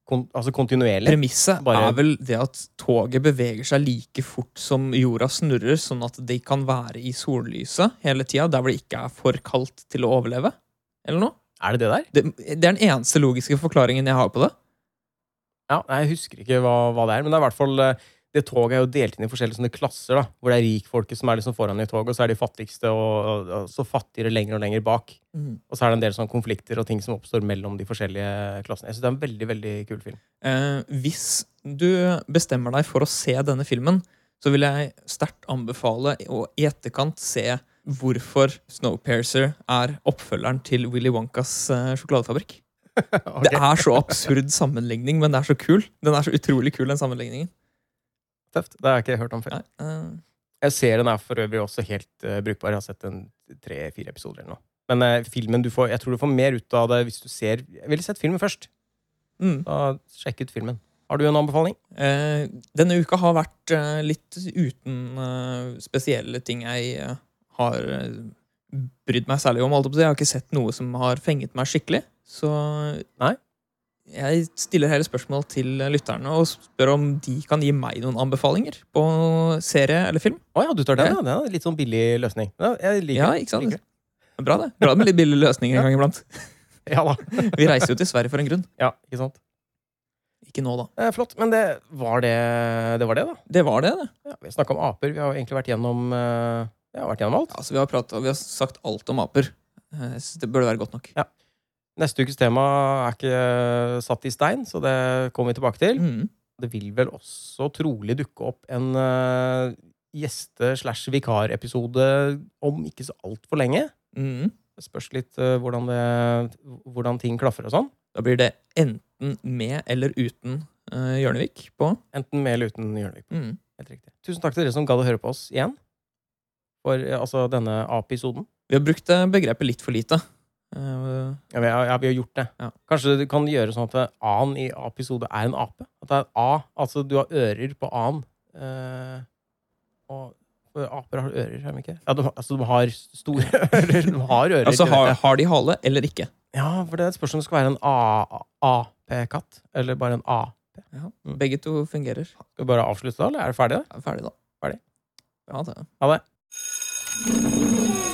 kon, Altså kontinuerlig. Premisset Bare- er vel det at toget beveger seg like fort som jorda snurrer, sånn at de kan være i sollyset hele tida, der hvor det ikke er for kaldt til å overleve? Eller noe? Er det det der? Det, det er den eneste logiske forklaringen jeg har på det. Ja, Jeg husker ikke hva, hva det er, men det er i hvert fall eh, det toget er jo delt inn i forskjellige sånne klasser. da, Hvor det er rikfolket som er liksom foran i toget, og så er de fattigste og, og, og så fattigere lenger og lenger bak. Og så er det en del sånne konflikter og ting som oppstår mellom de forskjellige klassene. Jeg synes det er en veldig veldig kul film. Eh, hvis du bestemmer deg for å se denne filmen, så vil jeg sterkt anbefale å i etterkant se hvorfor Snowpiercer er oppfølgeren til Willy Wonkas eh, sjokoladefabrikk. okay. Det er så absurd sammenligning, men det er så kul. Den er så utrolig kul, den sammenligningen. Tøft. Det har jeg ikke hørt om før. Nei, uh... Jeg Serien er for øvrig også helt uh, brukbar. Jeg har sett den tre-fire episoder eller noe. Men uh, filmen du får, jeg tror du får mer ut av det hvis du ser Jeg ville sett filmen først. mm. Da Sjekk ut filmen. Har du en anbefaling? Eh, denne uka har vært eh, litt uten eh, spesielle ting jeg har brydd meg særlig om. Jeg har ikke sett noe som har fenget meg skikkelig. Så Nei. Jeg stiller hele spørsmål til lytterne og spør om de kan gi meg noen anbefalinger på serie eller film. Å ja, du tar den? Ja. Ja. Det litt sånn billig løsning. Ja, jeg liker Ja, ikke sant? Liker. Bra det. Bra med litt billige løsninger en gang iblant. Ja da. Vi reiser jo til Sverige for en grunn. Ja, ikke sant. Ikke nå, da. Eh, flott. Men det var det, det var det, da. Det var det, det. Ja, vi har snakka om aper. Vi har jo egentlig vært gjennom ja, vært gjennom alt. Altså, vi, har pratet, vi har sagt alt om aper. Jeg synes Det burde være godt nok. Neste ukes tema er ikke satt i stein, så det kommer vi tilbake til. Mm. Det vil vel også trolig dukke opp en uh, gjeste-slash-vikarepisode om ikke så altfor lenge. Mm. Det spørs litt uh, hvordan, det, hvordan ting klaffer og sånn. Da blir det enten med eller uten uh, Hjørnevik på. Enten med eller uten Hjørnevik. Mm. Helt riktig. Tusen takk til dere som gadd å høre på oss igjen. For eh, altså denne episoden. Vi har brukt eh, begrepet litt for lite. Eh, Ja, vi har, ja, vi har gjort det. Ja. Kanskje du kan gjøre sånn at A-en i A-episode er en ape? At det er A, altså du har ører på A-en. Eh, og aper har ører, har de ikke? Ja, de, altså de har store ører. De har ører. altså, har, har de hale eller ikke? Ja, for det er et spørsmål om det skal være en A- AP-katt, eller bare en A. Mm. Begge to fungerer. Skal vi bare avslutte da, eller er det ferdig? da? Ja, ferdig, da? Ferdig. Ja, det. Ha det.